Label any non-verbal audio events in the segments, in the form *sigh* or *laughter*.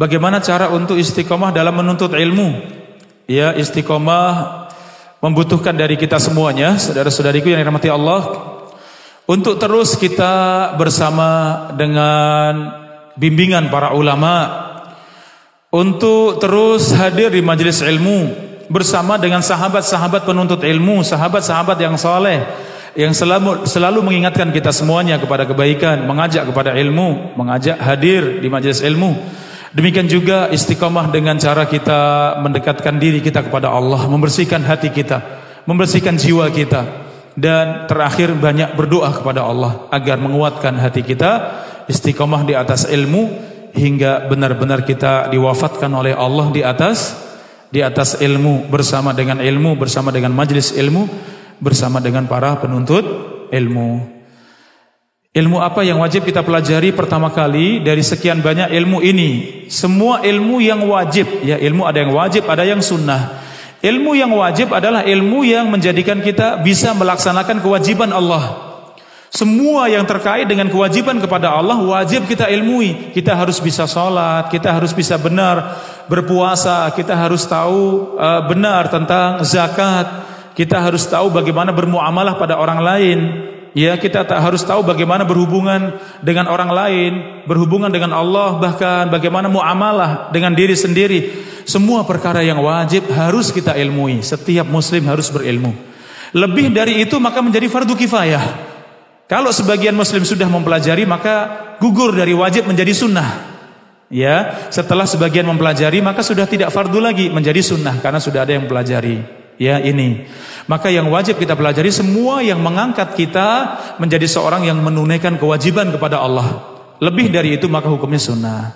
Bagaimana cara untuk istiqomah dalam menuntut ilmu? Ya, istiqomah membutuhkan dari kita semuanya, saudara-saudariku yang dirahmati Allah, untuk terus kita bersama dengan bimbingan para ulama, untuk terus hadir di majelis ilmu bersama dengan sahabat-sahabat penuntut ilmu, sahabat-sahabat yang saleh yang selalu selalu mengingatkan kita semuanya kepada kebaikan, mengajak kepada ilmu, mengajak hadir di majelis ilmu. Demikian juga istiqomah dengan cara kita mendekatkan diri kita kepada Allah, membersihkan hati kita, membersihkan jiwa kita dan terakhir banyak berdoa kepada Allah agar menguatkan hati kita, istiqomah di atas ilmu hingga benar-benar kita diwafatkan oleh Allah di atas di atas ilmu bersama dengan ilmu bersama dengan majelis ilmu bersama dengan para penuntut ilmu. Ilmu apa yang wajib kita pelajari pertama kali dari sekian banyak ilmu ini? Semua ilmu yang wajib, ya ilmu ada yang wajib, ada yang sunnah. Ilmu yang wajib adalah ilmu yang menjadikan kita bisa melaksanakan kewajiban Allah. Semua yang terkait dengan kewajiban kepada Allah wajib kita ilmui. Kita harus bisa sholat, kita harus bisa benar berpuasa, kita harus tahu uh, benar tentang zakat, kita harus tahu bagaimana bermuamalah pada orang lain. Ya, kita tak harus tahu bagaimana berhubungan dengan orang lain, berhubungan dengan Allah, bahkan bagaimana muamalah dengan diri sendiri. Semua perkara yang wajib harus kita ilmui. Setiap muslim harus berilmu. Lebih dari itu maka menjadi fardu kifayah. Kalau sebagian muslim sudah mempelajari maka gugur dari wajib menjadi sunnah. Ya, setelah sebagian mempelajari maka sudah tidak fardu lagi menjadi sunnah karena sudah ada yang mempelajari. Ya, ini. Maka yang wajib kita pelajari semua yang mengangkat kita menjadi seorang yang menunaikan kewajiban kepada Allah. Lebih dari itu maka hukumnya sunnah.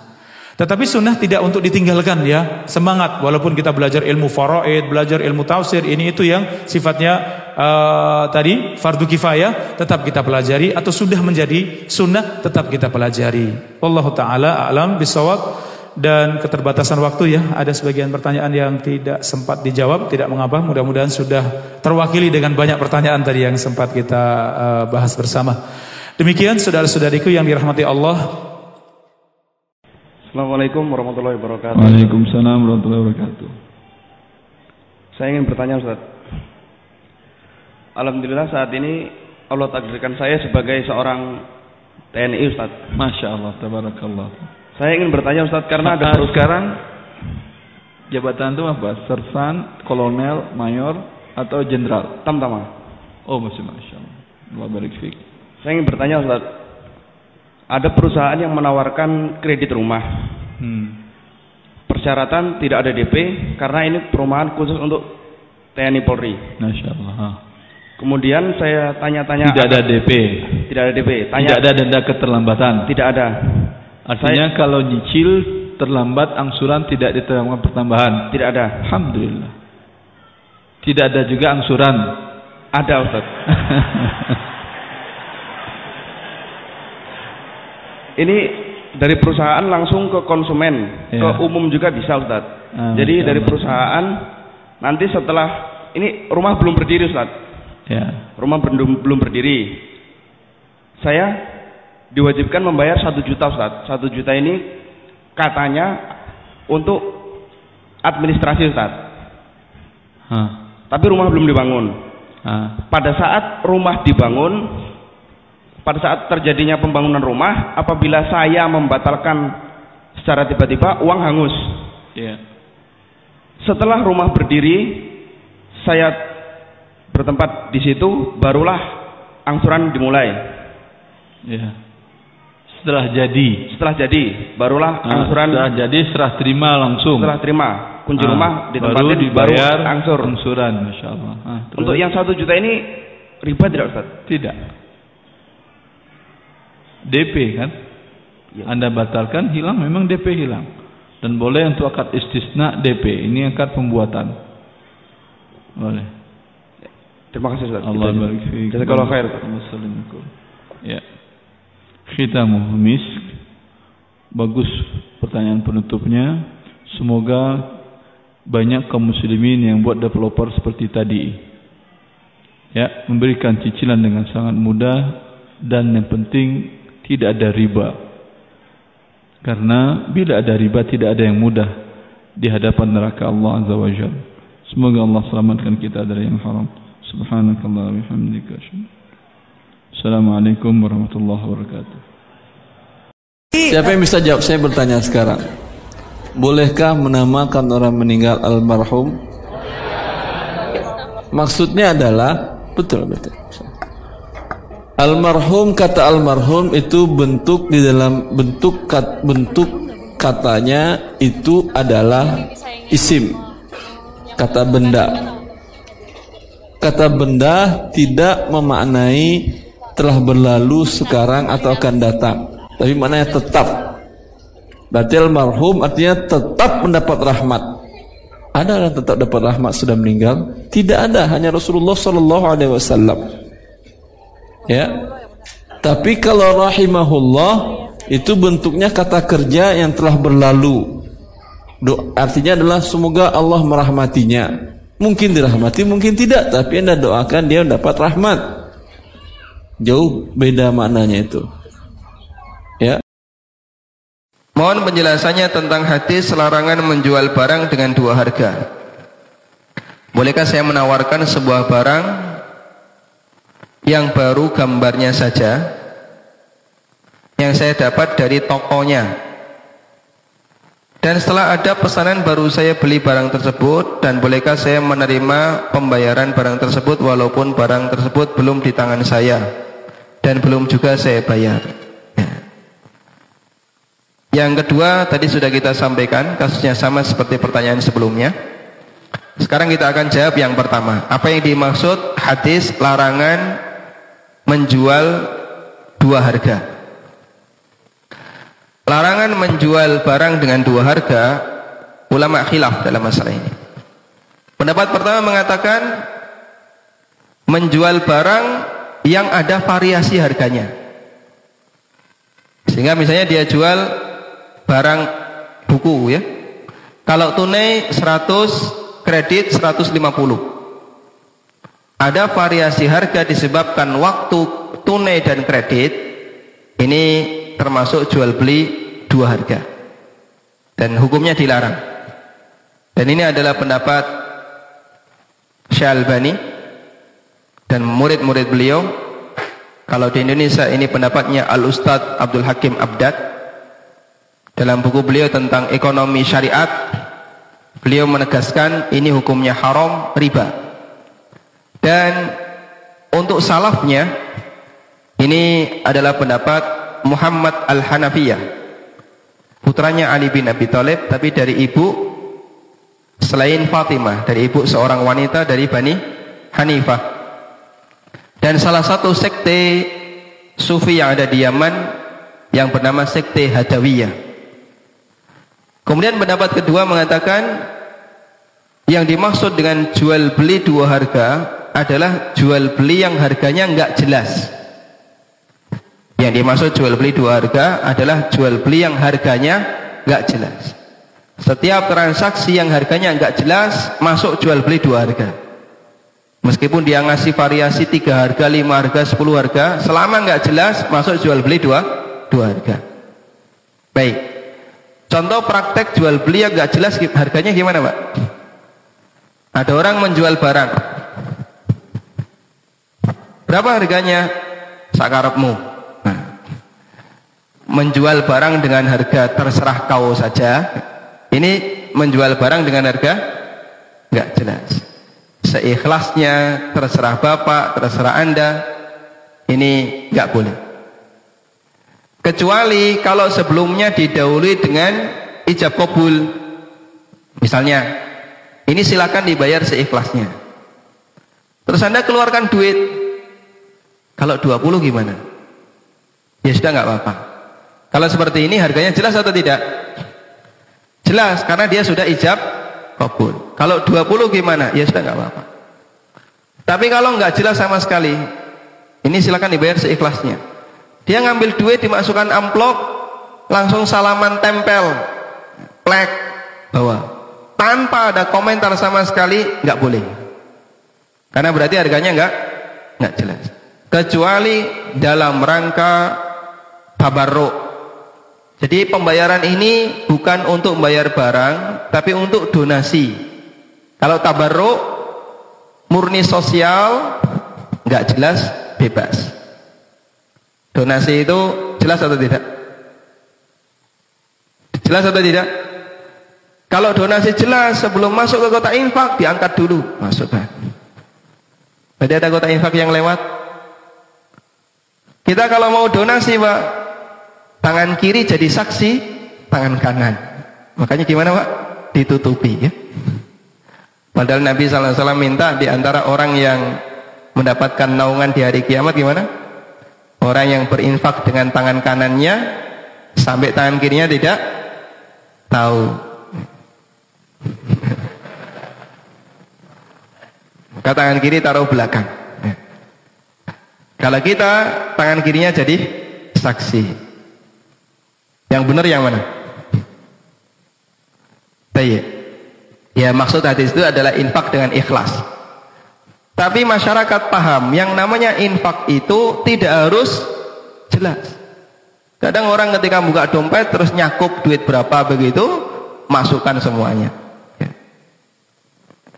Tetapi sunnah tidak untuk ditinggalkan ya. Semangat walaupun kita belajar ilmu faraid, belajar ilmu tafsir, ini itu yang sifatnya uh, tadi fardu kifayah tetap kita pelajari atau sudah menjadi sunnah tetap kita pelajari. Allah taala alam bisawab dan keterbatasan waktu ya ada sebagian pertanyaan yang tidak sempat dijawab tidak mengapa. Mudah-mudahan sudah terwakili dengan banyak pertanyaan tadi yang sempat kita uh, bahas bersama. Demikian saudara-saudariku yang dirahmati Allah. Assalamualaikum warahmatullahi wabarakatuh. Waalaikumsalam warahmatullahi wabarakatuh. Saya ingin bertanya Ustaz. Alhamdulillah saat ini Allah takdirkan saya sebagai seorang TNI Ustaz. Masya Allah, tabarakallah saya ingin bertanya Ustaz karena ada perus sekarang jabatan itu apa? Sersan, kolonel, mayor atau jenderal? Tamtama. Oh, masih masya Allah. Allah barik Saya ingin bertanya Ustaz. Ada perusahaan yang menawarkan kredit rumah. Hmm. Persyaratan tidak ada DP karena ini perumahan khusus untuk TNI Polri. Masya Allah. Kemudian saya tanya-tanya. Tidak ada DP. Tidak ada DP. Tanya, tidak ada denda keterlambatan. Tidak ada. Artinya Saya, kalau nyicil terlambat angsuran tidak diterima pertambahan. Tidak ada. Alhamdulillah. Tidak ada juga angsuran. Ada Ustaz. *laughs* Ini dari perusahaan langsung ke konsumen, ya. ke umum juga bisa Ustaz. Ah, Jadi dari perusahaan nanti setelah ini rumah belum berdiri Ustaz. Ya. Rumah belum belum berdiri. Saya diwajibkan membayar satu juta Ustaz. Satu juta ini katanya untuk administrasi Ustaz. Huh. Tapi rumah belum dibangun. Huh. Pada saat rumah dibangun, pada saat terjadinya pembangunan rumah, apabila saya membatalkan secara tiba-tiba, uang hangus. Yeah. Setelah rumah berdiri, saya bertempat di situ, barulah angsuran dimulai. Yeah setelah jadi. Setelah jadi barulah nah, angsuran. setelah jadi serah terima langsung. Setelah terima kunci nah, rumah baru dibayar baru angsur. angsuran masya Allah nah, untuk yang satu juta ini riba tidak Ustaz? tidak. DP kan? Ya. anda batalkan hilang. Memang DP hilang. Dan boleh untuk akad istisna DP ini akad pembuatan. Boleh. Terima kasih Ustaz. Allah barik Jazakallah khair. Ya khitamuhu misk. Bagus pertanyaan penutupnya. Semoga banyak kaum muslimin yang buat developer seperti tadi. Ya, memberikan cicilan dengan sangat mudah dan yang penting tidak ada riba. Karena bila ada riba tidak ada yang mudah di hadapan neraka Allah Azza wa Jalla. Semoga Allah selamatkan kita dari yang haram. Subhanakallah wa bihamdika. Assalamualaikum warahmatullahi wabarakatuh. Siapa yang bisa jawab? Saya bertanya sekarang. Bolehkah menamakan orang meninggal almarhum? Maksudnya adalah betul betul. Almarhum kata almarhum itu bentuk di dalam bentuk kat, bentuk katanya itu adalah isim kata benda kata benda tidak memaknai telah berlalu sekarang atau akan datang tapi maknanya tetap berarti almarhum artinya tetap mendapat rahmat ada yang tetap dapat rahmat sudah meninggal tidak ada hanya Rasulullah Sallallahu Alaihi Wasallam Ya. Tapi kalau rahimahullah itu bentuknya kata kerja yang telah berlalu. Do, artinya adalah semoga Allah merahmatinya. Mungkin dirahmati, mungkin tidak, tapi Anda doakan dia dapat rahmat. Jauh beda maknanya itu. Ya. Mohon penjelasannya tentang hadis larangan menjual barang dengan dua harga. Bolehkah saya menawarkan sebuah barang yang baru gambarnya saja yang saya dapat dari tokonya dan setelah ada pesanan baru saya beli barang tersebut dan bolehkah saya menerima pembayaran barang tersebut walaupun barang tersebut belum di tangan saya dan belum juga saya bayar ya. yang kedua tadi sudah kita sampaikan kasusnya sama seperti pertanyaan sebelumnya sekarang kita akan jawab yang pertama apa yang dimaksud hadis larangan menjual dua harga. Larangan menjual barang dengan dua harga, ulama khilaf dalam masalah ini. Pendapat pertama mengatakan menjual barang yang ada variasi harganya. Sehingga misalnya dia jual barang buku ya. Kalau tunai 100, kredit 150. Ada variasi harga disebabkan waktu tunai dan kredit ini termasuk jual beli dua harga dan hukumnya dilarang dan ini adalah pendapat Syalbani dan murid-murid beliau kalau di Indonesia ini pendapatnya Al-Ustadz Abdul Hakim Abdad dalam buku beliau tentang ekonomi syariat beliau menegaskan ini hukumnya haram riba dan untuk salafnya ini adalah pendapat Muhammad Al-Hanafiyah. Putranya Ali bin Abi Thalib tapi dari ibu selain Fatimah, dari ibu seorang wanita dari Bani Hanifah. Dan salah satu sekte sufi yang ada di Yaman yang bernama sekte Hadawiyah. Kemudian pendapat kedua mengatakan yang dimaksud dengan jual beli dua harga adalah jual beli yang harganya enggak jelas. Yang dimaksud jual beli dua harga adalah jual beli yang harganya enggak jelas. Setiap transaksi yang harganya enggak jelas masuk jual beli dua harga. Meskipun dia ngasih variasi tiga harga, lima harga, sepuluh harga, selama enggak jelas masuk jual beli dua dua harga. Baik. Contoh praktek jual beli yang enggak jelas harganya gimana, Pak? Ada orang menjual barang, Berapa harganya? Sakarepmu. Nah, menjual barang dengan harga terserah kau saja. Ini menjual barang dengan harga enggak jelas. Seikhlasnya terserah Bapak, terserah Anda. Ini enggak boleh. Kecuali kalau sebelumnya didahului dengan ijab kabul. Misalnya, ini silakan dibayar seikhlasnya. Terus Anda keluarkan duit kalau 20 gimana? Ya sudah nggak apa-apa. Kalau seperti ini harganya jelas atau tidak? Jelas karena dia sudah ijab kabul. Kalau 20 gimana? Ya sudah nggak apa-apa. Tapi kalau nggak jelas sama sekali, ini silakan dibayar seikhlasnya. Dia ngambil duit dimasukkan amplop, langsung salaman tempel, plek, bawa. Tanpa ada komentar sama sekali, nggak boleh. Karena berarti harganya nggak nggak jelas kecuali dalam rangka tabarruk Jadi pembayaran ini bukan untuk membayar barang, tapi untuk donasi. Kalau tabarruk murni sosial, nggak jelas, bebas. Donasi itu jelas atau tidak? Jelas atau tidak? Kalau donasi jelas sebelum masuk ke kota infak diangkat dulu, masukkan. Berarti ada kota infak yang lewat. Kita kalau mau donasi, Pak, tangan kiri jadi saksi, tangan kanan. Makanya gimana, Pak? Ditutupi ya. Padahal Nabi SAW minta di antara orang yang mendapatkan naungan di hari kiamat gimana? Orang yang berinfak dengan tangan kanannya sampai tangan kirinya tidak tahu. Maka tangan kiri taruh belakang. Kalau kita tangan kirinya jadi saksi. Yang benar yang mana? Baik. Ya maksud hadis itu adalah infak dengan ikhlas. Tapi masyarakat paham yang namanya infak itu tidak harus jelas. Kadang orang ketika buka dompet terus nyakup duit berapa begitu, masukkan semuanya. Ya.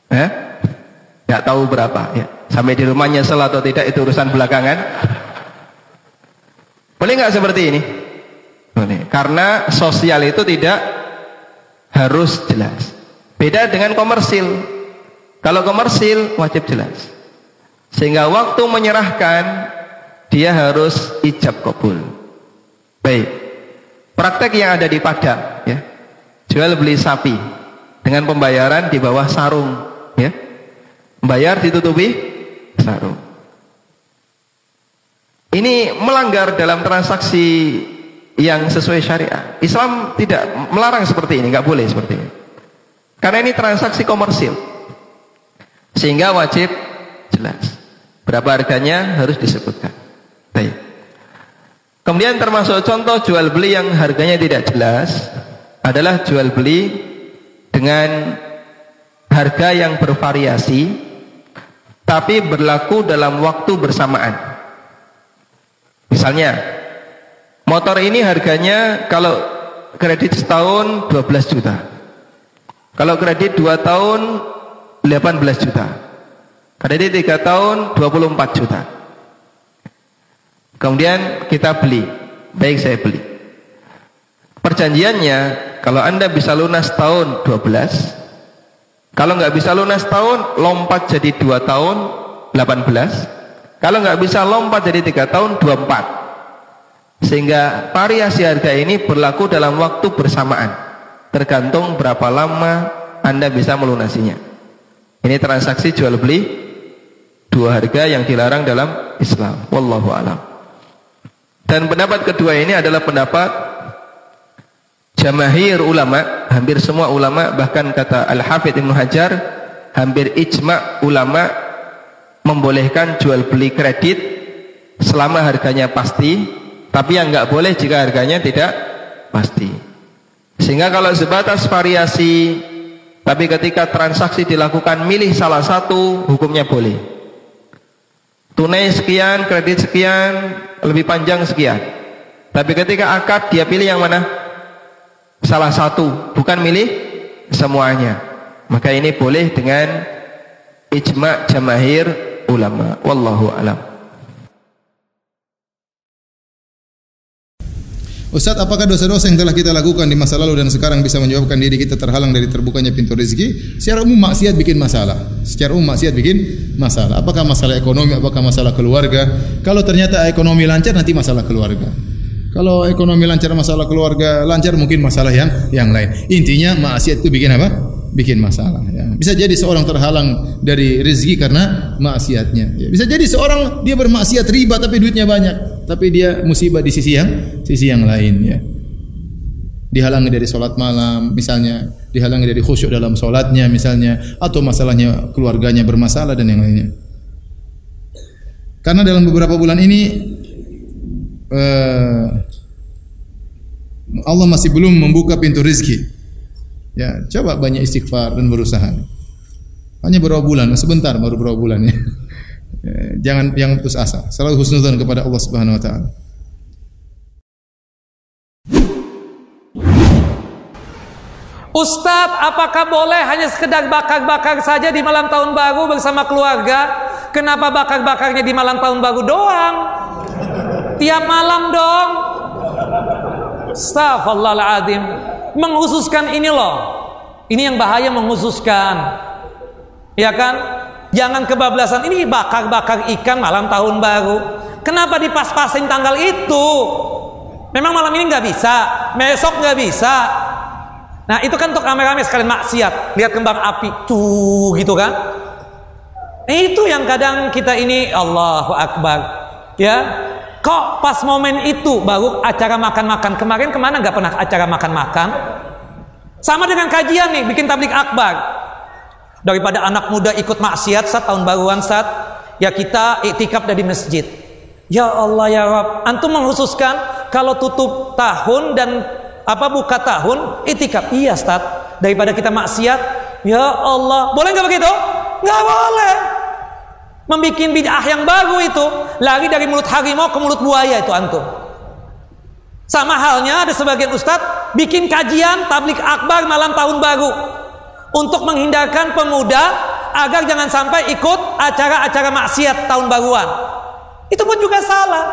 Eh? Gak tahu berapa ya. Sampai di rumah nyesel atau tidak itu urusan belakangan. Boleh nggak seperti ini? Boleh. Karena sosial itu tidak harus jelas. Beda dengan komersil. Kalau komersil wajib jelas. Sehingga waktu menyerahkan dia harus ijab kabul. Baik. Praktek yang ada di Padang ya. Jual beli sapi dengan pembayaran di bawah sarung ya. Bayar ditutupi sarung. Ini melanggar dalam transaksi yang sesuai syariat. Islam tidak melarang seperti ini, nggak boleh seperti ini. Karena ini transaksi komersil. Sehingga wajib jelas. Berapa harganya harus disebutkan. Baik. Kemudian termasuk contoh jual beli yang harganya tidak jelas adalah jual beli dengan harga yang bervariasi tapi berlaku dalam waktu bersamaan. Misalnya, motor ini harganya kalau kredit setahun 12 juta. Kalau kredit 2 tahun 18 juta. Kredit 3 tahun 24 juta. Kemudian kita beli. Baik saya beli. Perjanjiannya kalau Anda bisa lunas tahun 12 kalau nggak bisa lunas tahun, lompat jadi dua tahun, 18. Kalau nggak bisa lompat jadi tiga tahun, 24. Sehingga variasi harga ini berlaku dalam waktu bersamaan. Tergantung berapa lama Anda bisa melunasinya. Ini transaksi jual beli dua harga yang dilarang dalam Islam. Wallahu alam. Dan pendapat kedua ini adalah pendapat Jamahir ulama, hampir semua ulama bahkan kata Al-Hafidh Ibnu Hajar hampir ijma ulama membolehkan jual beli kredit selama harganya pasti, tapi yang nggak boleh jika harganya tidak pasti. Sehingga kalau sebatas variasi tapi ketika transaksi dilakukan milih salah satu hukumnya boleh. Tunai sekian, kredit sekian, lebih panjang sekian. Tapi ketika akad dia pilih yang mana? salah satu, bukan milih semuanya. Maka ini boleh dengan ijma' jamahir ulama. Wallahu alam. Ustaz, apakah dosa-dosa yang telah kita lakukan di masa lalu dan sekarang bisa menyebabkan diri kita terhalang dari terbukanya pintu rezeki? Secara umum maksiat bikin masalah. Secara umum maksiat bikin masalah. Apakah masalah ekonomi, apakah masalah keluarga? Kalau ternyata ekonomi lancar nanti masalah keluarga. Kalau ekonomi lancar masalah keluarga lancar mungkin masalah yang yang lain. Intinya maksiat itu bikin apa? Bikin masalah. Ya. Bisa jadi seorang terhalang dari rezeki karena maksiatnya. Ya. Bisa jadi seorang dia bermaksiat riba tapi duitnya banyak, tapi dia musibah di sisi yang sisi yang lain. Ya. Dihalangi dari sholat malam misalnya, dihalangi dari khusyuk dalam sholatnya misalnya, atau masalahnya keluarganya bermasalah dan yang lainnya. Karena dalam beberapa bulan ini uh, Allah masih belum membuka pintu rizki. Ya, coba banyak istighfar dan berusaha. Hanya beberapa bulan, sebentar baru beberapa bulan ya. Jangan yang putus asa. Selalu husnudzon kepada Allah Subhanahu wa taala. Ustadz, apakah boleh hanya sekedar bakar-bakar saja di malam tahun baru bersama keluarga? Kenapa bakar-bakarnya di malam tahun baru doang? Tiap malam dong. Astagfirullahaladzim. Menghususkan ini loh. Ini yang bahaya menghususkan. Ya kan? Jangan kebablasan. Ini bakar-bakar ikan malam tahun baru. Kenapa dipas-pasin tanggal itu? Memang malam ini nggak bisa, besok nggak bisa. Nah itu kan untuk rame-rame sekalian maksiat. Lihat kembang api, tuh gitu kan. Itu yang kadang kita ini Allahu Akbar. Ya, kok pas momen itu baru acara makan-makan. Kemarin ke mana nggak pernah acara makan-makan? Sama dengan kajian nih, bikin tablik akbar. Daripada anak muda ikut maksiat saat tahun baruan saat ya kita iktikaf dari masjid. Ya Allah ya Rabb, antum menghususkan kalau tutup tahun dan apa buka tahun itikaf iya Ustaz daripada kita maksiat ya Allah boleh nggak begitu nggak boleh membuat bid'ah yang baru itu lari dari mulut harimau ke mulut buaya itu antum sama halnya ada sebagian ustadz bikin kajian tablik akbar malam tahun baru untuk menghindarkan pemuda agar jangan sampai ikut acara-acara maksiat tahun baruan itu pun juga salah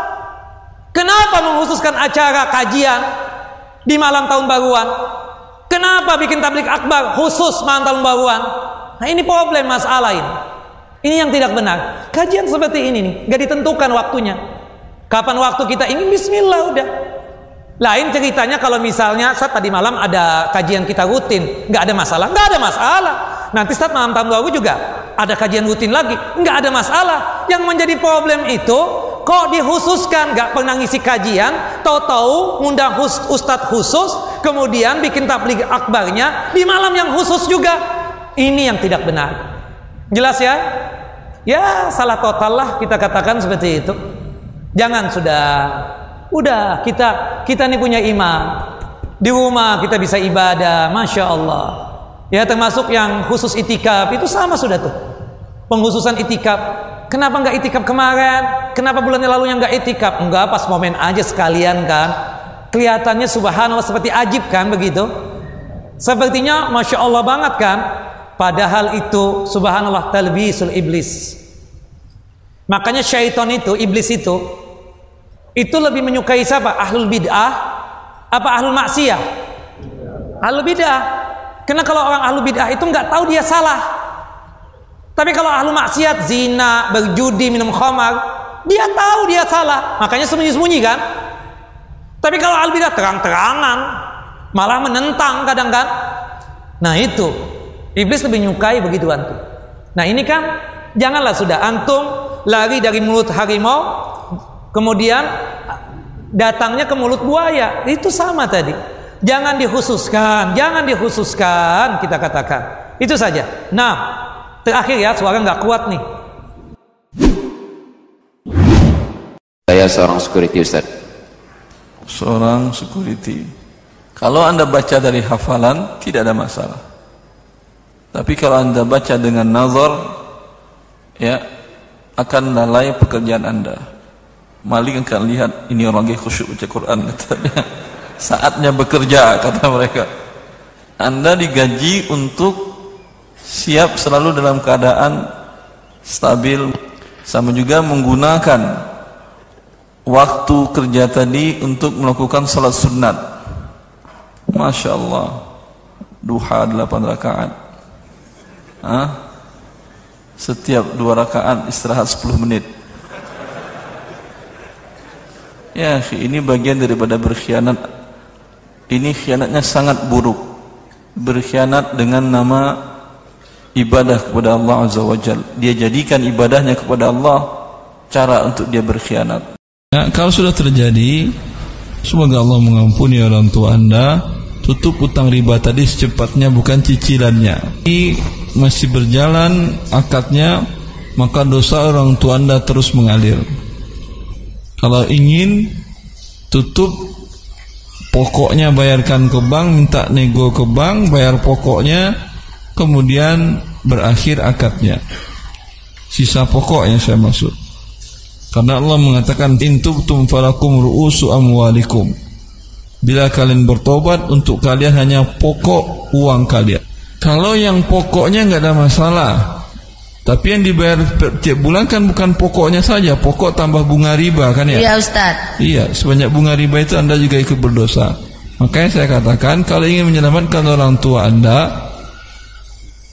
kenapa mengkhususkan acara kajian di malam tahun baruan. Kenapa bikin tablik akbar khusus malam tahun baruan? Nah ini problem masalah ini. Ini yang tidak benar. Kajian seperti ini nih, gak ditentukan waktunya. Kapan waktu kita ingin Bismillah udah. Lain ceritanya kalau misalnya saat tadi malam ada kajian kita rutin, nggak ada masalah, nggak ada masalah. Nanti saat malam tahun baru juga ada kajian rutin lagi, nggak ada masalah. Yang menjadi problem itu kok dihususkan nggak pernah ngisi kajian tahu-tahu ngundang ustadz khusus kemudian bikin tabligh akbarnya di malam yang khusus juga ini yang tidak benar jelas ya ya salah total lah kita katakan seperti itu jangan sudah udah kita kita ini punya iman di rumah kita bisa ibadah masya Allah ya termasuk yang khusus itikaf itu sama sudah tuh penghususan itikaf Kenapa nggak itikaf kemarin? Kenapa bulan yang lalu yang nggak itikaf? Enggak, pas momen aja sekalian kan. Kelihatannya subhanallah seperti ajib kan begitu. Sepertinya masya Allah banget kan. Padahal itu subhanallah talbisul iblis. Makanya syaitan itu, iblis itu, itu lebih menyukai siapa? Ahlul bid'ah apa ahlul maksiyah? Ahlul bid'ah. Karena kalau orang ahlul bid'ah itu nggak tahu dia salah. Tapi kalau ahlu maksiat, zina, berjudi, minum khamar, dia tahu dia salah, makanya sembunyi-sembunyi kan. Tapi kalau ahlu bidah terang-terangan, malah menentang kadang kan. Nah itu, iblis lebih nyukai begitu antum. Nah ini kan, janganlah sudah antum lari dari mulut harimau, kemudian datangnya ke mulut buaya. Itu sama tadi. Jangan dikhususkan, jangan dikhususkan kita katakan. Itu saja. Nah, Terakhir ya, suara nggak kuat nih. Saya seorang security Ustaz. Seorang security. Kalau Anda baca dari hafalan, tidak ada masalah. Tapi kalau Anda baca dengan nazar, ya, akan lalai pekerjaan Anda. Maling akan lihat ini orang yang khusyuk baca Quran katanya. *laughs* Saatnya bekerja kata mereka. Anda digaji untuk siap selalu dalam keadaan stabil sama juga menggunakan waktu kerja tadi untuk melakukan salat sunat Masya Allah duha 8 rakaat Hah? setiap dua rakaat istirahat 10 menit ya ini bagian daripada berkhianat ini khianatnya sangat buruk berkhianat dengan nama ibadah kepada Allah Azza wa Jal. Dia jadikan ibadahnya kepada Allah cara untuk dia berkhianat. Nah, kalau sudah terjadi, semoga Allah mengampuni orang tua Anda. Tutup utang riba tadi secepatnya bukan cicilannya. Ini masih berjalan akadnya, maka dosa orang tua Anda terus mengalir. Kalau ingin tutup pokoknya bayarkan ke bank, minta nego ke bank, bayar pokoknya, kemudian berakhir akadnya sisa pokok yang saya maksud karena Allah mengatakan intubtum falakum ru'usu amwalikum Bila kalian bertobat untuk kalian hanya pokok uang kalian. Kalau yang pokoknya nggak ada masalah, tapi yang dibayar tiap bulan kan bukan pokoknya saja, pokok tambah bunga riba kan ya? Iya Ustaz. Iya, sebanyak bunga riba itu Anda juga ikut berdosa. Makanya saya katakan kalau ingin menyelamatkan orang tua Anda,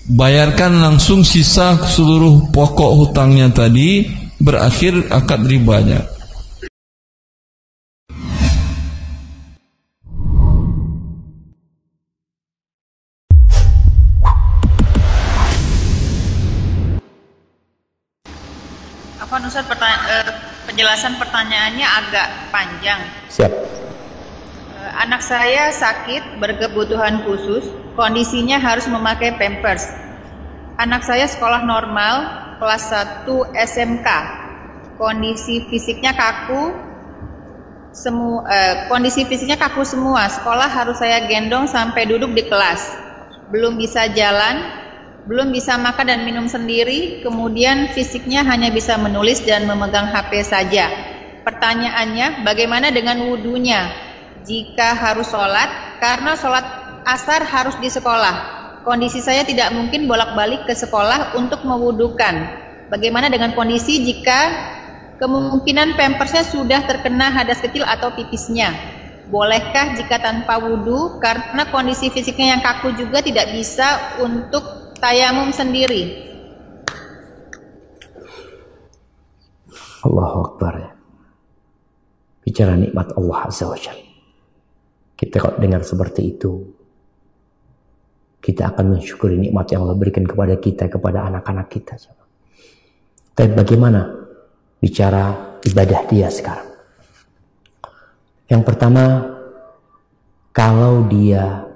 bayarkan langsung sisa seluruh pokok hutangnya tadi berakhir akad ribanya. Penjelasan pertanyaannya agak panjang. Siap. Eh, anak saya sakit berkebutuhan khusus, kondisinya harus memakai pampers. Anak saya sekolah normal, kelas 1 SMK. Kondisi fisiknya kaku, semu, eh, kondisi fisiknya kaku semua. Sekolah harus saya gendong sampai duduk di kelas. Belum bisa jalan, belum bisa makan dan minum sendiri, kemudian fisiknya hanya bisa menulis dan memegang HP saja. Pertanyaannya, bagaimana dengan wudhunya? Jika harus sholat, karena sholat asar harus di sekolah. Kondisi saya tidak mungkin bolak-balik ke sekolah untuk mewudukan. Bagaimana dengan kondisi jika kemungkinan pampersnya sudah terkena hadas kecil atau pipisnya? Bolehkah jika tanpa wudhu karena kondisi fisiknya yang kaku juga tidak bisa untuk tayamum sendiri? Allahu Akbar ya. Bicara nikmat Allah Azza wa Jalla. Kita kalau dengar seperti itu, kita akan mensyukuri nikmat yang Allah berikan kepada kita, kepada anak-anak kita. Tapi bagaimana bicara ibadah dia sekarang? Yang pertama, kalau dia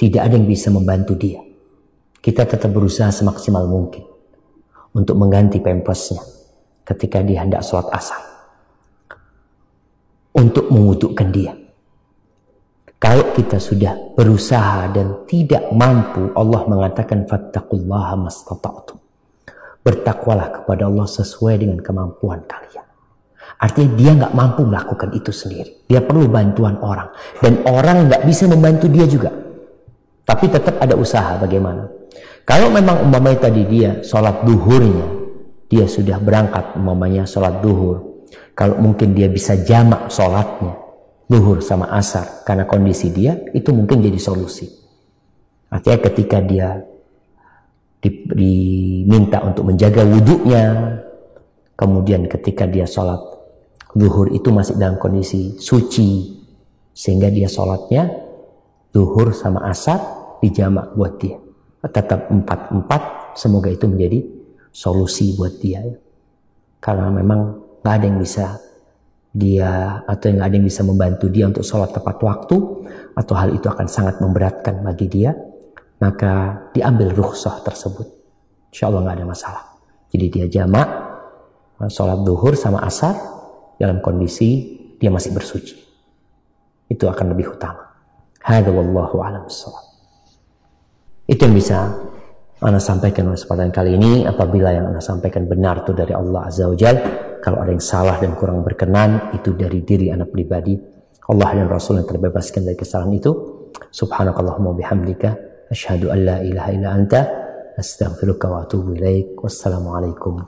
tidak ada yang bisa membantu dia, kita tetap berusaha semaksimal mungkin untuk mengganti pampersnya ketika dia hendak sholat asar. Untuk mewudukkan dia. Kalau kita sudah berusaha dan tidak mampu, Allah mengatakan fattaqullaha mastata'tum. Bertakwalah kepada Allah sesuai dengan kemampuan kalian. Artinya dia nggak mampu melakukan itu sendiri. Dia perlu bantuan orang. Dan orang nggak bisa membantu dia juga. Tapi tetap ada usaha bagaimana. Kalau memang umpamanya tadi dia sholat duhurnya, dia sudah berangkat umpamanya sholat duhur. Kalau mungkin dia bisa jamak sholatnya, duhur sama asar, karena kondisi dia, itu mungkin jadi solusi. Artinya ketika dia di- diminta untuk menjaga wudhunya, kemudian ketika dia sholat duhur itu masih dalam kondisi suci, sehingga dia sholatnya duhur sama asar dijamak buat dia. Tetap empat-empat, semoga itu menjadi solusi buat dia. ya. Karena memang nggak ada yang bisa dia atau yang ada yang bisa membantu dia untuk sholat tepat waktu atau hal itu akan sangat memberatkan bagi dia maka diambil rukhsah tersebut insya Allah nggak ada masalah jadi dia jamak sholat duhur sama asar dalam kondisi dia masih bersuci itu akan lebih utama hadza wallahu a'lam itu yang bisa Anda sampaikan pada kesempatan kali ini. Apabila yang Anda sampaikan benar itu dari Allah Azza wa Jal kalau ada yang salah dan kurang berkenan itu dari diri Anda pribadi. Allah dan Rasul yang terbebaskan dari kesalahan itu. Subhanakallahumma bihamdika asyhadu an la ilaha illa anta astaghfiruka wa atubu ilaik. Wassalamualaikum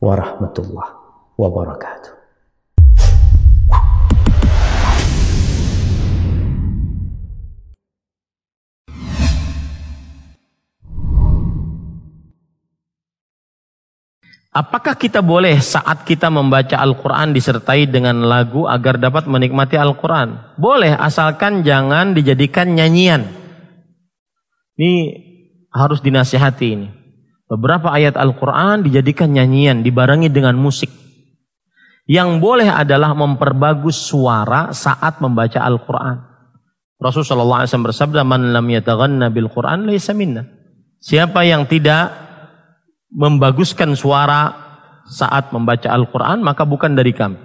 warahmatullahi wabarakatuh Apakah kita boleh saat kita membaca Al-Quran disertai dengan lagu agar dapat menikmati Al-Quran? Boleh, asalkan jangan dijadikan nyanyian. Ini harus dinasihati ini. Beberapa ayat Al-Quran dijadikan nyanyian, dibarengi dengan musik. Yang boleh adalah memperbagus suara saat membaca Al-Quran. Rasulullah SAW bersabda, Man lam yataghanna bil Quran laysa minna. Siapa yang tidak membaguskan suara saat membaca Al-Quran, maka bukan dari kami.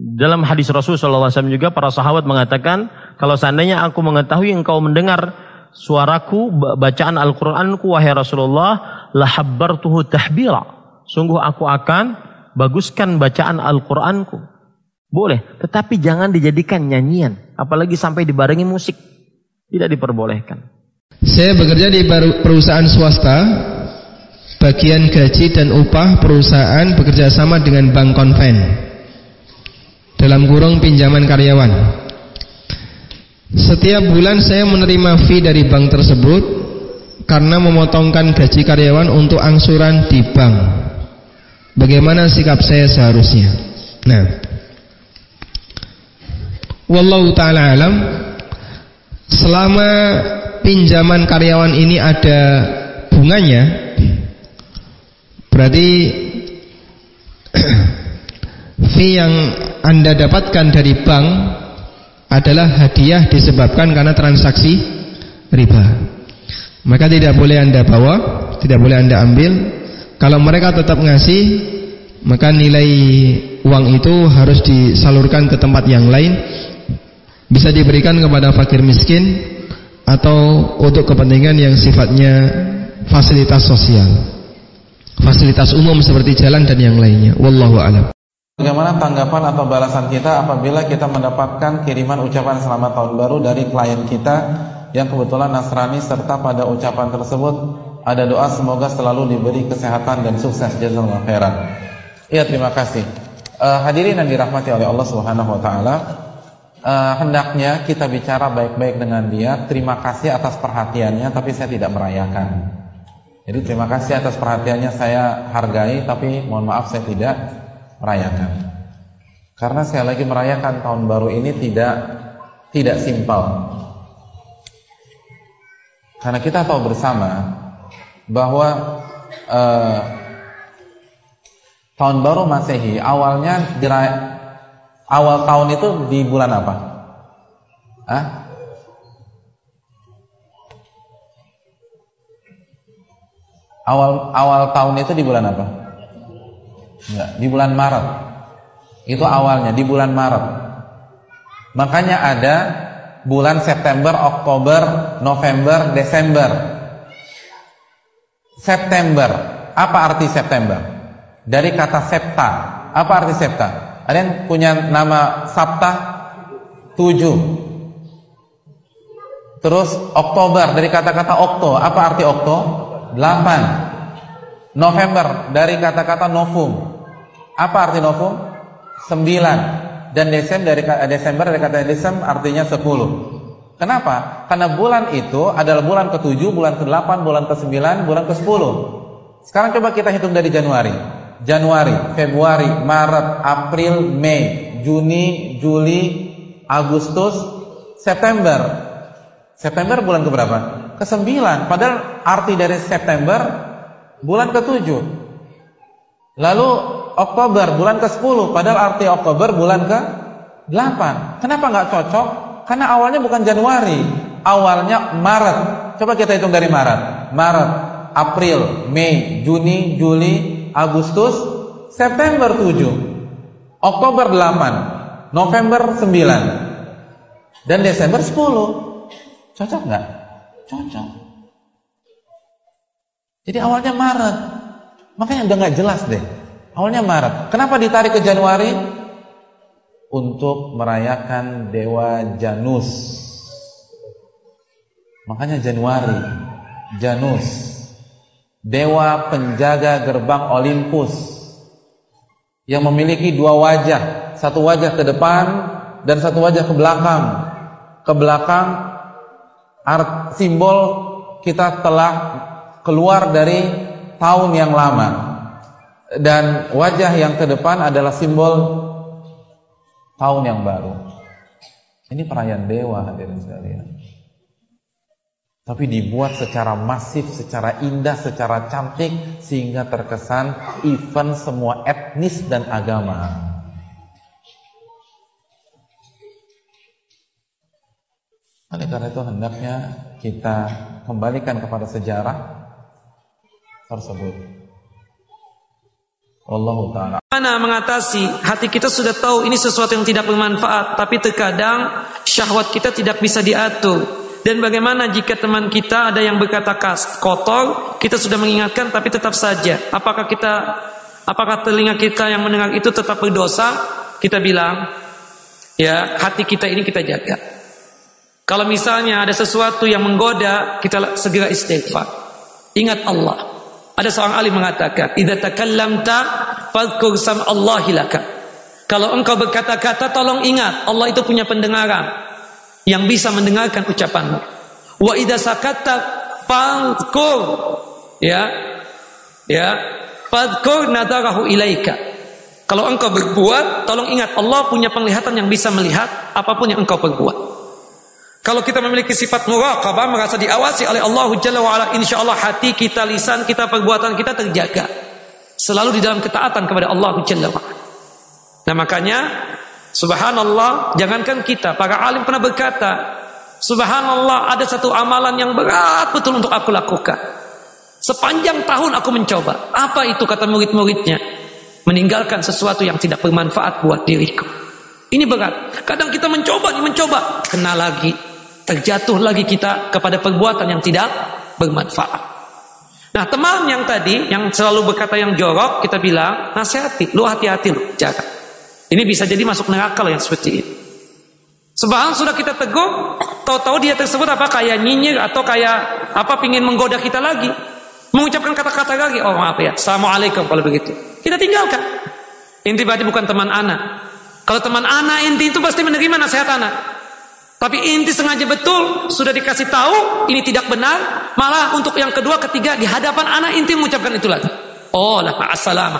Dalam hadis Rasulullah SAW juga para sahabat mengatakan, kalau seandainya aku mengetahui engkau mendengar suaraku, bacaan Al-Quranku, wahai Rasulullah, lahabbartuhu tahbira. Sungguh aku akan baguskan bacaan Al-Quranku. Boleh, tetapi jangan dijadikan nyanyian, apalagi sampai dibarengi musik. Tidak diperbolehkan. Saya bekerja di perusahaan swasta. Bagian gaji dan upah perusahaan bekerja sama dengan bank konven. Dalam kurung pinjaman karyawan. Setiap bulan saya menerima fee dari bank tersebut karena memotongkan gaji karyawan untuk angsuran di bank. Bagaimana sikap saya seharusnya? Nah, wallahu taala alam selama pinjaman karyawan ini ada bunganya berarti *clears throat* fee yang Anda dapatkan dari bank adalah hadiah disebabkan karena transaksi riba. Maka tidak boleh Anda bawa, tidak boleh Anda ambil. Kalau mereka tetap ngasih, maka nilai uang itu harus disalurkan ke tempat yang lain. Bisa diberikan kepada fakir miskin atau untuk kepentingan yang sifatnya fasilitas sosial. Fasilitas umum seperti jalan dan yang lainnya. Wallahu a'lam. Bagaimana tanggapan atau balasan kita apabila kita mendapatkan kiriman ucapan selamat tahun baru dari klien kita yang kebetulan Nasrani serta pada ucapan tersebut ada doa semoga selalu diberi kesehatan dan sukses jazakallahu khairan. Iya terima kasih. Uh, hadirin yang dirahmati oleh Allah Subhanahu wa taala, uh, hendaknya kita bicara baik-baik dengan dia. Terima kasih atas perhatiannya tapi saya tidak merayakan. Jadi terima kasih atas perhatiannya saya hargai tapi mohon maaf saya tidak merayakan. Karena saya lagi merayakan tahun baru ini tidak tidak simpel. Karena kita tahu bersama bahwa eh, tahun baru Masehi awalnya awal tahun itu di bulan apa? Hah? Awal awal tahun itu di bulan apa? Enggak, di bulan Maret. Itu awalnya di bulan Maret. Makanya ada bulan September, Oktober, November, Desember. September. Apa arti September? Dari kata septa. Apa arti septa? Yang punya nama Sabta? Tujuh. Terus Oktober dari kata-kata Okto. Apa arti Okto? Delapan. November dari kata-kata Novum. Apa arti novum? Sembilan. Dan Desember dari Desember dari kata Desem artinya sepuluh. Kenapa? Karena bulan itu adalah bulan ke-7, bulan ke-8, bulan ke-9, bulan ke-10. Sekarang coba kita hitung dari Januari. Januari, Februari, Maret, April, Mei, Juni, Juli, Agustus, September. September bulan keberapa? Ke-9. Padahal arti dari September bulan ke-7. Lalu Oktober bulan ke-10 padahal arti Oktober bulan ke-8 kenapa nggak cocok? karena awalnya bukan Januari awalnya Maret coba kita hitung dari Maret Maret, April, Mei, Juni, Juli, Agustus September 7 Oktober 8 November 9 dan Desember 10 cocok nggak? cocok jadi awalnya Maret makanya udah nggak jelas deh Awalnya Maret. Kenapa ditarik ke Januari? Untuk merayakan dewa Janus. Makanya Januari, Janus, dewa penjaga gerbang Olympus yang memiliki dua wajah, satu wajah ke depan dan satu wajah ke belakang. Ke belakang art simbol kita telah keluar dari tahun yang lama dan wajah yang ke depan adalah simbol tahun yang baru. Ini perayaan dewa hadirin sekalian. Tapi dibuat secara masif, secara indah, secara cantik sehingga terkesan event semua etnis dan agama. Oleh karena itu hendaknya kita kembalikan kepada sejarah tersebut. Allah taala. Mana mengatasi hati kita sudah tahu ini sesuatu yang tidak bermanfaat, tapi terkadang syahwat kita tidak bisa diatur. Dan bagaimana jika teman kita ada yang berkata kas kotor, kita sudah mengingatkan tapi tetap saja. Apakah kita apakah telinga kita yang mendengar itu tetap berdosa? Kita bilang, Ya, hati kita ini kita jaga. Kalau misalnya ada sesuatu yang menggoda, kita segera istighfar. Ingat Allah. Ada seorang alim mengatakan, "Idza takallamta fadhkur sam'allahi laka." Kalau engkau berkata-kata, tolong ingat Allah itu punya pendengaran yang bisa mendengarkan ucapanmu. Wa idza sakatta fadhkur ya ya fadhkur nadarahu ilaika. Kalau engkau berbuat, tolong ingat Allah punya penglihatan yang bisa melihat apa pun yang engkau perbuat. Kalau kita memiliki sifat muraqabah merasa diawasi oleh Allah Jalla wa ala, insyaallah hati kita, lisan kita, perbuatan kita terjaga. Selalu di dalam ketaatan kepada Allah Jalla wa. Nah, makanya subhanallah, jangankan kita, para alim pernah berkata, subhanallah ada satu amalan yang berat betul untuk aku lakukan. Sepanjang tahun aku mencoba. Apa itu kata murid-muridnya? Meninggalkan sesuatu yang tidak bermanfaat buat diriku. Ini berat. Kadang kita mencoba, mencoba, kena lagi, terjatuh lagi kita kepada perbuatan yang tidak bermanfaat. Nah teman yang tadi yang selalu berkata yang jorok kita bilang nasihati, lu hati-hati lu jaga. Ini bisa jadi masuk neraka loh yang seperti ini. Sebab sudah kita tegur, tahu-tahu dia tersebut apa kayak nyinyir atau kayak apa pingin menggoda kita lagi, mengucapkan kata-kata lagi. Oh maaf ya, assalamualaikum kalau begitu. Kita tinggalkan. Inti berarti bukan teman anak. Kalau teman anak inti itu pasti menerima nasihat anak. Tapi inti sengaja betul sudah dikasih tahu ini tidak benar, malah untuk yang kedua, ketiga di hadapan anak inti mengucapkan itu lagi. Oh, lah assalam.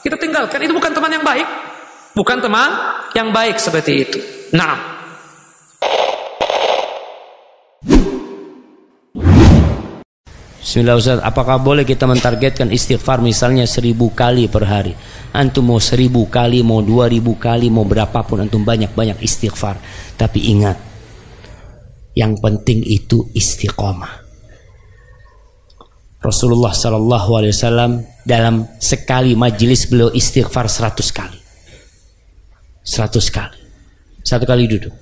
Kita tinggalkan itu bukan teman yang baik, bukan teman yang baik seperti itu. Nah, Bismillah Ustaz, apakah boleh kita mentargetkan istighfar misalnya seribu kali per hari? Antum mau seribu kali, mau dua ribu kali, mau berapapun antum banyak-banyak istighfar. Tapi ingat, yang penting itu istiqomah. Rasulullah Sallallahu Alaihi Wasallam dalam sekali majelis beliau istighfar seratus kali. Seratus kali. Satu kali duduk.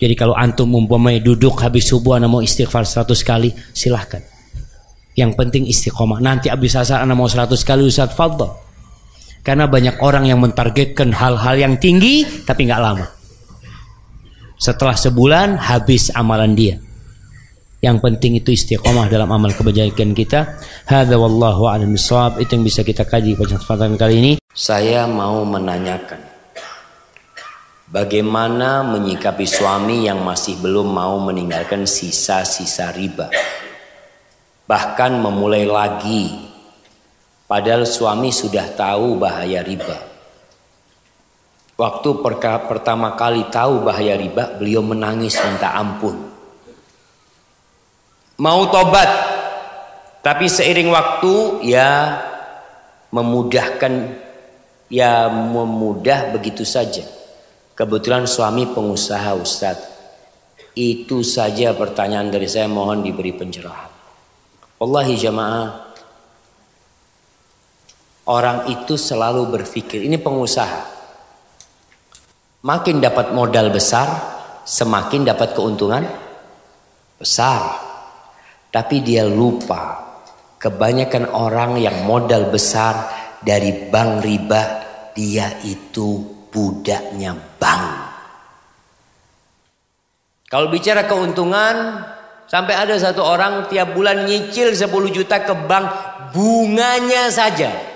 Jadi kalau antum umpamanya duduk habis subuh anda mau istighfar seratus kali, silahkan. Yang penting istiqomah. Nanti habis asar anda mau seratus kali Ustaz Fadl. Karena banyak orang yang mentargetkan hal-hal yang tinggi tapi nggak lama. Setelah sebulan habis amalan dia. Yang penting itu istiqomah dalam amal kebajikan kita. Hadza wallahu a'lam. Itu yang bisa kita kaji pada kesempatan kali ini. Saya mau menanyakan bagaimana menyikapi suami yang masih belum mau meninggalkan sisa-sisa riba. Bahkan memulai lagi padahal suami sudah tahu bahaya riba. Waktu pertama kali tahu bahaya riba, beliau menangis minta ampun. Mau tobat, tapi seiring waktu ya memudahkan, ya memudah begitu saja. Kebetulan suami pengusaha Ustadz. Itu saja pertanyaan dari saya mohon diberi pencerahan. Wallahi jamaah Orang itu selalu berpikir Ini pengusaha Makin dapat modal besar, semakin dapat keuntungan besar. Tapi dia lupa kebanyakan orang yang modal besar dari bank riba dia itu budaknya bank. Kalau bicara keuntungan sampai ada satu orang tiap bulan nyicil 10 juta ke bank bunganya saja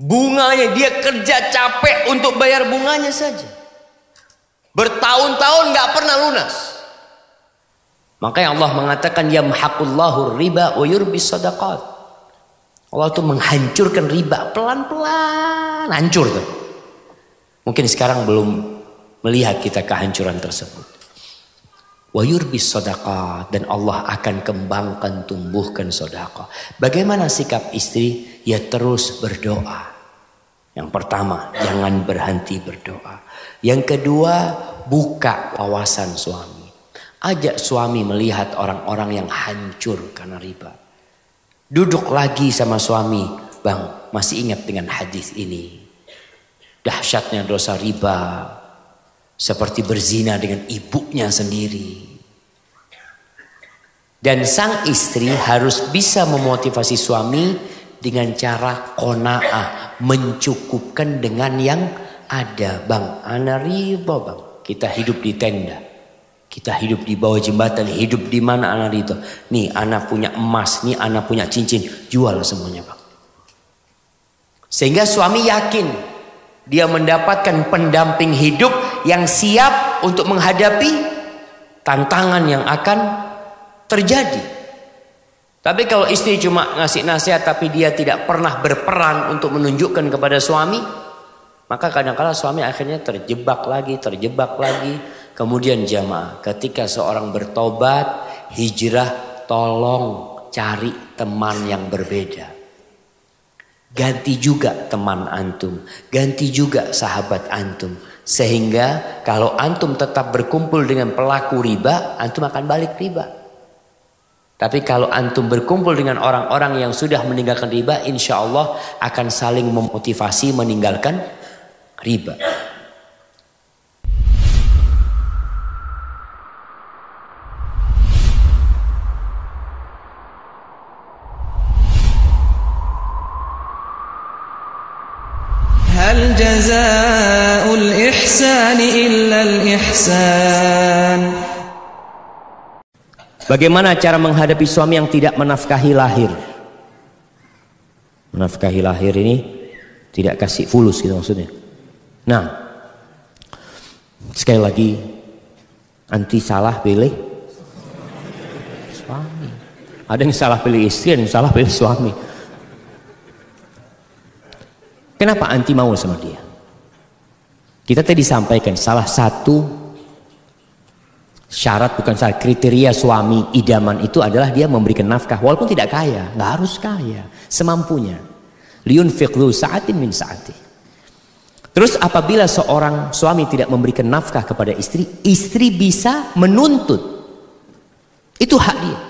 Bunganya dia kerja capek untuk bayar bunganya saja. Bertahun-tahun nggak pernah lunas. Makanya Allah mengatakan ya yamhaqullahu riba wa yurbi sadaqat. Allah itu menghancurkan riba pelan-pelan hancur tuh. Mungkin sekarang belum melihat kita kehancuran tersebut. Wa yurbi sadaqat dan Allah akan kembangkan tumbuhkan sedekah. Bagaimana sikap istri? Ya terus berdoa. Yang pertama, jangan berhenti berdoa. Yang kedua, buka wawasan suami. Ajak suami melihat orang-orang yang hancur karena riba. Duduk lagi sama suami, bang, masih ingat dengan hadis ini. Dahsyatnya dosa riba, seperti berzina dengan ibunya sendiri. Dan sang istri harus bisa memotivasi suami dengan cara kona'ah, mencukupkan dengan yang Ada bang, ana ridho bang. Kita hidup di tenda. Kita hidup di bawah jembatan, hidup di mana anak ridho. Nih anak punya emas, nih anak punya cincin. Jual semuanya bang. Sehingga suami yakin dia mendapatkan pendamping hidup yang siap untuk menghadapi tantangan yang akan terjadi. Tapi kalau istri cuma ngasih nasihat tapi dia tidak pernah berperan untuk menunjukkan kepada suami, maka kadang-kala suami akhirnya terjebak lagi, terjebak lagi. Kemudian jamaah, ketika seorang bertobat, hijrah, tolong cari teman yang berbeda. Ganti juga teman antum, ganti juga sahabat antum. Sehingga kalau antum tetap berkumpul dengan pelaku riba, antum akan balik riba. Tapi kalau antum berkumpul dengan orang-orang yang sudah meninggalkan riba, insya Allah akan saling memotivasi meninggalkan riba. جزاء الإحسان إلا الإحسان Bagaimana cara menghadapi suami yang tidak menafkahi lahir? Menafkahi lahir ini tidak kasih fulus gitu maksudnya. Nah, sekali lagi anti salah pilih suami. Ada yang salah pilih istri, ada yang salah pilih suami. Kenapa anti mau sama dia? Kita tadi sampaikan salah satu syarat bukan syarat kriteria suami idaman itu adalah dia memberikan nafkah walaupun tidak kaya, nggak harus kaya, semampunya. Liun fiqhu sa'atin min sa'ati. Terus apabila seorang suami tidak memberikan nafkah kepada istri, istri bisa menuntut. Itu hak dia.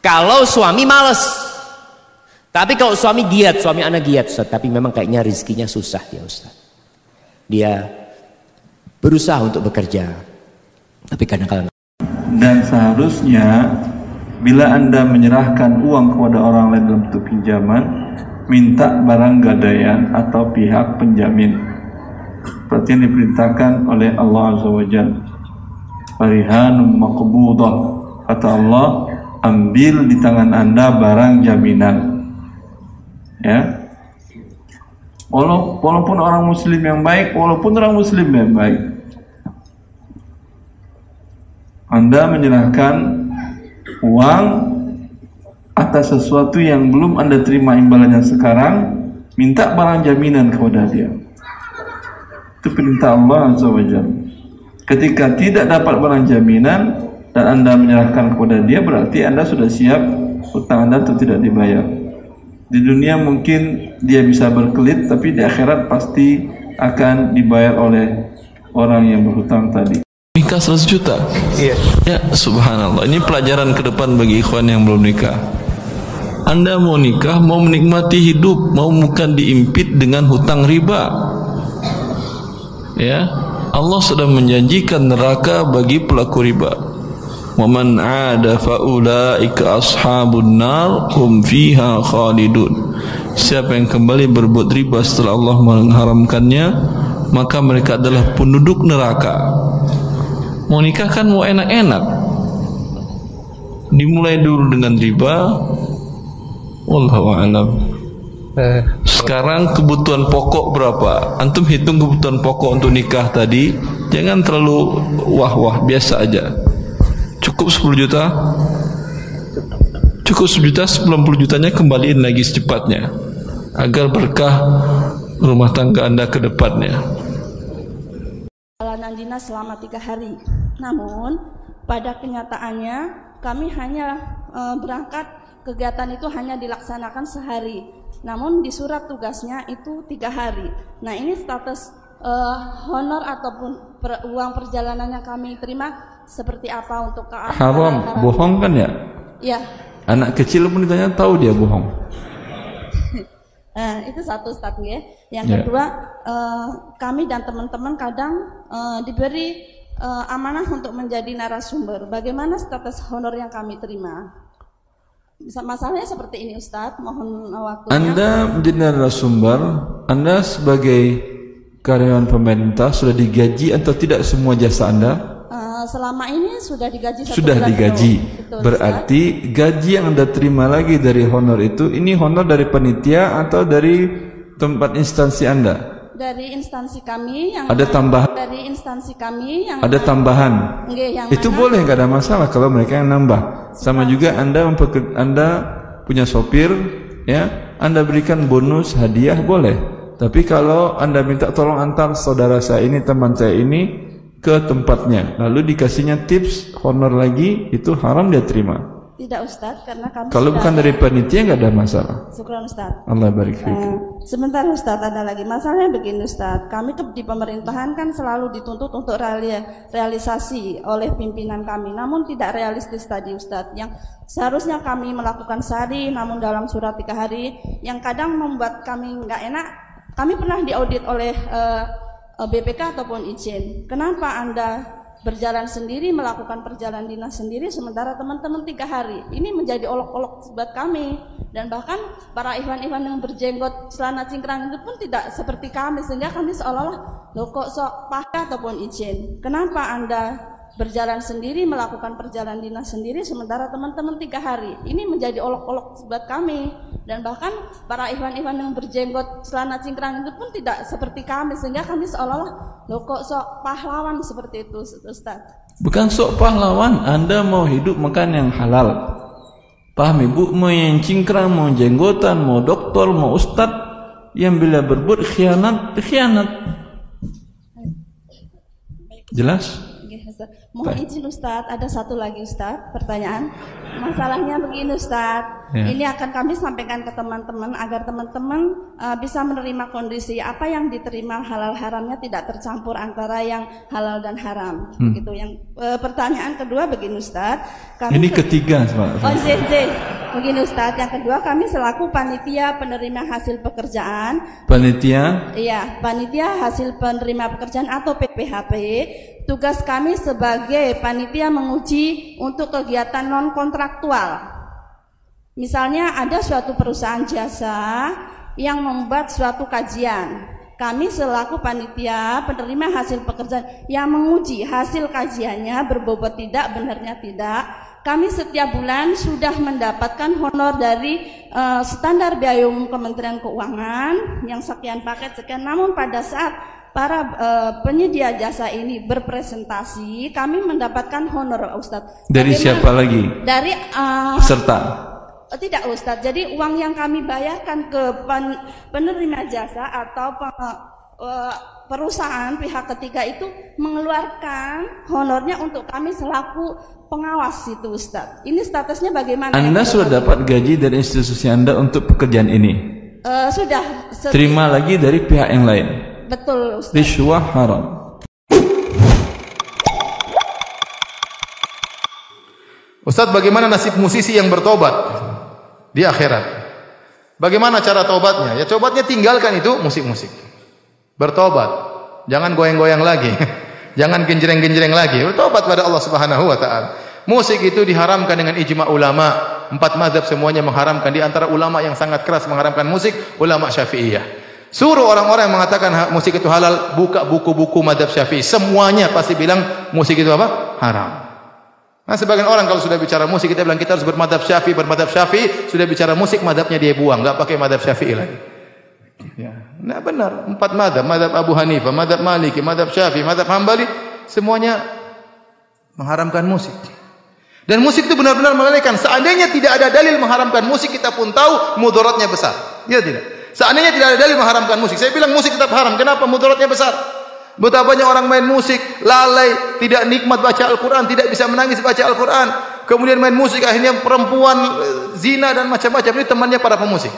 Kalau suami males. Tapi kalau suami giat, suami anak giat, Ustaz. Tapi memang kayaknya rezekinya susah ya Ustaz. Dia berusaha untuk bekerja. Tapi kadang-kadang dan seharusnya bila Anda menyerahkan uang kepada orang lain dalam bentuk pinjaman, minta barang gadaian atau pihak penjamin seperti yang diperintahkan oleh Allah Azza wa Jalla farihanum kata Allah ambil di tangan anda barang jaminan ya walaupun orang muslim yang baik walaupun orang muslim yang baik anda menyerahkan uang atas sesuatu yang belum Anda terima imbalannya sekarang, minta barang jaminan kepada dia. Itu perintah Allah Azza Ketika tidak dapat barang jaminan dan Anda menyerahkan kepada dia, berarti Anda sudah siap hutang Anda itu tidak dibayar. Di dunia mungkin dia bisa berkelit, tapi di akhirat pasti akan dibayar oleh orang yang berhutang tadi. Nikah 100 juta? Iya. Ya, subhanallah. Ini pelajaran ke depan bagi ikhwan yang belum nikah. Anda mau nikah, mau menikmati hidup, mau bukan diimpit dengan hutang riba. Ya, Allah sudah menjanjikan neraka bagi pelaku riba. 'Ada fa ulaika ashabun nar hum fiha khalidun. Siapa yang kembali berbuat riba setelah Allah mengharamkannya, maka mereka adalah penduduk neraka. Mau nikah kan mau enak-enak. Dimulai dulu dengan riba, Wallahu a'lam. Sekarang kebutuhan pokok berapa? Antum hitung kebutuhan pokok untuk nikah tadi, jangan terlalu wah-wah, biasa aja. Cukup 10 juta? Cukup 10 juta, 90 jutanya kembaliin lagi secepatnya. Agar berkah rumah tangga Anda ke depannya. Perjalanan dinas selama tiga hari. Namun, pada kenyataannya kami hanya e, berangkat kegiatan itu hanya dilaksanakan sehari. Namun di surat tugasnya itu tiga hari. Nah ini status uh, honor ataupun per, uang perjalanannya kami terima seperti apa untuk ke Haram, bohong kan ya? Iya. Anak kecil pun ditanya tahu dia bohong. Nah, *laughs* itu satu status ya. Yang yeah. kedua, uh, kami dan teman-teman kadang uh, diberi uh, amanah untuk menjadi narasumber. Bagaimana status honor yang kami terima? Masalahnya seperti ini Ustadz, mohon waktunya. Anda menjadi narasumber, Anda sebagai karyawan pemerintah sudah digaji atau tidak semua jasa Anda? Eh, selama ini sudah digaji satu Sudah bulan digaji. Betul, Berarti gaji yang Anda terima lagi dari honor itu ini honor dari panitia atau dari tempat instansi Anda? Dari instansi kami yang Ada tambahan? dari instansi kami yang Ada tambahan? Nggih, yang Itu mana- boleh nggak ada masalah kalau mereka yang nambah. Sama juga Anda Anda punya sopir, ya, Anda berikan bonus hadiah boleh. Tapi kalau Anda minta tolong antar saudara saya ini, teman saya ini ke tempatnya, lalu dikasihnya tips honor lagi, itu haram dia terima. tidak Ustaz karena kami Kalau bukan dari panitia nggak ada masalah. Syukran Ustaz. Allah barik Eh, fikum. sebentar Ustaz ada lagi masalahnya begini Ustaz kami ke- di pemerintahan kan selalu dituntut untuk reali- realisasi oleh pimpinan kami namun tidak realistis tadi Ustaz yang seharusnya kami melakukan sehari namun dalam surat tiga hari yang kadang membuat kami nggak enak kami pernah diaudit oleh eh, eh, BPK ataupun izin. Kenapa anda berjalan sendiri melakukan perjalanan dinas sendiri sementara teman-teman tiga hari? Ini menjadi olok-olok buat kami. Dan bahkan para ikhwan-ikhwan yang berjenggot celana cingkrang itu pun tidak seperti kami sehingga kami seolah-olah loh sok pakai ataupun izin? Kenapa anda berjalan sendiri melakukan perjalanan dinas sendiri sementara teman-teman tiga hari ini menjadi olok-olok buat kami dan bahkan para ikhwan-ikhwan yang berjenggot celana cingkrang itu pun tidak seperti kami sehingga kami seolah-olah loh kok sok pahlawan seperti itu Ustaz Bukan sok pahlawan, Anda mau hidup makan yang halal. Paham ibu, mau yang cingkrang, mau jenggotan, mau doktor, mau ustad, yang bila berbuat khianat, khianat. Jelas? Mohon izin Ustadz, ada satu lagi Ustadz, pertanyaan. Masalahnya begini Ustadz, Ya. ini akan kami sampaikan ke teman-teman agar teman-teman uh, bisa menerima kondisi apa yang diterima halal haramnya tidak tercampur antara yang halal dan haram. Hmm. Begitu. Yang uh, pertanyaan kedua begini Ustadz, kami Ini ketiga, Pak. Oh. Begini Ustadz, yang kedua kami selaku panitia penerima hasil pekerjaan Panitia, Iya, panitia hasil penerima pekerjaan atau PPHP. Tugas kami sebagai panitia menguji untuk kegiatan non kontraktual. Misalnya ada suatu perusahaan jasa yang membuat suatu kajian. Kami selaku panitia penerima hasil pekerjaan yang menguji hasil kajiannya berbobot tidak, benarnya tidak. Kami setiap bulan sudah mendapatkan honor dari eh, standar biaya umum Kementerian Keuangan yang sekian paket sekian. Namun pada saat para eh, penyedia jasa ini berpresentasi, kami mendapatkan honor Ustadz. dari Bagaimana- siapa lagi? Dari eh, Peserta. Oh, tidak Ustadz, jadi uang yang kami bayarkan ke pen- penerima jasa atau pe- eh, perusahaan pihak ketiga itu mengeluarkan honornya untuk kami selaku pengawas itu Ustadz. Ini statusnya bagaimana? Anda sudah dapat gaji dari institusi Anda untuk pekerjaan ini. Eh, sudah. Terima lagi dari pihak yang lain. Betul Ustadz. Rishwah haram. Ustadz bagaimana nasib musisi yang bertobat di akhirat? Bagaimana cara tobatnya? Ya tobatnya tinggalkan itu musik-musik. Bertobat. Jangan goyang-goyang lagi. *laughs* Jangan genjreng-genjreng lagi. Bertobat pada Allah Subhanahu wa taala. Musik itu diharamkan dengan ijma ulama. Empat mazhab semuanya mengharamkan. Di antara ulama yang sangat keras mengharamkan musik, ulama Syafi'iyah. Suruh orang-orang yang mengatakan musik itu halal, buka buku-buku mazhab Syafi'i. Semuanya pasti bilang musik itu apa? Haram. Nah, sebagian orang kalau sudah bicara musik kita bilang kita harus bermadhab syafi'i, bermadhab syafi'i, sudah bicara musik madhabnya dia buang, nggak pakai madhab syafi'i lagi. Ya, nah benar, empat madhab, madhab Abu Hanifah, madhab Maliki, madhab Syafi'i, madhab Hambali, semuanya mengharamkan musik. Dan musik itu benar-benar melalaikan. Seandainya tidak ada dalil mengharamkan musik, kita pun tahu mudaratnya besar. Ya tidak? Seandainya tidak ada dalil mengharamkan musik, saya bilang musik tetap haram. Kenapa? Mudaratnya besar. Betapa banyak orang main musik, lalai, tidak nikmat baca Al-Quran, tidak bisa menangis baca Al-Quran. Kemudian main musik, akhirnya perempuan zina dan macam-macam. Ini temannya para pemusik.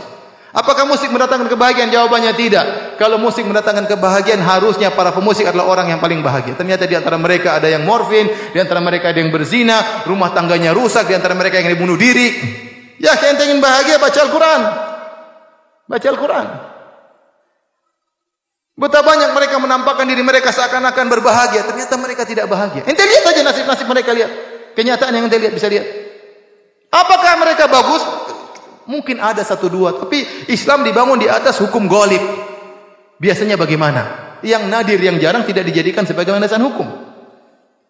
Apakah musik mendatangkan kebahagiaan? Jawabannya tidak. Kalau musik mendatangkan kebahagiaan, harusnya para pemusik adalah orang yang paling bahagia. Ternyata di antara mereka ada yang morfin, di antara mereka ada yang berzina, rumah tangganya rusak, di antara mereka yang dibunuh diri. Ya, kalian ingin bahagia, baca Al-Quran. Baca Al-Quran. Betapa banyak mereka menampakkan diri mereka seakan-akan berbahagia, ternyata mereka tidak bahagia. Ente lihat aja nasib-nasib mereka lihat. Kenyataan yang ente lihat bisa lihat. Apakah mereka bagus? Mungkin ada satu dua, tapi Islam dibangun di atas hukum golib. Biasanya bagaimana? yang nadir, yang jarang tidak dijadikan sebagai landasan hukum.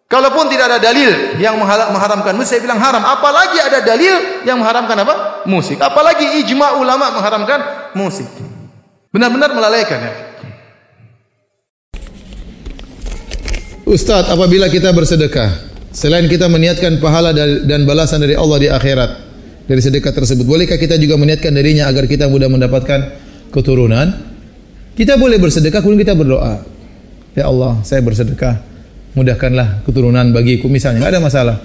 Kalaupun tidak ada dalil yang mengharamkan musik, saya bilang haram. Apalagi ada dalil yang mengharamkan apa? Musik. Apalagi ijma ulama mengharamkan musik. Benar-benar melalaikan ya. Ustadz, apabila kita bersedekah, selain kita meniatkan pahala dan balasan dari Allah di akhirat dari sedekah tersebut, bolehkah kita juga meniatkan darinya agar kita mudah mendapatkan keturunan? Kita boleh bersedekah kemudian kita berdoa. Ya Allah, saya bersedekah, mudahkanlah keturunan bagiku misalnya, nggak ada masalah.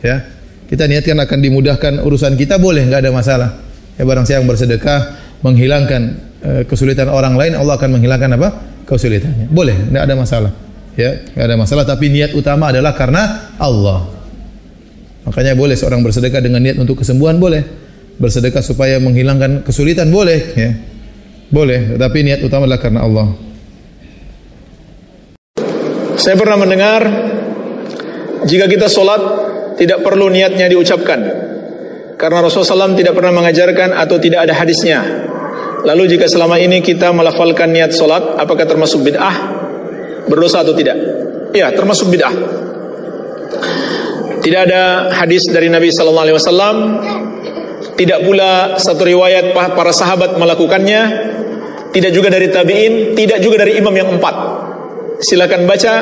Ya, kita niatkan akan dimudahkan urusan kita boleh, nggak ada masalah. Ya barang siapa yang bersedekah menghilangkan e, kesulitan orang lain, Allah akan menghilangkan apa? kesulitannya. Boleh, nggak ada masalah ya nggak ada masalah tapi niat utama adalah karena Allah makanya boleh seorang bersedekah dengan niat untuk kesembuhan boleh bersedekah supaya menghilangkan kesulitan boleh ya boleh tapi niat utama adalah karena Allah saya pernah mendengar jika kita sholat tidak perlu niatnya diucapkan karena Rasulullah SAW tidak pernah mengajarkan atau tidak ada hadisnya lalu jika selama ini kita melafalkan niat sholat apakah termasuk bid'ah berdosa atau tidak? Ya, termasuk bid'ah. Tidak ada hadis dari Nabi wasallam, tidak pula satu riwayat para sahabat melakukannya, tidak juga dari tabi'in, tidak juga dari imam yang empat. Silakan baca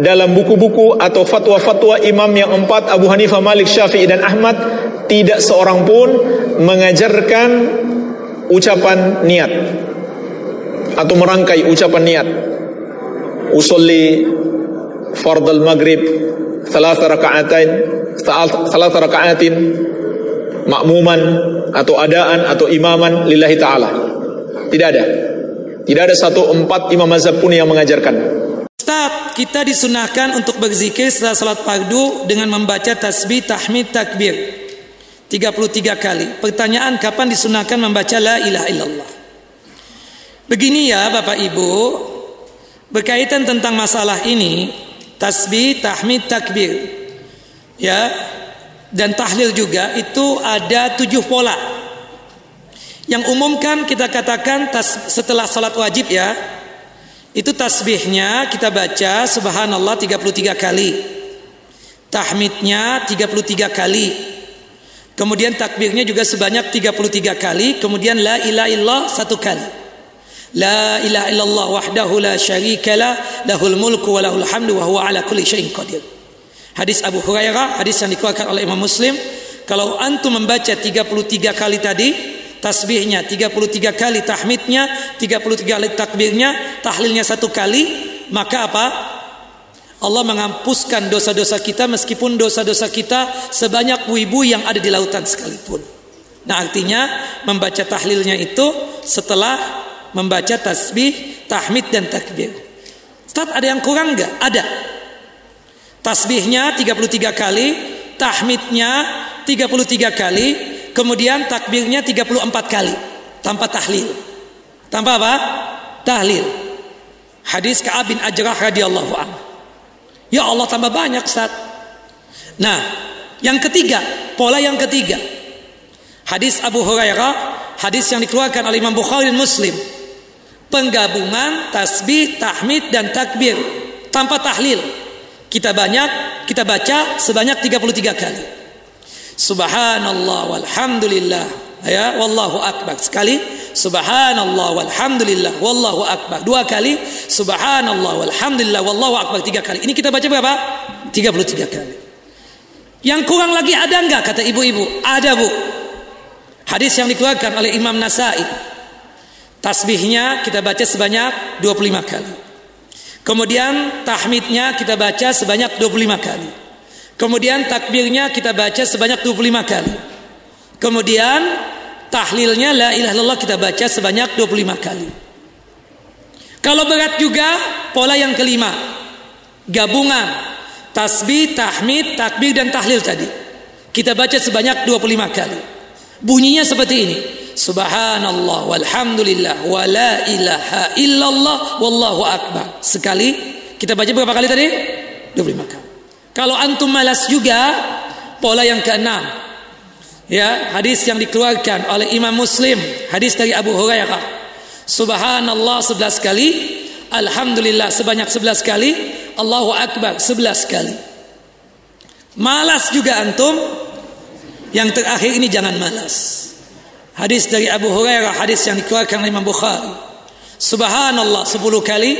dalam buku-buku atau fatwa-fatwa imam yang empat Abu Hanifah, Malik, Syafi'i dan Ahmad tidak seorang pun mengajarkan ucapan niat atau merangkai ucapan niat. Usolli fardal maghrib salat raka'atain salat raka'atin makmuman atau adaan atau imaman lillahi ta'ala. Tidak ada tidak ada satu empat imam mazhab pun yang mengajarkan. Ustaz, kita disunahkan untuk berzikir setelah salat fardu dengan membaca tasbih, tahmid, takbir. 33 kali. Pertanyaan kapan disunahkan membaca la ilaha illallah? Begini ya Bapak Ibu, berkaitan tentang masalah ini tasbih, tahmid, takbir. Ya. Dan tahlil juga itu ada tujuh pola yang umumkan kita katakan tas, setelah salat wajib ya. Itu tasbihnya kita baca subhanallah 33 kali. Tahmidnya 33 kali. Kemudian takbirnya juga sebanyak 33 kali. Kemudian la ilaha illallah satu kali. La ilaha illallah wahdahu la syarika la lahul mulku wa lahul hamdu wa huwa ala kulli syai'in qadir. Hadis Abu Hurairah, hadis yang dikeluarkan oleh Imam Muslim, kalau antum membaca 33 kali tadi, tasbihnya 33 kali, tahmidnya 33 kali takbirnya, tahlilnya satu kali, maka apa? Allah menghapuskan dosa-dosa kita meskipun dosa-dosa kita sebanyak wibu yang ada di lautan sekalipun. Nah artinya membaca tahlilnya itu setelah membaca tasbih, tahmid dan takbir. Ustaz ada yang kurang enggak? Ada. Tasbihnya 33 kali, tahmidnya 33 kali, kemudian takbirnya 34 kali tanpa tahlil. Tanpa apa? Tahlil. Hadis Ka'ab bin Ajrah radhiyallahu anhu. Ya Allah tambah banyak Ustaz. Nah, yang ketiga, pola yang ketiga. Hadis Abu Hurairah, hadis yang dikeluarkan oleh Imam Bukhari dan Muslim penggabungan tasbih, tahmid dan takbir tanpa tahlil. Kita banyak, kita baca sebanyak 33 kali. Subhanallah walhamdulillah. Ya wallahu akbar. Sekali subhanallah walhamdulillah wallahu akbar. Dua kali subhanallah walhamdulillah wallahu akbar. Tiga kali. Ini kita baca berapa? 33 kali. Yang kurang lagi ada enggak? Kata ibu-ibu. Ada bu. Hadis yang dikeluarkan oleh Imam Nasai. Tasbihnya kita baca sebanyak 25 kali. Kemudian tahmidnya kita baca sebanyak 25 kali. Kemudian takbirnya kita baca sebanyak 25 kali. Kemudian tahlilnya la ilaha illallah kita baca sebanyak 25 kali. Kalau berat juga pola yang kelima. Gabungan tasbih, tahmid, takbir dan tahlil tadi. Kita baca sebanyak 25 kali. Bunyinya seperti ini. Subhanallah walhamdulillah wa la ilaha illallah wallahu akbar. Sekali kita baca berapa kali tadi? 25 kali. Kalau antum malas juga pola yang keenam. Ya, hadis yang dikeluarkan oleh Imam Muslim, hadis dari Abu Hurairah. Subhanallah 11 kali, Alhamdulillah sebanyak 11 kali, Allahu Akbar 11 kali. Malas juga antum. Yang terakhir ini jangan malas. Hadis dari Abu Hurairah, hadis yang dikeluarkan oleh Imam Bukhari. Subhanallah 10 kali,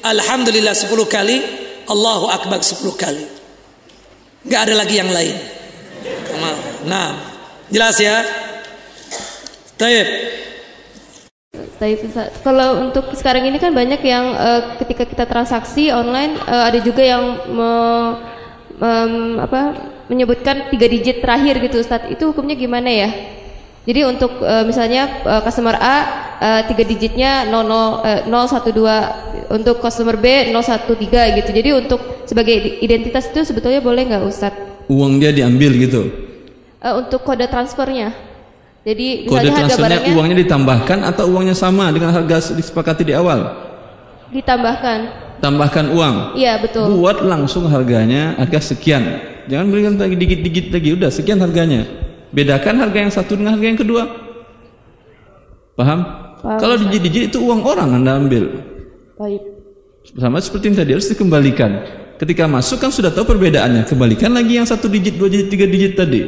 Alhamdulillah 10 kali, Allahu Akbar 10 kali. Gak ada lagi yang lain. Nah, jelas ya? Taib. Taib Kalau untuk sekarang ini kan banyak yang uh, ketika kita transaksi online uh, ada juga yang me, um, apa menyebutkan tiga digit terakhir gitu Ustaz. Itu hukumnya gimana ya? Jadi untuk uh, misalnya uh, customer A uh, tiga digitnya 00 uh, 012 untuk customer B 013 gitu. Jadi untuk sebagai identitas itu sebetulnya boleh nggak Ustadz? Uang dia diambil gitu. Uh, untuk kode transfernya. Jadi kode transfernya barangnya, uangnya ditambahkan atau uangnya sama dengan harga disepakati di awal? Ditambahkan. Tambahkan uang. Iya betul. Buat langsung harganya harga sekian. Jangan berikan lagi dikit-dikit lagi. Udah sekian harganya Bedakan harga yang satu dengan harga yang kedua. Paham? Paham Kalau digit-digit itu uang orang Anda ambil. Baik. Sama seperti yang tadi harus dikembalikan. Ketika masuk kan sudah tahu perbedaannya. Kembalikan lagi yang satu digit, dua digit, tiga digit tadi.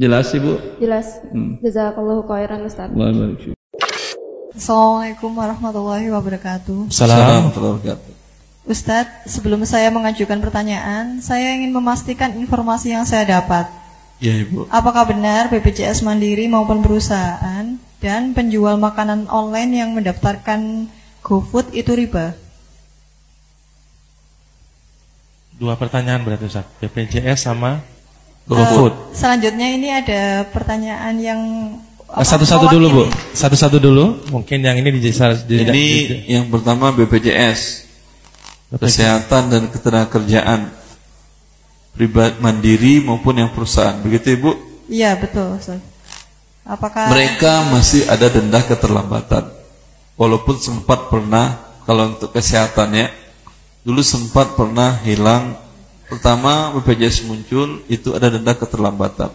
Jelas Ibu? Jelas. Hmm. Jazakallahu khairan Ustaz. Assalamualaikum warahmatullahi wabarakatuh. Assalamualaikum warahmatullahi wabarakatuh. Ustadz, sebelum saya mengajukan pertanyaan, saya ingin memastikan informasi yang saya dapat. Ya Ibu. Apakah benar BPJS Mandiri maupun perusahaan dan penjual makanan online yang mendaftarkan GoFood itu riba? Dua pertanyaan berarti Ustaz. BPJS sama GoFood. Uh, selanjutnya ini ada pertanyaan yang satu-satu dulu Bu. Satu-satu dulu. Mungkin yang ini dijelasan. Ini yang pertama BPJS. Kesehatan dan ketenagakerjaan pribadi mandiri maupun yang perusahaan. Begitu Ibu? Iya, betul, Ustaz. Apakah mereka masih ada denda keterlambatan? Walaupun sempat pernah kalau untuk kesehatan ya, dulu sempat pernah hilang pertama BPJS muncul itu ada denda keterlambatan.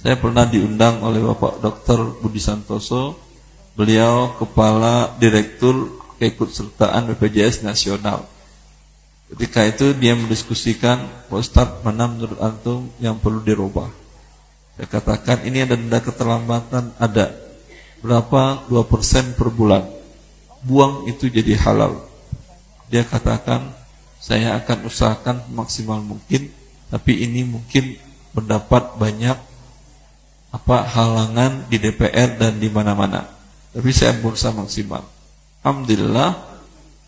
Saya pernah diundang oleh Bapak Dr. Budi Santoso, beliau kepala direktur keikutsertaan BPJS nasional. Ketika itu dia mendiskusikan, Pak Ustaz, mana menurut antum yang perlu dirubah? Saya katakan ini ada denda keterlambatan, ada. Berapa? 2% per bulan. Buang itu jadi halal. Dia katakan, saya akan usahakan maksimal mungkin, tapi ini mungkin mendapat banyak apa halangan di DPR dan di mana-mana. Tapi saya berusaha maksimal. Alhamdulillah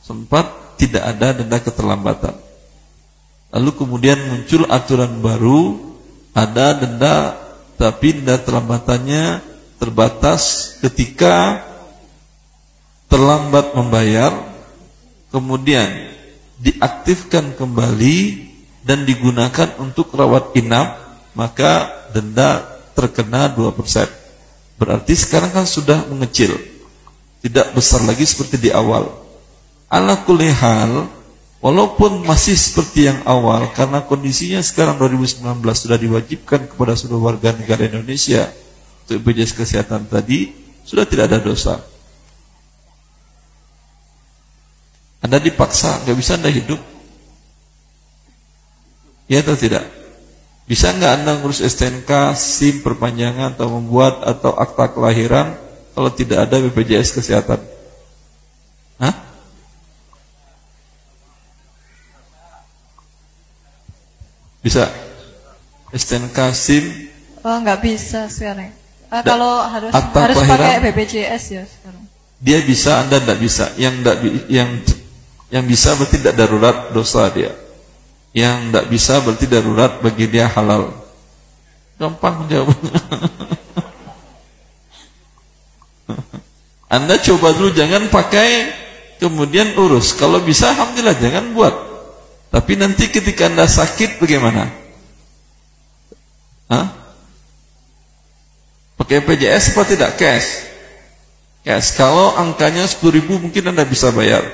sempat tidak ada denda keterlambatan. Lalu kemudian muncul aturan baru, ada denda tapi denda terlambatannya terbatas ketika terlambat membayar, kemudian diaktifkan kembali dan digunakan untuk rawat inap, maka denda terkena 2%. Berarti sekarang kan sudah mengecil. Tidak besar lagi seperti di awal. Ala kulli hal, walaupun masih seperti yang awal, karena kondisinya sekarang 2019 sudah diwajibkan kepada seluruh warga negara Indonesia untuk BPJS Kesehatan tadi, sudah tidak ada dosa. Anda dipaksa, nggak bisa Anda hidup. Ya atau tidak? Bisa nggak Anda ngurus STNK, SIM perpanjangan atau membuat atau akta kelahiran kalau tidak ada BPJS Kesehatan? Bisa? STNK SIM? Oh, nggak bisa sekarang. Uh, kalau harus harus pakai BPJS ya sekarang. Dia bisa, Anda tidak bisa. Yang tidak yang yang bisa berarti tidak darurat dosa dia. Yang tidak bisa berarti darurat bagi dia halal. Gampang jawabnya. *laughs* Anda coba dulu jangan pakai kemudian urus. Kalau bisa alhamdulillah jangan buat. Tapi nanti ketika Anda sakit bagaimana? Hah? Pakai PJS apa tidak? Cash. Cash. Kalau angkanya 10 ribu mungkin Anda bisa bayar.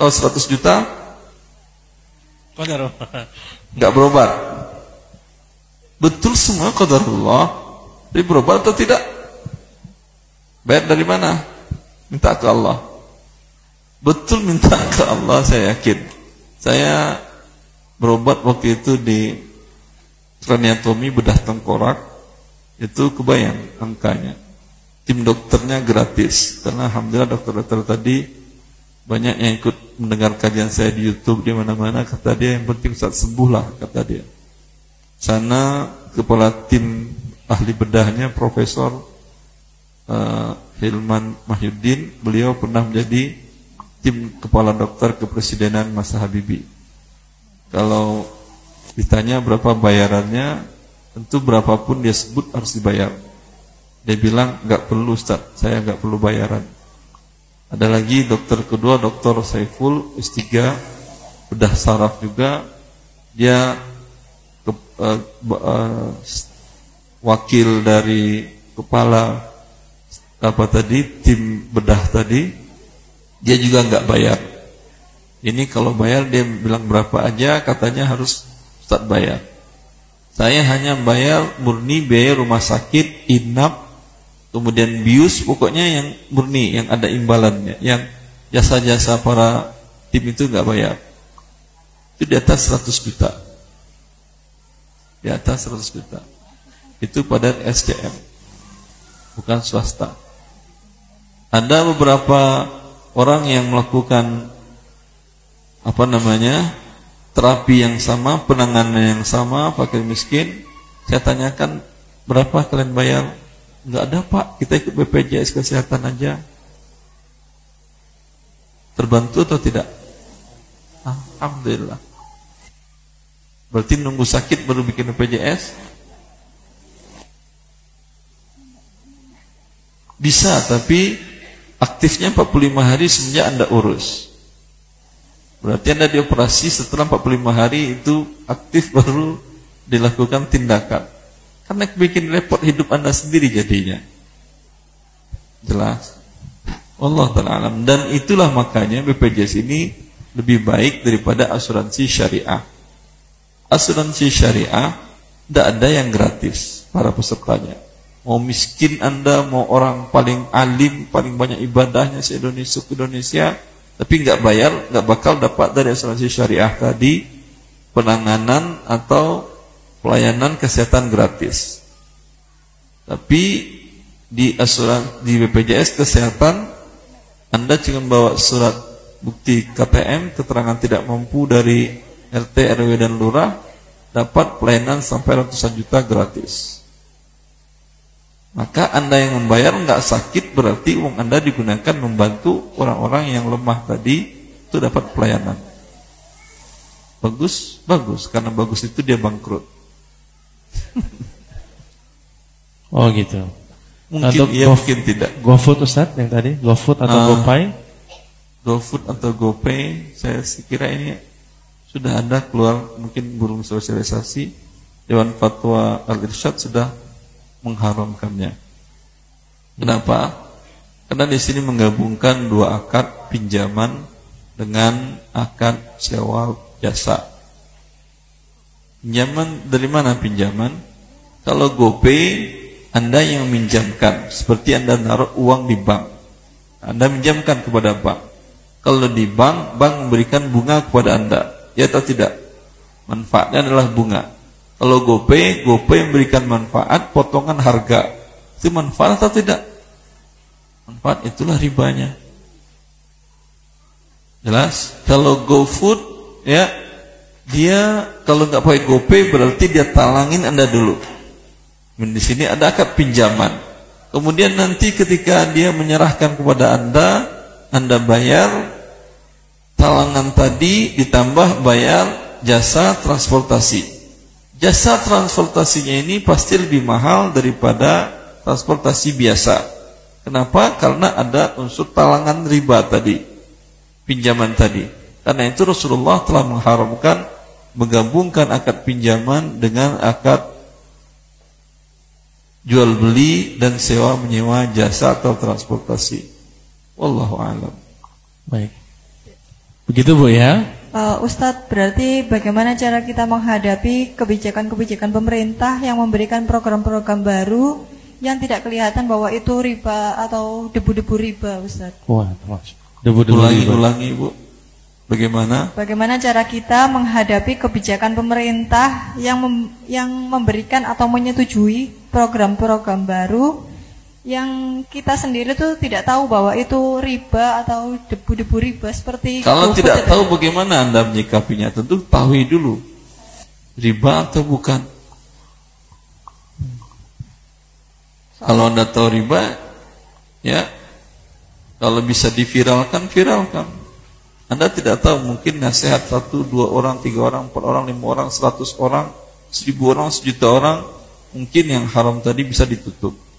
Kalau 100 juta? Enggak berobat. Betul semua qadarullah. Tapi berobat atau tidak? Bayar dari mana? Minta ke Allah. Betul minta ke Allah saya yakin. Saya berobat waktu itu di kraniatomi bedah tengkorak itu kebayang angkanya. Tim dokternya gratis karena alhamdulillah dokter-dokter tadi banyak yang ikut mendengar kajian saya di YouTube di mana-mana kata dia yang penting saat sembuh lah kata dia. Sana kepala tim ahli bedahnya Profesor uh, Hilman Mahyudin, beliau pernah menjadi tim kepala dokter kepresidenan masa Habibie. Kalau ditanya berapa bayarannya, tentu berapapun dia sebut harus dibayar. Dia bilang nggak perlu Ustaz, saya nggak perlu bayaran. Ada lagi dokter kedua, dokter Saiful S3 bedah saraf juga. Dia ke, uh, uh, wakil dari kepala apa tadi tim bedah tadi, dia juga nggak bayar. Ini kalau bayar dia bilang berapa aja, katanya harus Ustaz bayar. Saya hanya bayar murni biaya rumah sakit, inap, kemudian bius pokoknya yang murni yang ada imbalannya. Yang jasa-jasa para tim itu nggak bayar. Itu di atas 100 juta. Di atas 100 juta. Itu pada SCM bukan swasta. Ada beberapa orang yang melakukan apa namanya terapi yang sama penanganan yang sama fakir miskin saya tanyakan berapa kalian bayar Enggak ada pak, kita ikut BPJS kesehatan aja. Terbantu atau tidak? Alhamdulillah. Berarti nunggu sakit baru bikin BPJS? Bisa, tapi aktifnya 45 hari semenjak Anda urus. Berarti Anda dioperasi setelah 45 hari itu aktif baru dilakukan tindakan. Karena bikin repot hidup anda sendiri jadinya. Jelas. Allah Ta'ala. Dan itulah makanya BPJS ini lebih baik daripada asuransi syariah. Asuransi syariah tidak ada yang gratis para pesertanya. Mau miskin anda, mau orang paling alim, paling banyak ibadahnya se Indonesia, Indonesia, tapi nggak bayar, nggak bakal dapat dari asuransi syariah tadi penanganan atau pelayanan kesehatan gratis. Tapi di asuran di BPJS kesehatan Anda cuma bawa surat bukti KTM keterangan tidak mampu dari RT RW dan lurah dapat pelayanan sampai ratusan juta gratis. Maka Anda yang membayar nggak sakit berarti uang Anda digunakan membantu orang-orang yang lemah tadi itu dapat pelayanan. Bagus, bagus karena bagus itu dia bangkrut. *laughs* oh gitu. Mungkin atau iya, go, mungkin tidak. GoFood Ustaz yang tadi, GoFood atau uh, GoPay? GoFood atau GoPay, saya kira ini sudah ada keluar mungkin burung sosialisasi Dewan Fatwa Al-Irsyad sudah mengharamkannya. Kenapa? Karena di sini menggabungkan dua akad pinjaman dengan akad sewa jasa. Pinjaman dari mana pinjaman? Kalau GoPay Anda yang minjamkan seperti Anda naruh uang di bank. Anda minjamkan kepada bank. Kalau di bank, bank memberikan bunga kepada Anda. Ya atau tidak? Manfaatnya adalah bunga. Kalau GoPay, GoPay memberikan manfaat potongan harga. Itu manfaat atau tidak? Manfaat itulah ribanya. Jelas? Kalau GoFood ya dia kalau nggak pakai GoPay berarti dia talangin Anda dulu. Di sini ada akad pinjaman. Kemudian nanti ketika dia menyerahkan kepada Anda, Anda bayar talangan tadi ditambah bayar jasa transportasi. Jasa transportasinya ini pasti lebih mahal daripada transportasi biasa. Kenapa? Karena ada unsur talangan riba tadi, pinjaman tadi. Karena itu Rasulullah telah mengharamkan menggabungkan akad pinjaman dengan akad jual beli dan sewa menyewa jasa atau transportasi. Wallahu alam. Baik. Begitu Bu ya? Uh, Ustadz, berarti bagaimana cara kita menghadapi kebijakan-kebijakan pemerintah yang memberikan program-program baru yang tidak kelihatan bahwa itu riba atau debu-debu riba, Ustadz? Wah, ulangi, ulangi Bu. Bagaimana? Bagaimana cara kita menghadapi kebijakan pemerintah yang mem yang memberikan atau menyetujui program-program baru yang kita sendiri tuh tidak tahu bahwa itu riba atau debu-debu riba seperti Kalau tidak itu. tahu bagaimana Anda menyikapinya, tentu tahui dulu. Riba atau bukan? Kalau Anda tahu riba, ya kalau bisa diviralkan, viralkan. Anda tidak tahu mungkin nasihat satu, dua orang, tiga orang, empat orang, lima orang, seratus orang, seribu orang, sejuta orang, mungkin yang haram tadi bisa ditutup.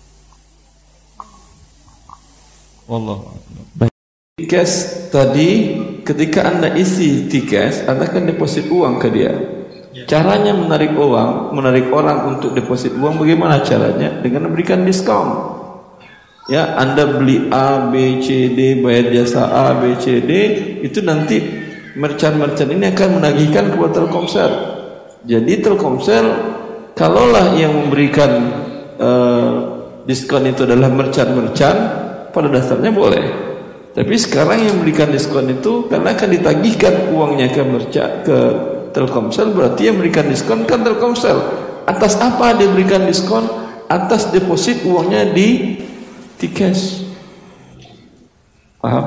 Wallahu a'lam. Tiket tadi ketika Anda isi tiket, Anda kan deposit uang ke dia. Caranya menarik uang, menarik orang untuk deposit uang bagaimana caranya? Dengan memberikan diskon. Ya, Anda beli A, B, C, D, bayar jasa A, B, C, D, itu nanti merchant-merchant ini akan menagihkan kepada Telkomsel. Jadi Telkomsel kalaulah yang memberikan eh, diskon itu adalah merchant-merchant, pada dasarnya boleh. Tapi sekarang yang memberikan diskon itu karena akan ditagihkan uangnya ke merchant ke Telkomsel berarti yang memberikan diskon kan Telkomsel. Atas apa dia berikan diskon? Atas deposit uangnya di T-Cash. Paham?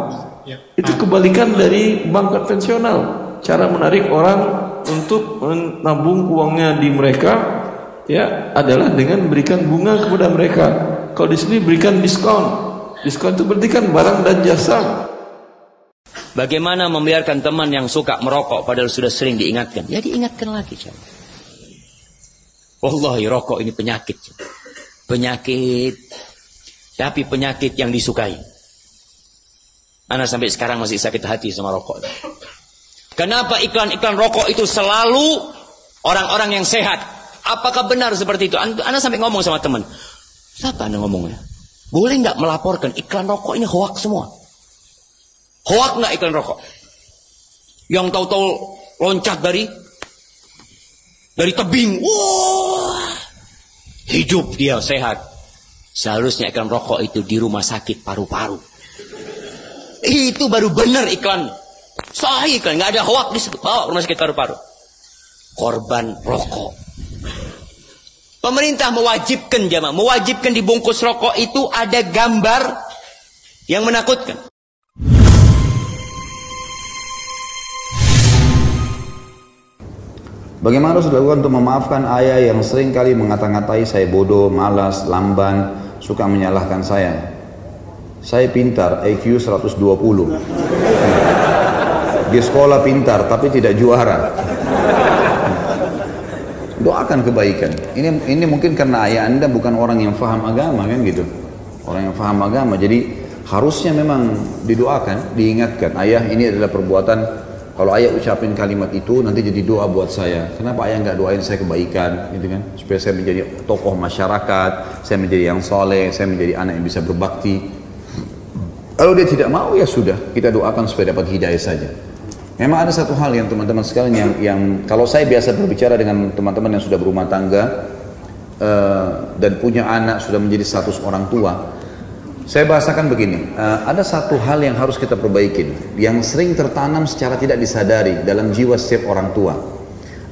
Itu kebalikan dari bank konvensional. Cara menarik orang untuk menabung uangnya di mereka ya adalah dengan memberikan bunga kepada mereka. Kalau di sini berikan diskon. Diskon itu berarti kan barang dan jasa. Bagaimana membiarkan teman yang suka merokok padahal sudah sering diingatkan? Ya diingatkan lagi. Coba. Wallahi rokok ini penyakit. Penyakit. Tapi penyakit yang disukai. Ana sampai sekarang masih sakit hati sama rokok. Kenapa iklan-iklan rokok itu selalu orang-orang yang sehat? Apakah benar seperti itu? Ana Ana sampai ngomong sama teman. Siapa Anda ngomongnya? Boleh nggak melaporkan iklan rokok ini hoak semua? Hoak nggak iklan rokok? Yang tahu-tahu loncat dari dari tebing, wah, hidup dia sehat. Seharusnya iklan rokok itu di rumah sakit paru-paru. Itu baru benar iklan. Sahih iklan, nggak ada hoak disebut bawa rumah sakit paru-paru. Korban rokok. Pemerintah mewajibkan jamaah, mewajibkan di bungkus rokok itu ada gambar yang menakutkan. Bagaimana harus dilakukan untuk memaafkan ayah yang sering kali mengata-ngatai saya bodoh, malas, lamban, suka menyalahkan saya. Saya pintar, IQ 120. Di sekolah pintar, tapi tidak juara. Doakan kebaikan. Ini ini mungkin karena ayah anda bukan orang yang faham agama kan gitu. Orang yang faham agama. Jadi harusnya memang didoakan, diingatkan. Ayah ini adalah perbuatan kalau ayah ucapin kalimat itu nanti jadi doa buat saya. Kenapa ayah nggak doain saya kebaikan, gitu kan? Supaya saya menjadi tokoh masyarakat, saya menjadi yang soleh, saya menjadi anak yang bisa berbakti. Kalau dia tidak mau ya sudah, kita doakan supaya dapat hidayah saja. Memang ada satu hal yang teman-teman sekalian yang, yang kalau saya biasa berbicara dengan teman-teman yang sudah berumah tangga uh, dan punya anak sudah menjadi status orang tua, saya bahasakan begini, uh, ada satu hal yang harus kita perbaikin, yang sering tertanam secara tidak disadari dalam jiwa setiap orang tua.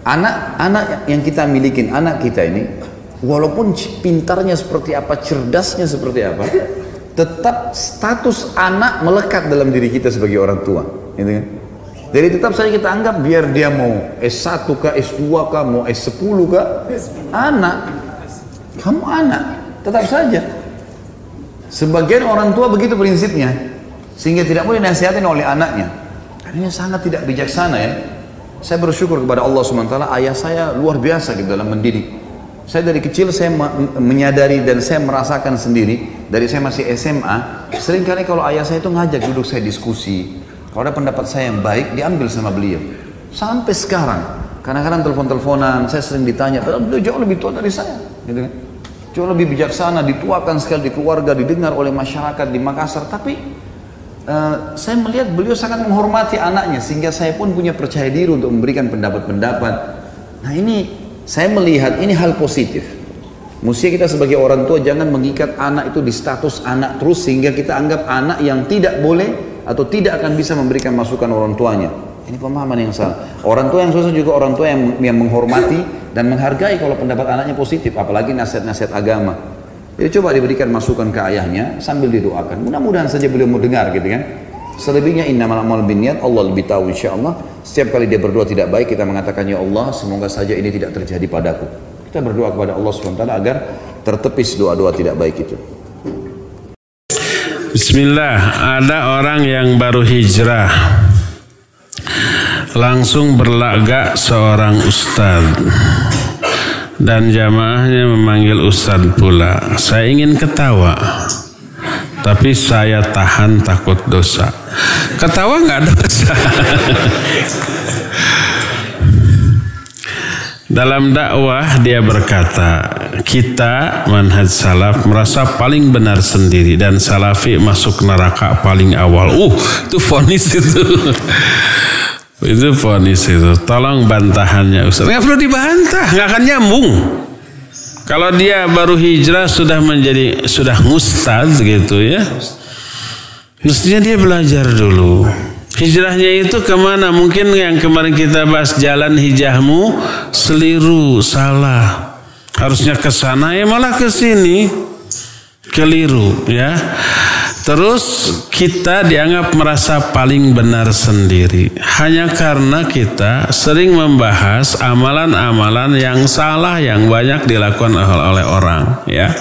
Anak-anak yang kita milikin, anak kita ini, walaupun pintarnya seperti apa, cerdasnya seperti apa, tetap status anak melekat dalam diri kita sebagai orang tua. Gitu kan? Jadi tetap saja kita anggap biar dia mau S1 kah, S2 kah, mau S10 kah, anak, kamu anak, tetap saja. Sebagian orang tua begitu prinsipnya, sehingga tidak boleh dinasihatin oleh anaknya. Ini sangat tidak bijaksana ya. Saya bersyukur kepada Allah SWT, ayah saya luar biasa gitu dalam mendidik. Saya dari kecil saya menyadari dan saya merasakan sendiri, dari saya masih SMA, sering kali kalau ayah saya itu ngajak duduk saya diskusi, kalau ada pendapat saya yang baik, diambil sama beliau. Sampai sekarang, kadang-kadang telepon-teleponan, saya sering ditanya, beliau jauh lebih tua dari saya. Gitu kan? Jauh lebih bijaksana, dituakan sekali di keluarga, didengar oleh masyarakat di Makassar. Tapi uh, saya melihat beliau sangat menghormati anaknya, sehingga saya pun punya percaya diri untuk memberikan pendapat-pendapat. Nah ini, saya melihat ini hal positif. Mesti kita sebagai orang tua jangan mengikat anak itu di status anak terus sehingga kita anggap anak yang tidak boleh atau tidak akan bisa memberikan masukan orang tuanya. Ini pemahaman yang salah. Orang tua yang susah juga orang tua yang, yang menghormati dan menghargai kalau pendapat anaknya positif, apalagi nasihat-nasihat agama. Jadi coba diberikan masukan ke ayahnya sambil didoakan. Mudah-mudahan saja beliau mau dengar gitu kan. Selebihnya innamal amal niat Allah lebih tahu insya Allah. Setiap kali dia berdoa tidak baik kita mengatakan ya Allah semoga saja ini tidak terjadi padaku. Kita berdoa kepada Allah SWT agar tertepis doa-doa tidak baik itu. Bismillah, ada orang yang baru hijrah langsung berlagak seorang ustadz dan jamaahnya memanggil ustadz pula. Saya ingin ketawa, tapi saya tahan takut dosa. Ketawa nggak dosa. *laughs* Dalam dakwah dia berkata, kita manhaj salaf merasa paling benar sendiri dan salafi masuk neraka paling awal. Uh, itu fonis itu. *laughs* itu fonis itu. Tolong bantahannya Ustaz. Nggak perlu dibantah, nggak akan nyambung. Kalau dia baru hijrah sudah menjadi sudah mustad gitu ya. Mestinya dia belajar dulu. Hijrahnya itu ke mana? Mungkin yang kemarin kita bahas jalan hijahmu seliru, salah. Harusnya ke sana ya malah ke sini. Keliru ya. Terus kita dianggap merasa paling benar sendiri hanya karena kita sering membahas amalan-amalan yang salah yang banyak dilakukan oleh orang ya.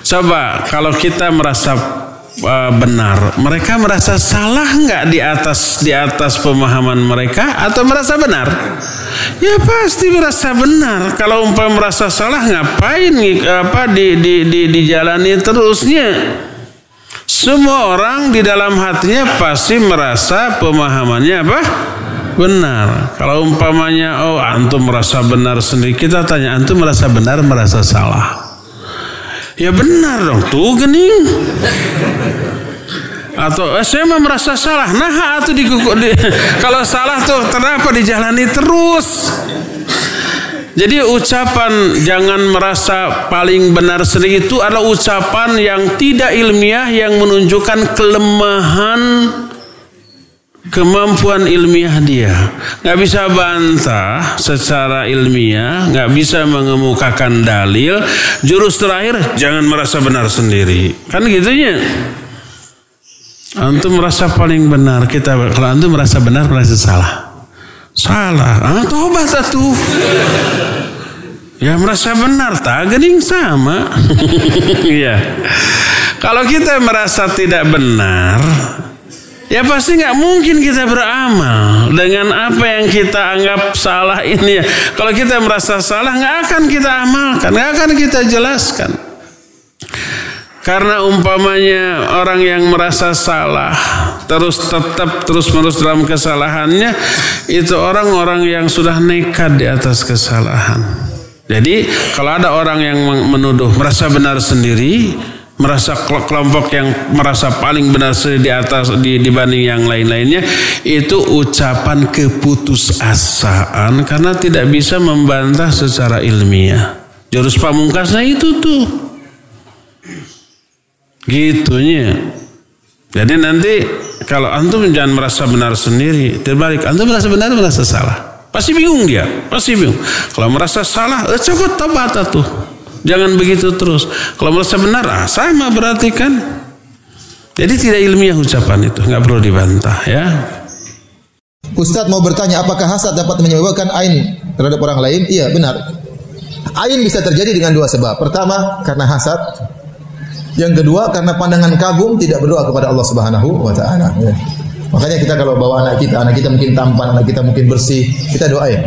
Coba kalau kita merasa uh, benar. Mereka merasa salah nggak di atas di atas pemahaman mereka atau merasa benar? Ya pasti merasa benar. Kalau umpah merasa salah ngapain apa di di di dijalani terusnya? Semua orang di dalam hatinya pasti merasa pemahamannya apa? Benar. Kalau umpamanya oh antum merasa benar sendiri, kita tanya antum merasa benar merasa salah. Ya benar dong, tuh gening. Atau eh, saya mah merasa salah. Nah, atau di, di *laughs* kalau salah tuh kenapa dijalani terus? Jadi ucapan jangan merasa paling benar sendiri itu adalah ucapan yang tidak ilmiah yang menunjukkan kelemahan kemampuan ilmiah dia. Nggak bisa bantah secara ilmiah nggak bisa mengemukakan dalil. Jurus terakhir jangan merasa benar sendiri. Kan gitunya. Antum merasa paling benar kita kalau antum merasa benar merasa salah. Salah. Ah tobat tuh ya merasa benar tak gening sama. *laughs* Ya kalau kita merasa tidak benar Ya pasti nggak mungkin kita beramal dengan apa yang kita anggap salah ini. Ya. Kalau kita merasa salah nggak akan kita amalkan, nggak akan kita jelaskan. Karena umpamanya orang yang merasa salah terus tetap terus menerus dalam kesalahannya itu orang-orang yang sudah nekat di atas kesalahan. Jadi kalau ada orang yang menuduh merasa benar sendiri, merasa kelompok yang merasa paling benar di atas di, dibanding yang lain-lainnya itu ucapan keputusasaan karena tidak bisa membantah secara ilmiah. Jurus pamungkasnya itu tuh. Gitunya. Jadi nanti kalau antum jangan merasa benar sendiri, terbalik antum merasa benar merasa salah. Pasti bingung dia, pasti bingung. Kalau merasa salah, eh, coba tobat tuh. Jangan begitu terus. Kalau merasa benar, ah, sama berarti kan. Jadi tidak ilmiah ucapan itu, nggak perlu dibantah ya. Ustadz mau bertanya apakah hasad dapat menyebabkan ain terhadap orang lain? Iya benar. Ain bisa terjadi dengan dua sebab. Pertama karena hasad. Yang kedua karena pandangan kagum tidak berdoa kepada Allah Subhanahu wa taala. Ya. Makanya kita kalau bawa anak kita, anak kita mungkin tampan, anak kita mungkin bersih, kita doain.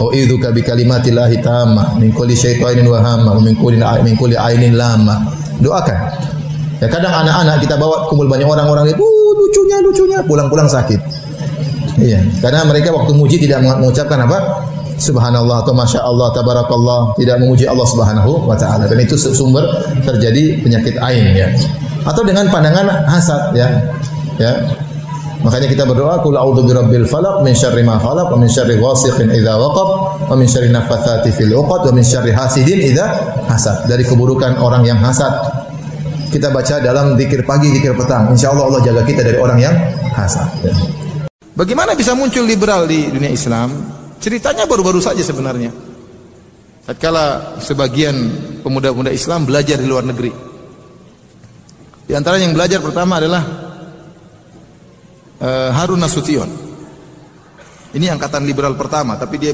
U'idzuka bi kalimatillahi tamma min kulli syaitanin wa hamma min kulli min kulli ainin lama. Doakan. Ya kadang anak-anak kita bawa kumpul banyak orang-orang itu uh, lucunya lucunya pulang-pulang sakit. Iya, karena mereka waktu muji tidak mengucapkan apa? Subhanallah atau Masya Allah, Tabarakallah Tidak memuji Allah subhanahu wa ta'ala Dan itu sumber terjadi penyakit ain ya Atau dengan pandangan hasad ya ya Makanya kita berdoa kul a'udzu birabbil falaq min syarri ma khalaq wa min syarri ghasiqin idza waqab wa min syarri nafathati fil 'uqad wa min syarri hasidin idza hasad. Dari keburukan orang yang hasad. kita baca dalam zikir pagi, zikir petang. Insya Allah Allah jaga kita dari orang yang hasad. Bagaimana bisa muncul liberal di dunia Islam? Ceritanya baru-baru saja sebenarnya. Tatkala sebagian pemuda-pemuda Islam belajar di luar negeri. Di antara yang belajar pertama adalah uh, Harun Nasution. Ini angkatan liberal pertama, tapi dia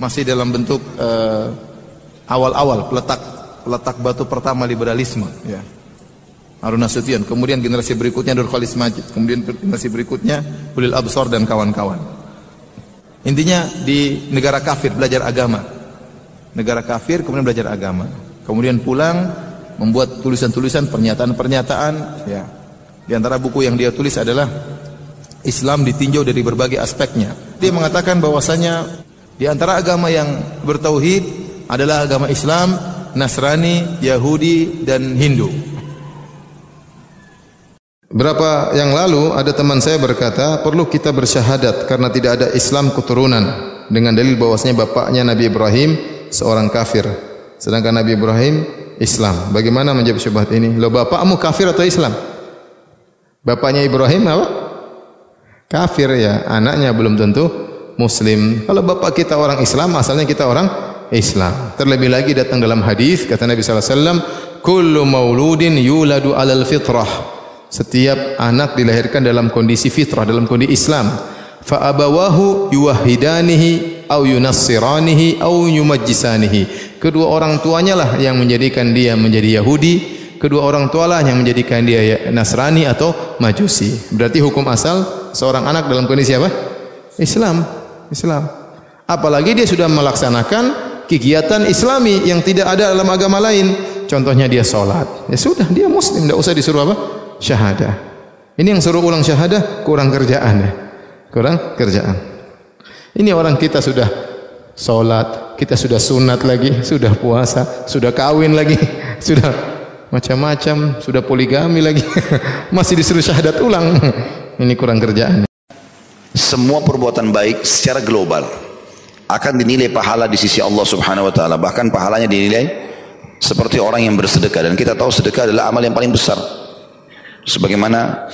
masih dalam bentuk uh, awal-awal peletak peletak batu pertama liberalisme. Ya. Harun Nasution. Kemudian generasi berikutnya Nur Khalis Majid. Kemudian generasi berikutnya Ulil Absor dan kawan-kawan. Intinya di negara kafir belajar agama. Negara kafir kemudian belajar agama. Kemudian pulang membuat tulisan-tulisan pernyataan-pernyataan ya. Di antara buku yang dia tulis adalah Islam ditinjau dari berbagai aspeknya. Dia mengatakan bahwasanya di antara agama yang bertauhid adalah agama Islam, Nasrani, Yahudi dan Hindu. Berapa yang lalu ada teman saya berkata, perlu kita bersyahadat karena tidak ada Islam keturunan dengan dalil bahwasanya bapaknya Nabi Ibrahim seorang kafir. Sedangkan Nabi Ibrahim Islam. Bagaimana menjawab syubhat ini? Lo bapakmu kafir atau Islam? Bapaknya Ibrahim apa? Kafir ya, anaknya belum tentu muslim. Kalau bapak kita orang Islam, asalnya kita orang Islam. Terlebih lagi datang dalam hadis kata Nabi sallallahu alaihi wasallam, "Kullu mauludin yuladu 'alal fitrah." Setiap anak dilahirkan dalam kondisi fitrah, dalam kondisi Islam. Fa abawahu yuwahhidanihi au yunassiranihi au yumajjisanihi. Kedua orang tuanya lah yang menjadikan dia menjadi Yahudi, kedua orang tua lah yang menjadikan dia Nasrani atau Majusi. Berarti hukum asal seorang anak dalam kondisi apa? Islam. Islam. Apalagi dia sudah melaksanakan kegiatan Islami yang tidak ada dalam agama lain. Contohnya dia sholat. Ya sudah, dia muslim, tidak usah disuruh apa? syahadah. Ini yang suruh ulang syahadah kurang kerjaan ya. Kurang kerjaan. Ini orang kita sudah salat, kita sudah sunat lagi, sudah puasa, sudah kawin lagi, *laughs* sudah macam-macam, sudah poligami lagi. *laughs* Masih disuruh syahadat ulang. Ini kurang kerjaan. Semua perbuatan baik secara global akan dinilai pahala di sisi Allah Subhanahu wa taala. Bahkan pahalanya dinilai seperti orang yang bersedekah. Dan kita tahu sedekah adalah amal yang paling besar. Sebagaimana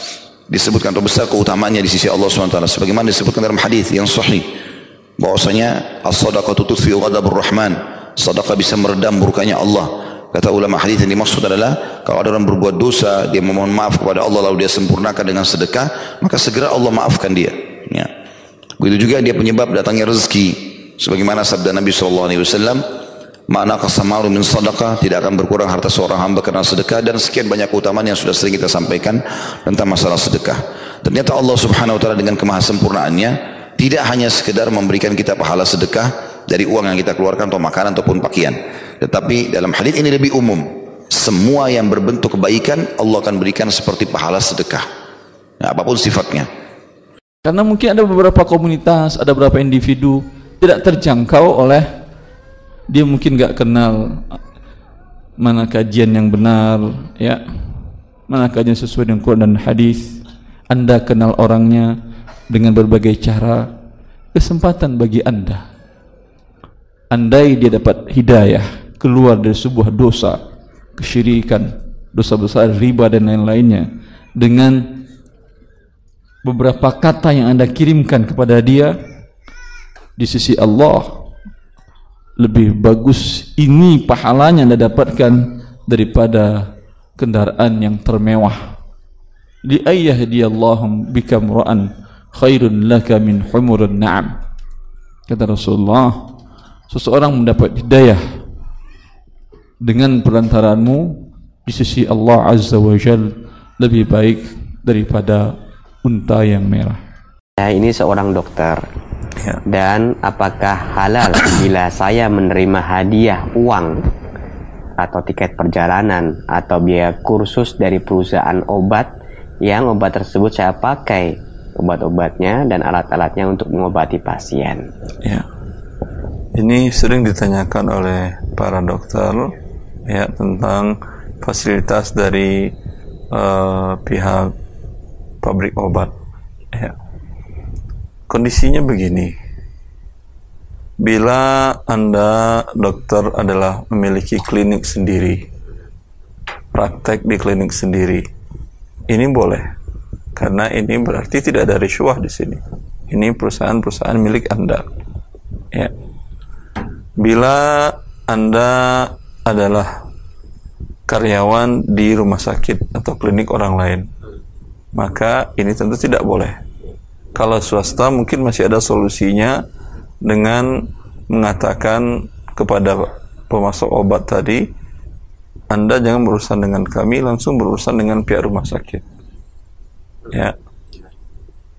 disebutkan atau besar keutamaannya di sisi Allah SWT sebagaimana disebutkan dalam hadis yang sahih bahwasanya as-sadaqatu tudfi ghadabur rahman. Sedekah bisa meredam murkanya Allah kata ulama hadis yang dimaksud adalah kalau ada orang berbuat dosa dia memohon maaf kepada Allah lalu dia sempurnakan dengan sedekah maka segera Allah maafkan dia ya. begitu juga dia penyebab datangnya rezeki sebagaimana sabda Nabi SAW makna kasamaru min sadaqah tidak akan berkurang harta seorang hamba karena sedekah dan sekian banyak keutamaan yang sudah sering kita sampaikan tentang masalah sedekah. Ternyata Allah Subhanahu wa taala dengan kemahasempurnaannya tidak hanya sekedar memberikan kita pahala sedekah dari uang yang kita keluarkan atau makanan ataupun pakaian. Tetapi dalam hadis ini lebih umum. Semua yang berbentuk kebaikan Allah akan berikan seperti pahala sedekah. Nah, apa pun sifatnya. Karena mungkin ada beberapa komunitas, ada beberapa individu tidak terjangkau oleh dia mungkin nggak kenal mana kajian yang benar ya mana kajian sesuai dengan Quran dan hadis anda kenal orangnya dengan berbagai cara kesempatan bagi anda andai dia dapat hidayah keluar dari sebuah dosa kesyirikan dosa besar riba dan lain-lainnya dengan beberapa kata yang anda kirimkan kepada dia di sisi Allah lebih bagus ini pahalanya anda dapatkan daripada kendaraan yang termewah. Li ayyahdiyallahum bika mura'an khairun laka min humurun na'am. Kata Rasulullah seseorang mendapat hidayah dengan perantaranmu di sisi Allah Azza wa Jal lebih baik daripada unta yang merah ya, ini seorang dokter Ya. Dan apakah halal *coughs* bila saya menerima hadiah uang atau tiket perjalanan atau biaya kursus dari perusahaan obat yang obat tersebut saya pakai obat-obatnya dan alat-alatnya untuk mengobati pasien. Ya. Ini sering ditanyakan oleh para dokter ya tentang fasilitas dari uh, pihak pabrik obat. Ya kondisinya begini bila anda dokter adalah memiliki klinik sendiri praktek di klinik sendiri. Ini boleh. Karena ini berarti tidak ada riswah di sini. Ini perusahaan-perusahaan milik Anda. Ya. Bila Anda adalah karyawan di rumah sakit atau klinik orang lain, maka ini tentu tidak boleh. Kalau swasta mungkin masih ada solusinya dengan mengatakan kepada pemasok obat tadi, Anda jangan berurusan dengan kami, langsung berurusan dengan pihak rumah sakit. Ya.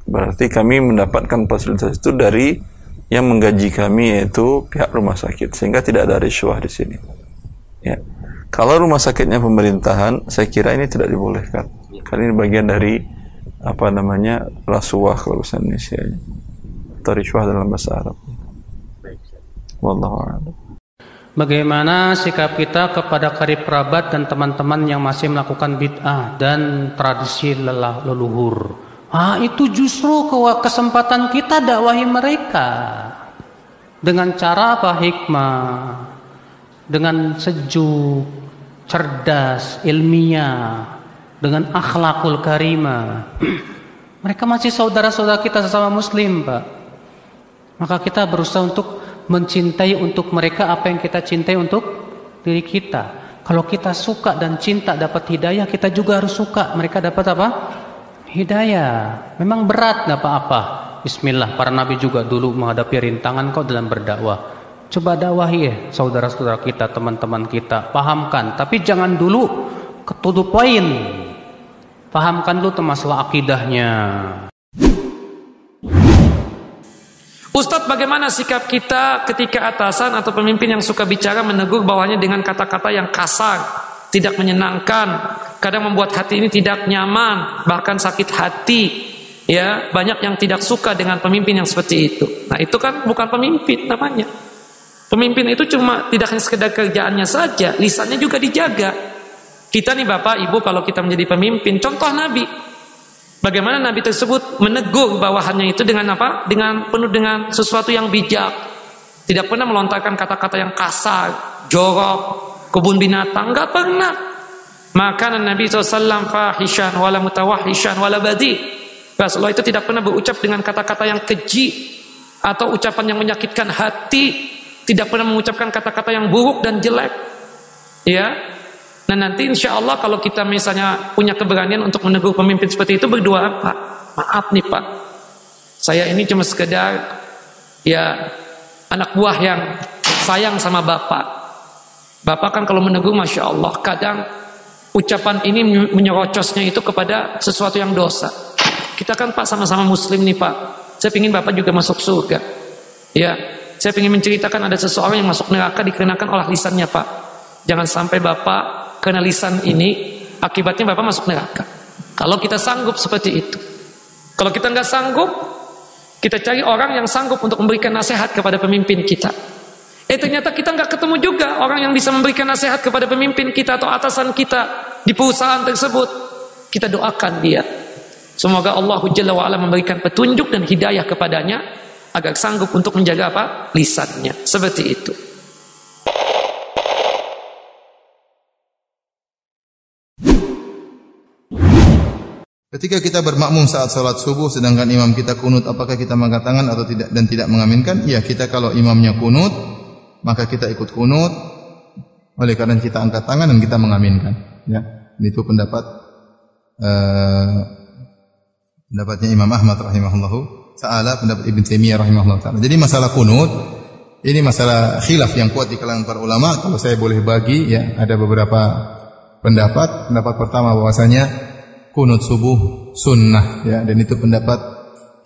Berarti kami mendapatkan fasilitas itu dari yang menggaji kami yaitu pihak rumah sakit sehingga tidak ada riswah di sini. Ya. Kalau rumah sakitnya pemerintahan, saya kira ini tidak dibolehkan. Karena ini bagian dari apa namanya rasuah kalau bahasa Indonesia atau riswah dalam bahasa Arab. Wallahu a'lam. Bagaimana sikap kita kepada karib kerabat dan teman-teman yang masih melakukan bid'ah dan tradisi lelah leluhur? Ah, itu justru kesempatan kita dakwahi mereka dengan cara apa hikmah, dengan sejuk, cerdas, ilmiah, dengan akhlakul karimah. *clears throat* mereka masih saudara-saudara kita sesama muslim, Pak. Maka kita berusaha untuk mencintai untuk mereka apa yang kita cintai untuk diri kita. Kalau kita suka dan cinta dapat hidayah, kita juga harus suka mereka dapat apa? Hidayah. Memang berat apa-apa. Bismillah, para nabi juga dulu menghadapi rintangan kau dalam berdakwah. Coba dakwahi ya, saudara-saudara kita, teman-teman kita, pahamkan. Tapi jangan dulu ketuduh poin. Pahamkan dulu masalah akidahnya. Ustadz bagaimana sikap kita ketika atasan atau pemimpin yang suka bicara menegur bawahnya dengan kata-kata yang kasar, tidak menyenangkan, kadang membuat hati ini tidak nyaman, bahkan sakit hati. Ya, banyak yang tidak suka dengan pemimpin yang seperti itu. Nah, itu kan bukan pemimpin namanya. Pemimpin itu cuma tidak hanya sekedar kerjaannya saja, lisannya juga dijaga. Kita nih Bapak, Ibu kalau kita menjadi pemimpin, contoh Nabi, Bagaimana Nabi tersebut menegur bawahannya itu dengan apa? Dengan penuh dengan sesuatu yang bijak. Tidak pernah melontarkan kata-kata yang kasar, jorok, kebun binatang, enggak pernah. Maka Nabi SAW fahishan wala mutawahishan wala badi. Rasulullah itu tidak pernah berucap dengan kata-kata yang keji atau ucapan yang menyakitkan hati, tidak pernah mengucapkan kata-kata yang buruk dan jelek. Ya, Nah nanti insya Allah kalau kita misalnya punya keberanian untuk menegur pemimpin seperti itu berdua Pak, maaf nih Pak, saya ini cuma sekedar ya anak buah yang sayang sama Bapak. Bapak kan kalau menegur Masya Allah kadang ucapan ini menyerocosnya itu kepada sesuatu yang dosa. Kita kan Pak sama-sama muslim nih Pak. Saya ingin Bapak juga masuk surga. Ya, saya ingin menceritakan ada seseorang yang masuk neraka dikenakan oleh lisannya Pak. Jangan sampai Bapak karena lisan ini akibatnya Bapak masuk neraka. Kalau kita sanggup seperti itu. Kalau kita nggak sanggup, kita cari orang yang sanggup untuk memberikan nasihat kepada pemimpin kita. Eh ternyata kita nggak ketemu juga orang yang bisa memberikan nasihat kepada pemimpin kita atau atasan kita di perusahaan tersebut. Kita doakan dia. Semoga Allah Jalla wa'ala memberikan petunjuk dan hidayah kepadanya agar sanggup untuk menjaga apa? Lisannya. Seperti itu. Ketika kita bermakmum saat sholat subuh sedangkan imam kita kunut apakah kita mengangkat tangan atau tidak dan tidak mengaminkan? Ya kita kalau imamnya kunut maka kita ikut kunut oleh karena kita angkat tangan dan kita mengaminkan. Ya itu pendapat uh, pendapatnya Imam Ahmad rahimahullahu taala pendapat Ibn Taimiyah rahimahullah taala. Jadi masalah kunut ini masalah khilaf yang kuat di kalangan para ulama. Kalau saya boleh bagi ya ada beberapa pendapat. Pendapat pertama bahwasanya kunut subuh sunnah ya dan itu pendapat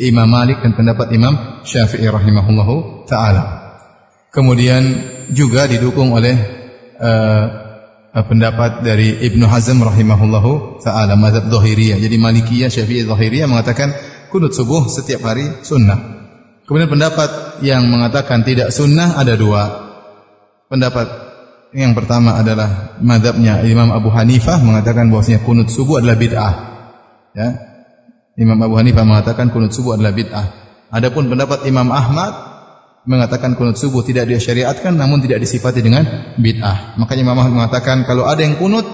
Imam Malik dan pendapat Imam Syafi'i rahimahullahu taala. Kemudian juga didukung oleh uh, pendapat dari Ibnu Hazm rahimahullahu taala mazhab Zahiriyah. Jadi Malikiyah, Syafi'i, Zahiriyah mengatakan kunut subuh setiap hari sunnah. Kemudian pendapat yang mengatakan tidak sunnah ada dua. Pendapat yang pertama adalah madhabnya Imam Abu Hanifah mengatakan bahwasanya kunut subuh adalah bid'ah. Ya. Imam Abu Hanifah mengatakan kunut subuh adalah bid'ah. Adapun pendapat Imam Ahmad mengatakan kunut subuh tidak disyariatkan namun tidak disifati dengan bid'ah. Makanya Imam Ahmad mengatakan kalau ada yang kunut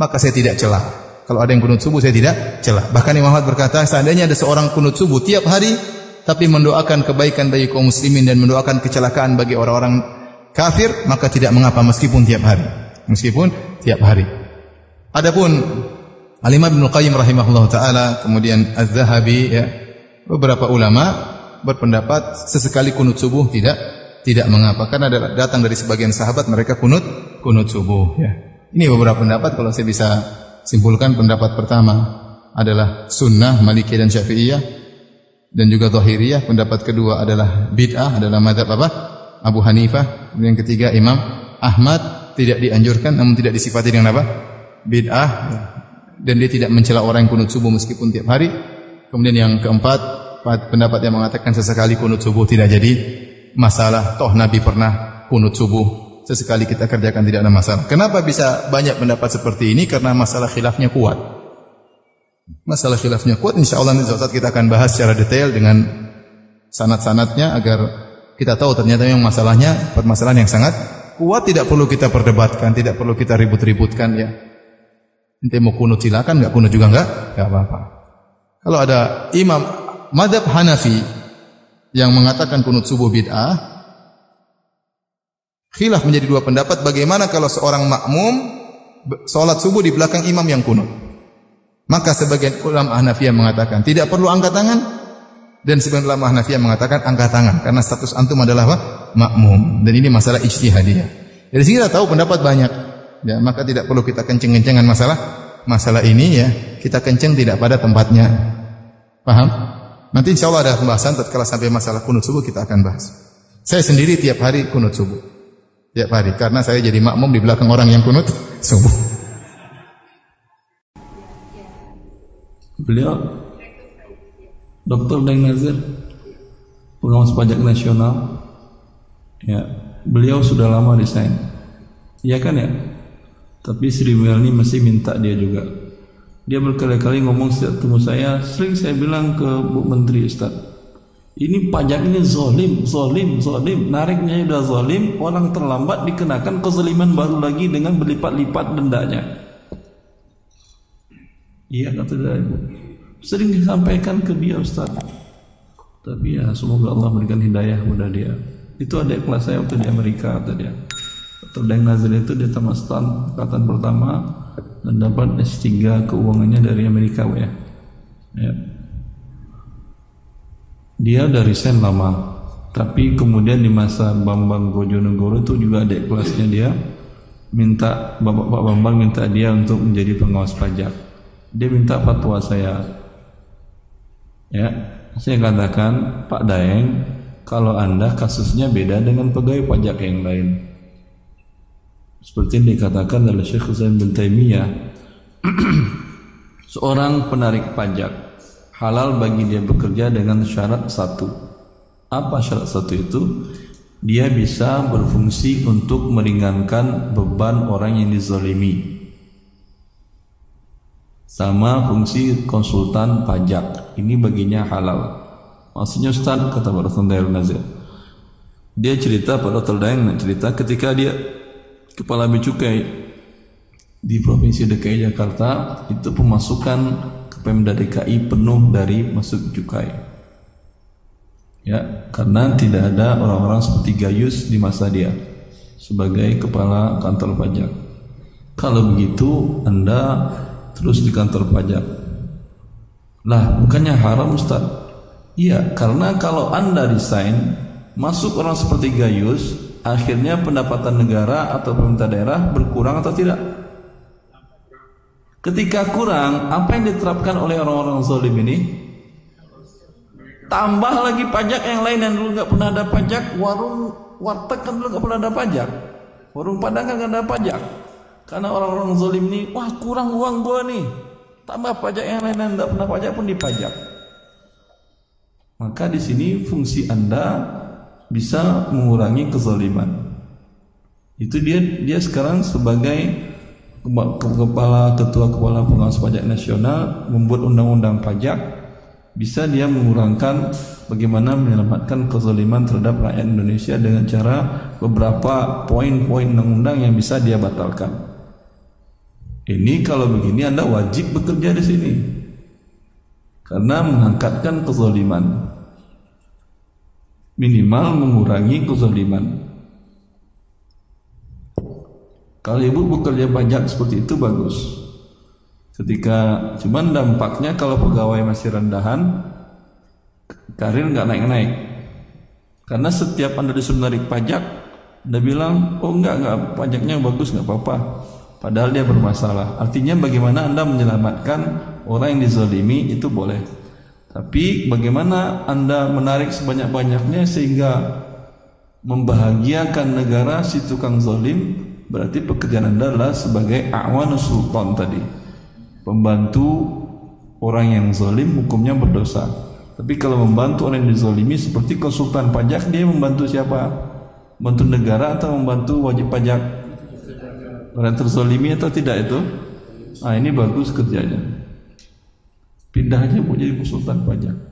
maka saya tidak celah. Kalau ada yang kunut subuh saya tidak celah. Bahkan Imam Ahmad berkata, seandainya ada seorang kunut subuh tiap hari tapi mendoakan kebaikan bagi kaum muslimin dan mendoakan kecelakaan bagi orang-orang kafir, maka tidak mengapa meskipun tiap hari. Meskipun tiap hari. Adapun Al-Imam Ibnu Qayyim rahimahullah taala, kemudian Az-Zahabi ya, beberapa ulama berpendapat sesekali kunut subuh tidak tidak mengapa karena datang dari sebagian sahabat mereka kunut kunut subuh ya. Ini beberapa pendapat kalau saya bisa simpulkan pendapat pertama adalah sunnah Maliki dan Syafi'iyah dan juga Zahiriyah. Pendapat kedua adalah bid'ah adalah madhab apa? Abu Hanifah. Yang ketiga Imam Ahmad tidak dianjurkan namun tidak disifati dengan apa? Bid'ah dan dia tidak mencela orang yang kunut subuh meskipun tiap hari. Kemudian yang keempat pendapat yang mengatakan sesekali kunut subuh tidak jadi masalah. Toh Nabi pernah kunut subuh sesekali kita kerjakan tidak ada masalah. Kenapa bisa banyak pendapat seperti ini? Karena masalah khilafnya kuat. Masalah khilafnya kuat, insya Allah nanti saat kita akan bahas secara detail dengan sanat-sanatnya agar kita tahu ternyata yang masalahnya permasalahan yang sangat kuat tidak perlu kita perdebatkan, tidak perlu kita ribut-ributkan ya. Nanti mau kunut silakan, nggak kunut juga nggak, nggak apa-apa. Kalau ada imam madhab Hanafi yang mengatakan kunut subuh bid'ah, Khilaf menjadi dua pendapat bagaimana kalau seorang makmum salat subuh di belakang imam yang kunut. Maka sebagian ulama Hanafiyah mengatakan tidak perlu angkat tangan dan sebagian ulama Hanafiyah mengatakan angkat tangan karena status antum adalah apa? makmum dan ini masalah ijtihadiyah. Dari sini kita tahu pendapat banyak. Ya, maka tidak perlu kita kenceng-kencengan masalah masalah ini ya. Kita kenceng tidak pada tempatnya. Paham? Nanti insya Allah ada pembahasan tatkala sampai masalah kunut subuh kita akan bahas. Saya sendiri tiap hari kunut subuh tiap hari karena saya jadi makmum di belakang orang yang kunut subuh. Beliau Dr. Deng Nazir pengawas pajak nasional ya beliau sudah lama desain iya kan ya tapi Sri Melni masih minta dia juga dia berkali-kali ngomong setiap temu saya sering saya bilang ke Bu Menteri Ustaz ini pajak ini zolim, zolim, zolim. Nariknya sudah zolim, orang terlambat dikenakan kezaliman baru lagi dengan berlipat-lipat dendanya. Iya kata dia. Sering disampaikan ke dia Ustaz. Tapi ya semoga Allah memberikan hidayah kepada dia. Itu ada kelas saya waktu di Amerika kata dia. Terdang Nazir itu dia tamat angkatan pertama dan dapat S3 keuangannya dari Amerika ya. ya dia dari sen lama. Tapi kemudian di masa Bambang Bojonegoro itu juga ada kelasnya dia minta Bapak Pak Bambang minta dia untuk menjadi pengawas pajak. Dia minta fatwa saya. Ya saya katakan Pak Daeng kalau anda kasusnya beda dengan pegawai pajak yang lain. Seperti yang dikatakan oleh Syekh Zain bin Taimiyah *clears throat* seorang penarik pajak halal bagi dia bekerja dengan syarat satu. Apa syarat satu itu? Dia bisa berfungsi untuk meringankan beban orang yang dizalimi. Sama fungsi konsultan pajak. Ini baginya halal. Maksudnya Ustaz kata Pak Dr. Nazir. Dia cerita Pak Dr. Dayang cerita ketika dia kepala bicukai di Provinsi DKI Jakarta itu pemasukan Pemda DKI penuh dari masuk cukai. Ya, karena tidak ada orang-orang seperti Gayus di masa dia sebagai kepala kantor pajak. Kalau begitu Anda terus di kantor pajak. Lah, bukannya haram Ustaz? Iya, karena kalau Anda resign, masuk orang seperti Gayus, akhirnya pendapatan negara atau pemerintah daerah berkurang atau tidak? Ketika kurang, apa yang diterapkan oleh orang-orang zalim ini? Tambah lagi pajak yang lain yang dulu nggak pernah ada pajak, warung warteg kan dulu nggak pernah ada pajak, warung padang kan nggak ada pajak. Karena orang-orang zalim ini, wah kurang uang gua nih, tambah pajak yang lain yang nggak pernah pajak pun dipajak. Maka di sini fungsi anda bisa mengurangi kezaliman. Itu dia dia sekarang sebagai kepala ketua kepala pengawas pajak nasional membuat undang-undang pajak bisa dia mengurangkan bagaimana menyelamatkan kezaliman terhadap rakyat Indonesia dengan cara beberapa poin-poin undang-undang yang bisa dia batalkan. Ini kalau begini Anda wajib bekerja di sini. Karena mengangkatkan kezaliman. Minimal mengurangi kezaliman. Kalau ibu bekerja banyak seperti itu bagus. Ketika cuman dampaknya kalau pegawai masih rendahan, karir nggak naik-naik. Karena setiap anda disuruh narik pajak, anda bilang, oh enggak enggak pajaknya bagus nggak apa-apa. Padahal dia bermasalah. Artinya bagaimana anda menyelamatkan orang yang dizalimi itu boleh. Tapi bagaimana anda menarik sebanyak-banyaknya sehingga membahagiakan negara si tukang zalim berarti pekerjaan anda adalah sebagai awanus sultan tadi. Pembantu orang yang zalim hukumnya berdosa. Tapi kalau membantu orang yang dizalimi seperti konsultan pajak dia membantu siapa? Membantu negara atau membantu wajib pajak? Orang terzalimi atau tidak itu? Nah ini bagus kerjanya. Pindah aja mau jadi konsultan pajak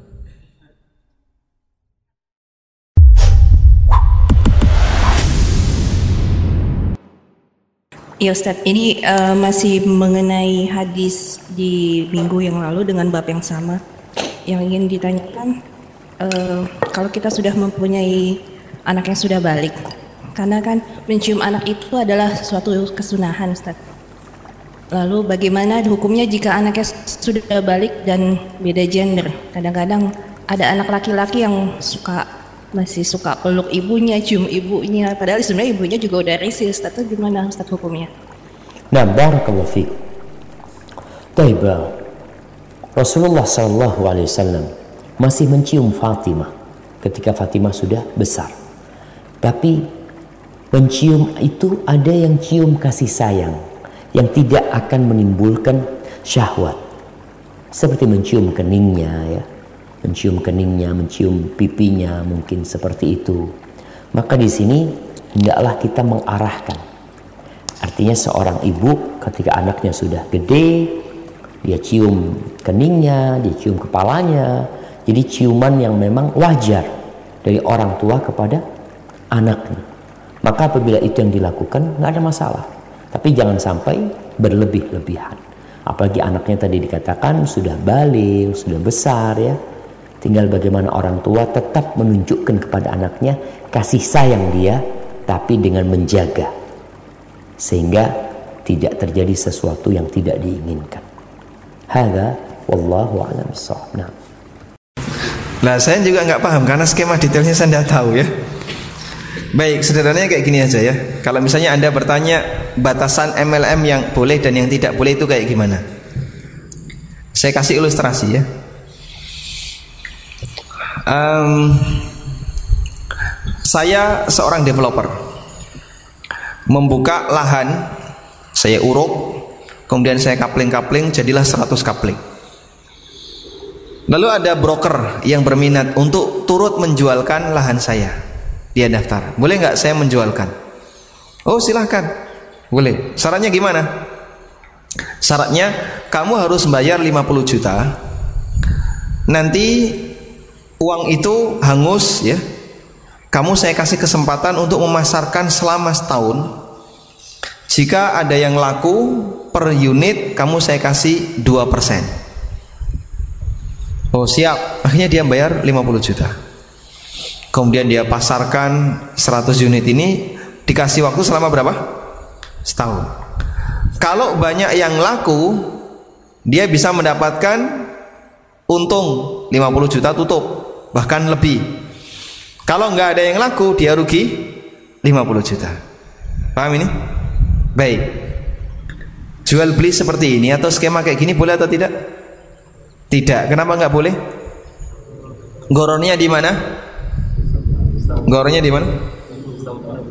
Ya Ustadz, ini uh, masih mengenai hadis di minggu yang lalu dengan bab yang sama. Yang ingin ditanyakan, uh, kalau kita sudah mempunyai anak yang sudah balik, karena kan mencium anak itu adalah suatu kesunahan Ustadz. Lalu bagaimana hukumnya jika anaknya sudah balik dan beda gender? Kadang-kadang ada anak laki-laki yang suka masih suka peluk ibunya, cium ibunya, padahal sebenarnya ibunya juga udah. Ustaz, itu gimana Ustaz hukumnya? Nah, barakallahu fiik. Taib, Rasulullah sallallahu alaihi wasallam masih mencium Fatimah ketika Fatimah sudah besar. Tapi mencium itu ada yang cium kasih sayang yang tidak akan menimbulkan syahwat. Seperti mencium keningnya ya, mencium keningnya, mencium pipinya, mungkin seperti itu. Maka di sini hendaklah kita mengarahkan. Artinya seorang ibu ketika anaknya sudah gede, dia cium keningnya, dia cium kepalanya. Jadi ciuman yang memang wajar dari orang tua kepada anaknya. Maka apabila itu yang dilakukan nggak ada masalah. Tapi jangan sampai berlebih-lebihan. Apalagi anaknya tadi dikatakan sudah balik, sudah besar ya Tinggal bagaimana orang tua tetap menunjukkan kepada anaknya kasih sayang dia tapi dengan menjaga sehingga tidak terjadi sesuatu yang tidak diinginkan. Hada wallahu a'lam Nah. Nah, saya juga nggak paham karena skema detailnya saya tidak tahu ya. Baik, sederhananya kayak gini aja ya. Kalau misalnya Anda bertanya batasan MLM yang boleh dan yang tidak boleh itu kayak gimana? Saya kasih ilustrasi ya um, saya seorang developer. Membuka lahan saya uruk kemudian saya kapling-kapling jadilah 100 kapling. Lalu ada broker yang berminat untuk turut menjualkan lahan saya. Dia daftar. Boleh nggak saya menjualkan? Oh silahkan. Boleh. Syaratnya gimana? Syaratnya kamu harus bayar 50 juta. Nanti uang itu hangus ya. Kamu saya kasih kesempatan untuk memasarkan selama setahun. Jika ada yang laku per unit kamu saya kasih 2% oh siap. Akhirnya dia bayar 50 juta. Kemudian dia pasarkan 100 unit ini dikasih waktu selama berapa? setahun. Kalau banyak yang laku dia bisa mendapatkan untung 50 juta tutup bahkan lebih kalau nggak ada yang laku dia rugi 50 juta paham ini? baik jual beli seperti ini atau skema kayak gini boleh atau tidak? tidak, kenapa nggak boleh? goronnya di mana? goronnya di mana?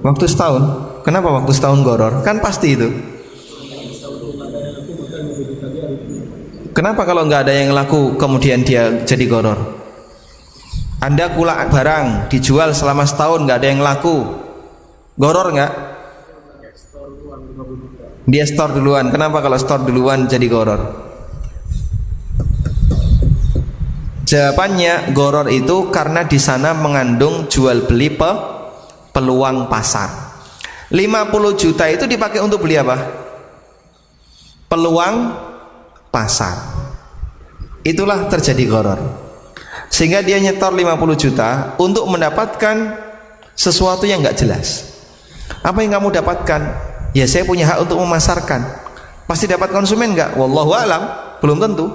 waktu setahun kenapa waktu setahun goror? kan pasti itu kenapa kalau nggak ada yang laku kemudian dia jadi goror? Anda kulak barang dijual selama setahun nggak ada yang laku, goror nggak? Dia store duluan. Kenapa kalau store duluan jadi goror? Jawabannya goror itu karena di sana mengandung jual beli pe, peluang pasar. 50 juta itu dipakai untuk beli apa? peluang pasar. Itulah terjadi goror. Sehingga dia nyetor 50 juta untuk mendapatkan sesuatu yang nggak jelas. Apa yang kamu dapatkan? Ya saya punya hak untuk memasarkan. Pasti dapat konsumen nggak? Wallahu alam, belum tentu.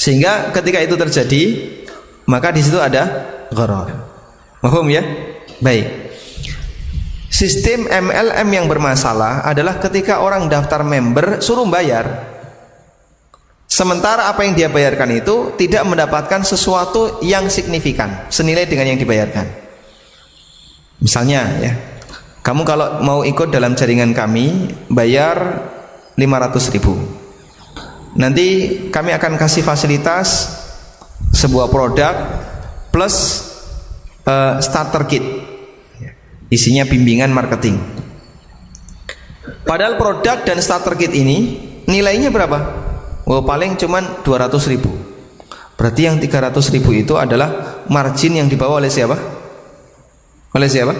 Sehingga ketika itu terjadi, maka di situ ada goror. Mahum ya? Baik. Sistem MLM yang bermasalah adalah ketika orang daftar member suruh bayar. Sementara apa yang dia bayarkan itu tidak mendapatkan sesuatu yang signifikan senilai dengan yang dibayarkan. Misalnya ya, kamu kalau mau ikut dalam jaringan kami bayar 500 ribu. Nanti kami akan kasih fasilitas sebuah produk plus uh, starter kit. Isinya bimbingan marketing. Padahal produk dan starter kit ini nilainya berapa? Oh, paling cuman 200 ribu. Berarti yang 300 ribu itu adalah margin yang dibawa oleh siapa? Oleh siapa?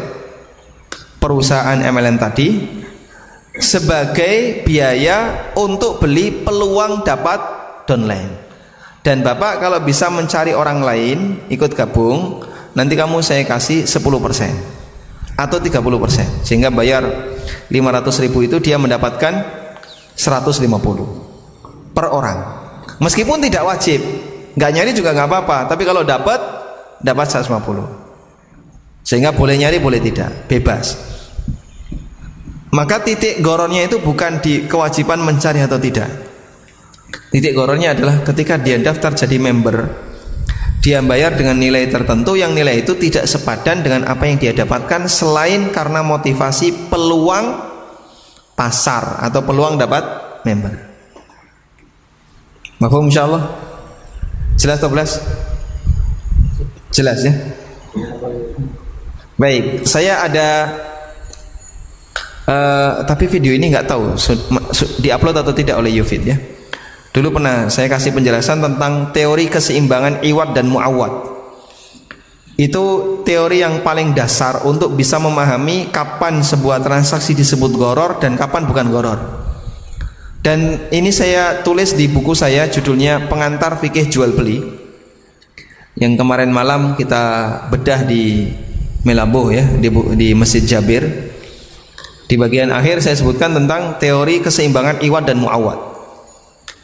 Perusahaan MLM tadi sebagai biaya untuk beli peluang dapat downline. Dan Bapak kalau bisa mencari orang lain ikut gabung, nanti kamu saya kasih 10% atau 30% sehingga bayar 500 ribu itu dia mendapatkan 150 per orang. Meskipun tidak wajib, nggak nyari juga nggak apa-apa. Tapi kalau dapat, dapat 150. Sehingga boleh nyari, boleh tidak, bebas. Maka titik goronnya itu bukan di kewajiban mencari atau tidak. Titik goronnya adalah ketika dia daftar jadi member, dia bayar dengan nilai tertentu yang nilai itu tidak sepadan dengan apa yang dia dapatkan selain karena motivasi peluang pasar atau peluang dapat member. Mafhum insyaallah? Jelas atau belas? Jelas ya? Baik, saya ada uh, tapi video ini nggak tahu diupload atau tidak oleh Yufid ya. Dulu pernah saya kasih penjelasan tentang teori keseimbangan iwat dan muawat. Itu teori yang paling dasar untuk bisa memahami kapan sebuah transaksi disebut goror dan kapan bukan goror. Dan ini saya tulis di buku saya judulnya Pengantar Fikih Jual Beli. Yang kemarin malam kita bedah di Melabuh ya, di, di Masjid Jabir. Di bagian akhir saya sebutkan tentang teori keseimbangan iwat dan muawat.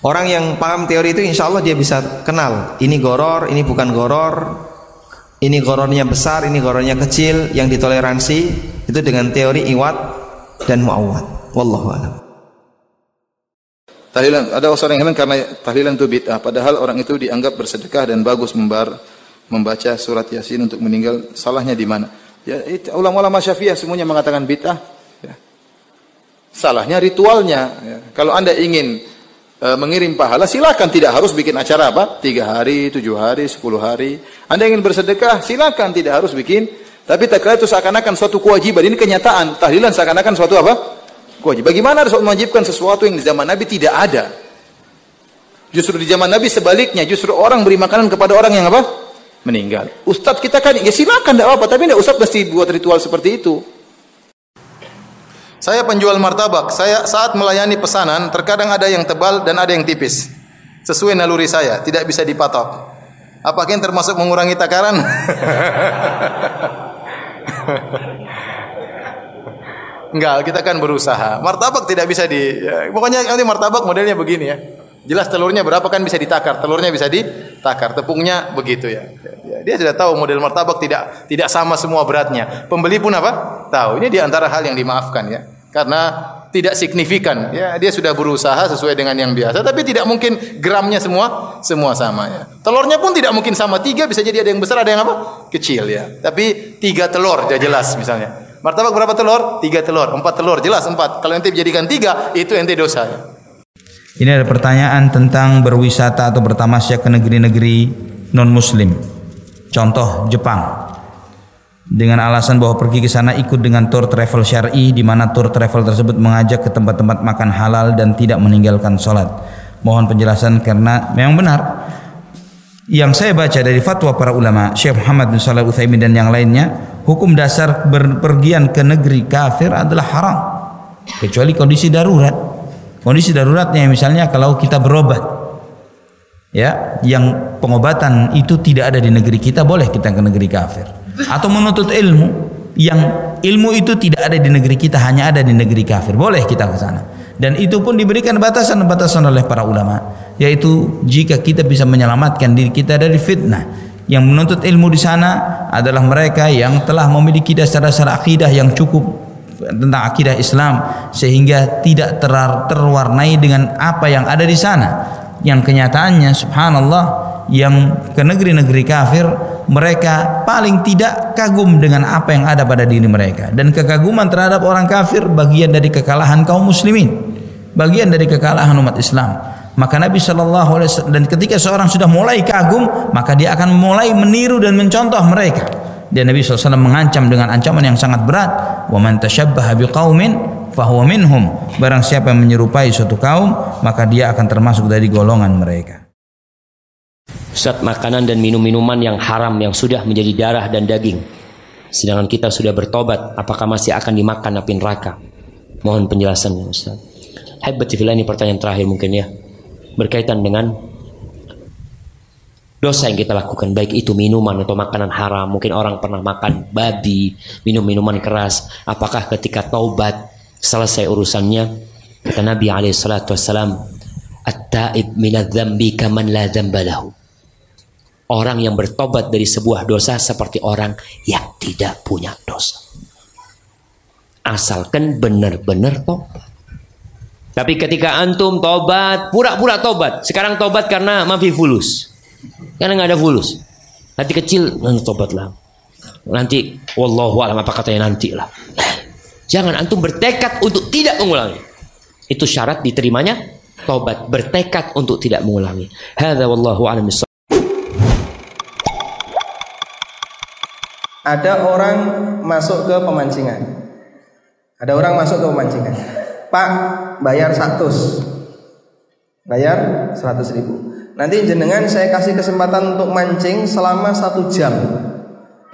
Orang yang paham teori itu insya Allah dia bisa kenal ini goror, ini bukan goror, ini gorornya besar, ini gorornya kecil, yang ditoleransi itu dengan teori iwat dan muawat. Wallahu a'lam. Tahlilan ada orang yang karena tahlilan itu bid'ah padahal orang itu dianggap bersedekah dan bagus membar membaca surat Yasin untuk meninggal salahnya di mana? Ya ulama-ulama Syafi'iyah semuanya mengatakan bid'ah ya. Salahnya ritualnya ya. Kalau Anda ingin e, mengirim pahala silakan tidak harus bikin acara apa? Tiga hari, tujuh hari, sepuluh hari. Anda ingin bersedekah silakan tidak harus bikin tapi tak itu seakan-akan suatu kewajiban ini kenyataan tahlilan seakan-akan suatu apa? Kewajiban. Bagaimana Rasul mewajibkan sesuatu yang di zaman Nabi tidak ada? Justru di zaman Nabi sebaliknya, justru orang beri makanan kepada orang yang apa? Meninggal. Ustadz kita kan, ya silakan tidak apa, tapi tidak Ustadz mesti buat ritual seperti itu. Saya penjual martabak. Saya saat melayani pesanan, terkadang ada yang tebal dan ada yang tipis. Sesuai naluri saya, tidak bisa dipatok. Apakah ini termasuk mengurangi takaran? *laughs* Enggak, kita kan berusaha. Martabak tidak bisa di ya, pokoknya nanti martabak modelnya begini ya. Jelas telurnya berapa kan bisa ditakar, telurnya bisa ditakar, tepungnya begitu ya. ya. Dia sudah tahu model martabak tidak tidak sama semua beratnya. Pembeli pun apa? Tahu. Ini di antara hal yang dimaafkan ya. Karena tidak signifikan ya dia sudah berusaha sesuai dengan yang biasa tapi tidak mungkin gramnya semua semua sama ya telurnya pun tidak mungkin sama tiga bisa jadi ada yang besar ada yang apa kecil ya tapi tiga telur ya jelas misalnya Martabak berapa telur? Tiga telur, empat telur, jelas empat. Kalau nanti dijadikan tiga, itu ente dosa. Ini ada pertanyaan tentang berwisata atau bertamasya ke negeri-negeri non-muslim. Contoh Jepang. Dengan alasan bahwa pergi ke sana ikut dengan tour travel syar'i di mana tour travel tersebut mengajak ke tempat-tempat makan halal dan tidak meninggalkan sholat. Mohon penjelasan karena memang benar yang saya baca dari fatwa para ulama Syekh Muhammad bin Shalih Utsaimin dan yang lainnya hukum dasar berpergian ke negeri kafir adalah haram. Kecuali kondisi darurat. Kondisi daruratnya misalnya kalau kita berobat ya yang pengobatan itu tidak ada di negeri kita boleh kita ke negeri kafir. Atau menuntut ilmu yang ilmu itu tidak ada di negeri kita hanya ada di negeri kafir. Boleh kita ke sana. Dan itu pun diberikan batasan-batasan oleh para ulama yaitu jika kita bisa menyelamatkan diri kita dari fitnah yang menuntut ilmu di sana adalah mereka yang telah memiliki dasar-dasar akidah yang cukup tentang akidah Islam sehingga tidak ter terwarnai dengan apa yang ada di sana. Yang kenyataannya subhanallah yang ke negeri-negeri kafir mereka paling tidak kagum dengan apa yang ada pada diri mereka. Dan kekaguman terhadap orang kafir bagian dari kekalahan kaum muslimin bagian dari kekalahan umat Islam maka Nabi Shallallahu Alaihi Wasallam dan ketika seorang sudah mulai kagum maka dia akan mulai meniru dan mencontoh mereka. Dan Nabi SAW mengancam dengan ancaman yang sangat berat. Wa man tashabbaha biqaumin fahuwa minhum. Barang siapa yang menyerupai suatu kaum maka dia akan termasuk dari golongan mereka. Ustaz makanan dan minum-minuman yang haram yang sudah menjadi darah dan daging. Sedangkan kita sudah bertobat apakah masih akan dimakan api neraka? Mohon penjelasannya Ustaz. Haibati ini pertanyaan terakhir mungkin ya berkaitan dengan dosa yang kita lakukan baik itu minuman atau makanan haram. Mungkin orang pernah makan babi minum minuman keras. Apakah ketika taubat selesai urusannya? Kata Nabi alaihi salatu wasalam at-taib kaman la dzambalahu orang yang bertobat dari sebuah dosa seperti orang yang tidak punya dosa. Asalkan benar-benar tobat tapi ketika antum tobat pura-pura tobat sekarang tobat karena mafi fulus karena nggak ada fulus nanti kecil nanti tobatlah nanti wallahu alam apa katanya nanti lah *clears throat* Jangan antum bertekad untuk tidak mengulangi. Itu syarat diterimanya taubat, bertekad untuk tidak mengulangi. Hadza wallahu a'lam Ada orang masuk ke pemancingan. Ada orang masuk ke pemancingan. Pak, bayar 100. Bayar 100 ribu. Nanti jenengan saya kasih kesempatan untuk mancing selama satu jam.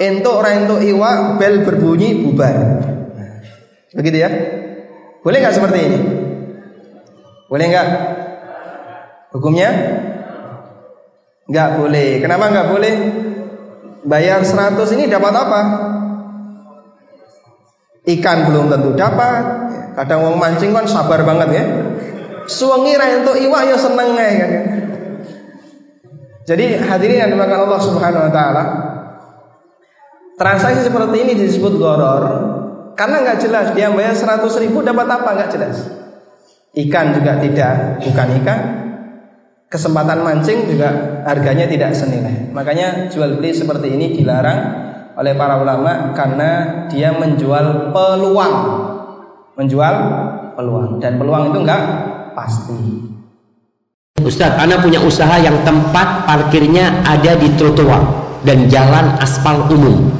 Entuk rentuk iwa bel berbunyi bubar. Begitu ya? Boleh nggak seperti ini? Boleh nggak? Hukumnya? Nggak boleh. Kenapa nggak boleh? Bayar 100 ini dapat apa? Ikan belum tentu dapat. Kadang wong mancing kan sabar banget ya. Suwengi ra entuk iwak ya seneng ae kan. Jadi hadirin yang dimakan Allah Subhanahu wa taala, transaksi seperti ini disebut goror karena nggak jelas dia bayar 100 ribu dapat apa nggak jelas. Ikan juga tidak, bukan ikan. Kesempatan mancing juga harganya tidak senilai. Makanya jual beli seperti ini dilarang oleh para ulama karena dia menjual peluang. Menjual peluang. Dan peluang itu enggak pasti. Ustadz, Anda punya usaha yang tempat parkirnya ada di trotoar dan jalan aspal umum.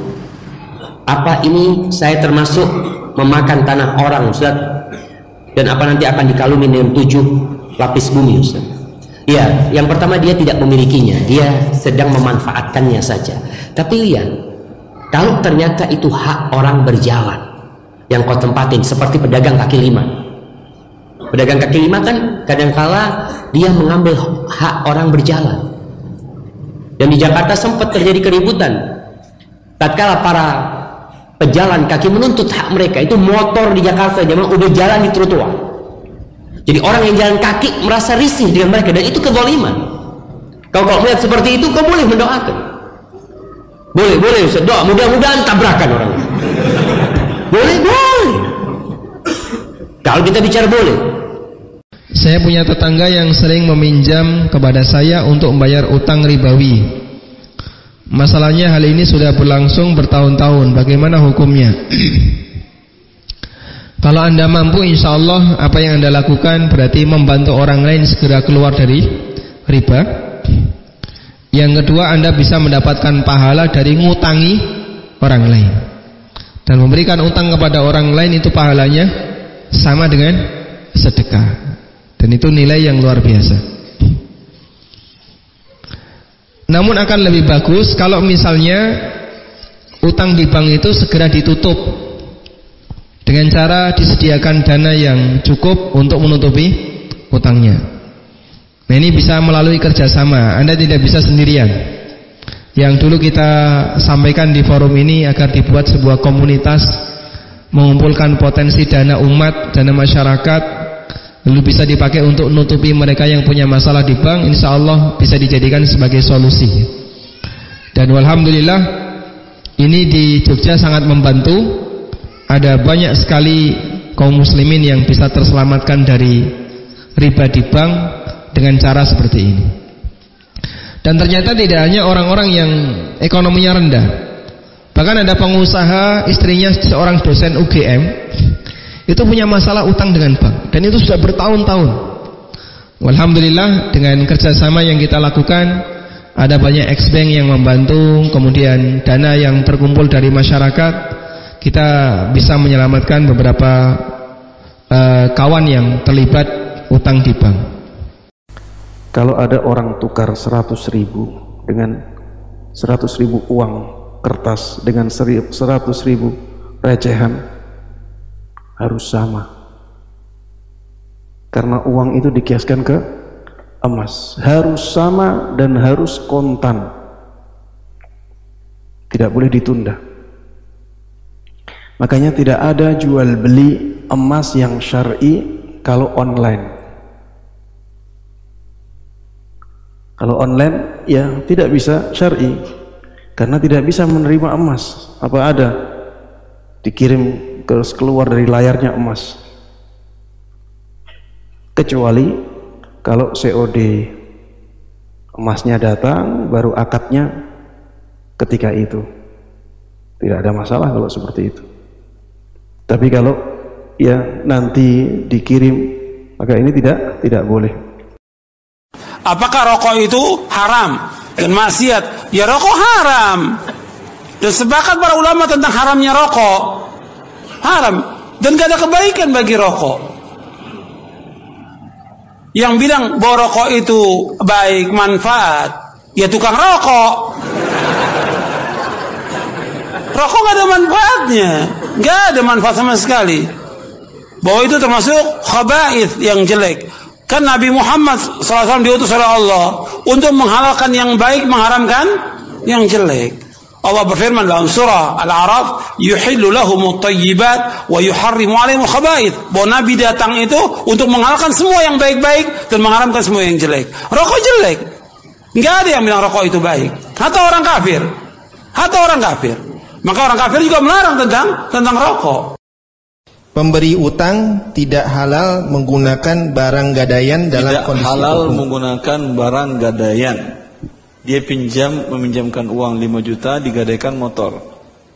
Apa ini saya termasuk memakan tanah orang Ustaz dan apa nanti akan dikalungin dengan tujuh lapis bumi Ustaz ya yang pertama dia tidak memilikinya. Dia sedang memanfaatkannya saja. Tapi lihat kalau ternyata itu hak orang berjalan yang kau tempatin seperti pedagang kaki lima. Pedagang kaki lima kan kadangkala dia mengambil hak orang berjalan. Dan di Jakarta sempat terjadi keributan. Tatkala para pejalan kaki menuntut hak mereka itu motor di Jakarta zaman udah jalan di trotoar. Jadi orang yang jalan kaki merasa risih dengan mereka dan itu kezaliman. Kau kalau melihat seperti itu kau boleh mendoakan. Boleh boleh Ustaz mudah-mudahan tabrakan orang. Boleh boleh kalau kita bicara boleh saya punya tetangga yang sering meminjam kepada saya untuk membayar utang ribawi Masalahnya hal ini sudah berlangsung bertahun-tahun. Bagaimana hukumnya? *clears throat* Kalau anda mampu insya Allah apa yang anda lakukan berarti membantu orang lain segera keluar dari riba. Yang kedua anda bisa mendapatkan pahala dari ngutangi orang lain. Dan memberikan utang kepada orang lain itu pahalanya sama dengan sedekah. Dan itu nilai yang luar biasa. Namun akan lebih bagus kalau misalnya utang di bank itu segera ditutup dengan cara disediakan dana yang cukup untuk menutupi utangnya. Nah ini bisa melalui kerjasama, Anda tidak bisa sendirian. Yang dulu kita sampaikan di forum ini agar dibuat sebuah komunitas mengumpulkan potensi dana umat, dana masyarakat, lalu bisa dipakai untuk nutupi mereka yang punya masalah di bank, insya Allah bisa dijadikan sebagai solusi. Dan alhamdulillah ini di Jogja sangat membantu. Ada banyak sekali kaum muslimin yang bisa terselamatkan dari riba di bank dengan cara seperti ini. Dan ternyata tidak hanya orang-orang yang ekonominya rendah. Bahkan ada pengusaha istrinya seorang dosen UGM itu punya masalah utang dengan bank dan itu sudah bertahun-tahun. Alhamdulillah dengan kerjasama yang kita lakukan ada banyak ex-bank yang membantu, kemudian dana yang terkumpul dari masyarakat kita bisa menyelamatkan beberapa uh, kawan yang terlibat utang di bank. Kalau ada orang tukar 100 ribu dengan 100 ribu uang kertas dengan 100 ribu recehan harus sama. Karena uang itu dikiaskan ke emas. Harus sama dan harus kontan. Tidak boleh ditunda. Makanya tidak ada jual beli emas yang syar'i kalau online. Kalau online ya tidak bisa syar'i karena tidak bisa menerima emas. Apa ada dikirim ke keluar dari layarnya emas. Kecuali kalau COD emasnya datang baru akadnya ketika itu. Tidak ada masalah kalau seperti itu. Tapi kalau ya nanti dikirim maka ini tidak tidak boleh. Apakah rokok itu haram dan maksiat? Ya rokok haram. Dan sepakat para ulama tentang haramnya rokok. Haram dan gak ada kebaikan bagi rokok. Yang bilang bahwa rokok itu baik manfaat, ya tukang rokok. Rokok gak ada manfaatnya. Gak ada manfaat sama sekali. Bahwa itu termasuk khaba'ith yang jelek. Kan Nabi Muhammad SAW diutus oleh Allah untuk menghalalkan yang baik, mengharamkan yang jelek. Allah berfirman dalam surah Al-A'raf, "Yuhillu lahum at-tayyibat wa yuharrimu 'alaihim khaba'ith." Bahwa Nabi datang itu untuk menghalalkan semua yang baik-baik dan mengharamkan semua yang jelek. Rokok jelek. Enggak ada yang bilang rokok itu baik. Hatta orang kafir. Hatta orang kafir. Maka orang kafir juga melarang tentang tentang rokok. Pemberi utang tidak halal menggunakan barang gadaian dalam tidak kondisi halal hukum. menggunakan barang gadaian. Dia pinjam meminjamkan uang 5 juta digadaikan motor.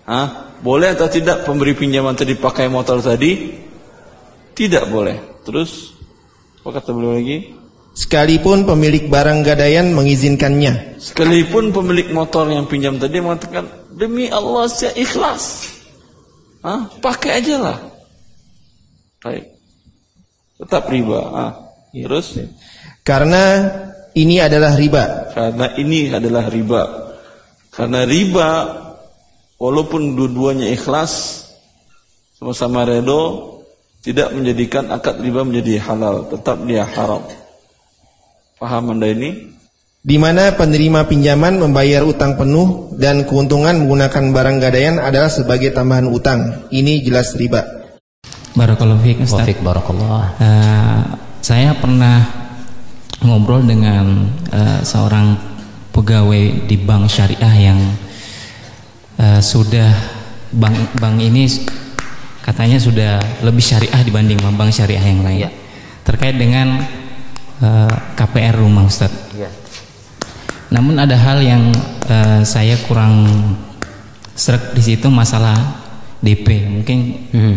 Hah? Boleh atau tidak pemberi pinjaman tadi pakai motor tadi? Tidak boleh. Terus apa kata beliau lagi? Sekalipun pemilik barang gadaian mengizinkannya. Sekalipun pemilik motor yang pinjam tadi mengatakan demi Allah saya ikhlas. Hah? Pakai aja lah. Baik. Tetap riba. Ah. Terus? Karena ini adalah riba. Karena ini adalah riba. Karena riba walaupun dua-duanya ikhlas sama-sama redo tidak menjadikan akad riba menjadi halal, tetap dia haram. Paham Anda ini? Di mana penerima pinjaman membayar utang penuh dan keuntungan menggunakan barang gadaian adalah sebagai tambahan utang. Ini jelas riba. Barakallahu fiik Ustaz. Wafik barakallah. Eh, saya pernah ngobrol dengan eh, seorang pegawai di bank syariah yang eh, sudah bank bank ini katanya sudah lebih syariah dibanding bank syariah yang lain. Terkait dengan eh, KPR rumah Ustaz. Iya. Namun ada hal yang eh, saya kurang serak di situ masalah DP. Mungkin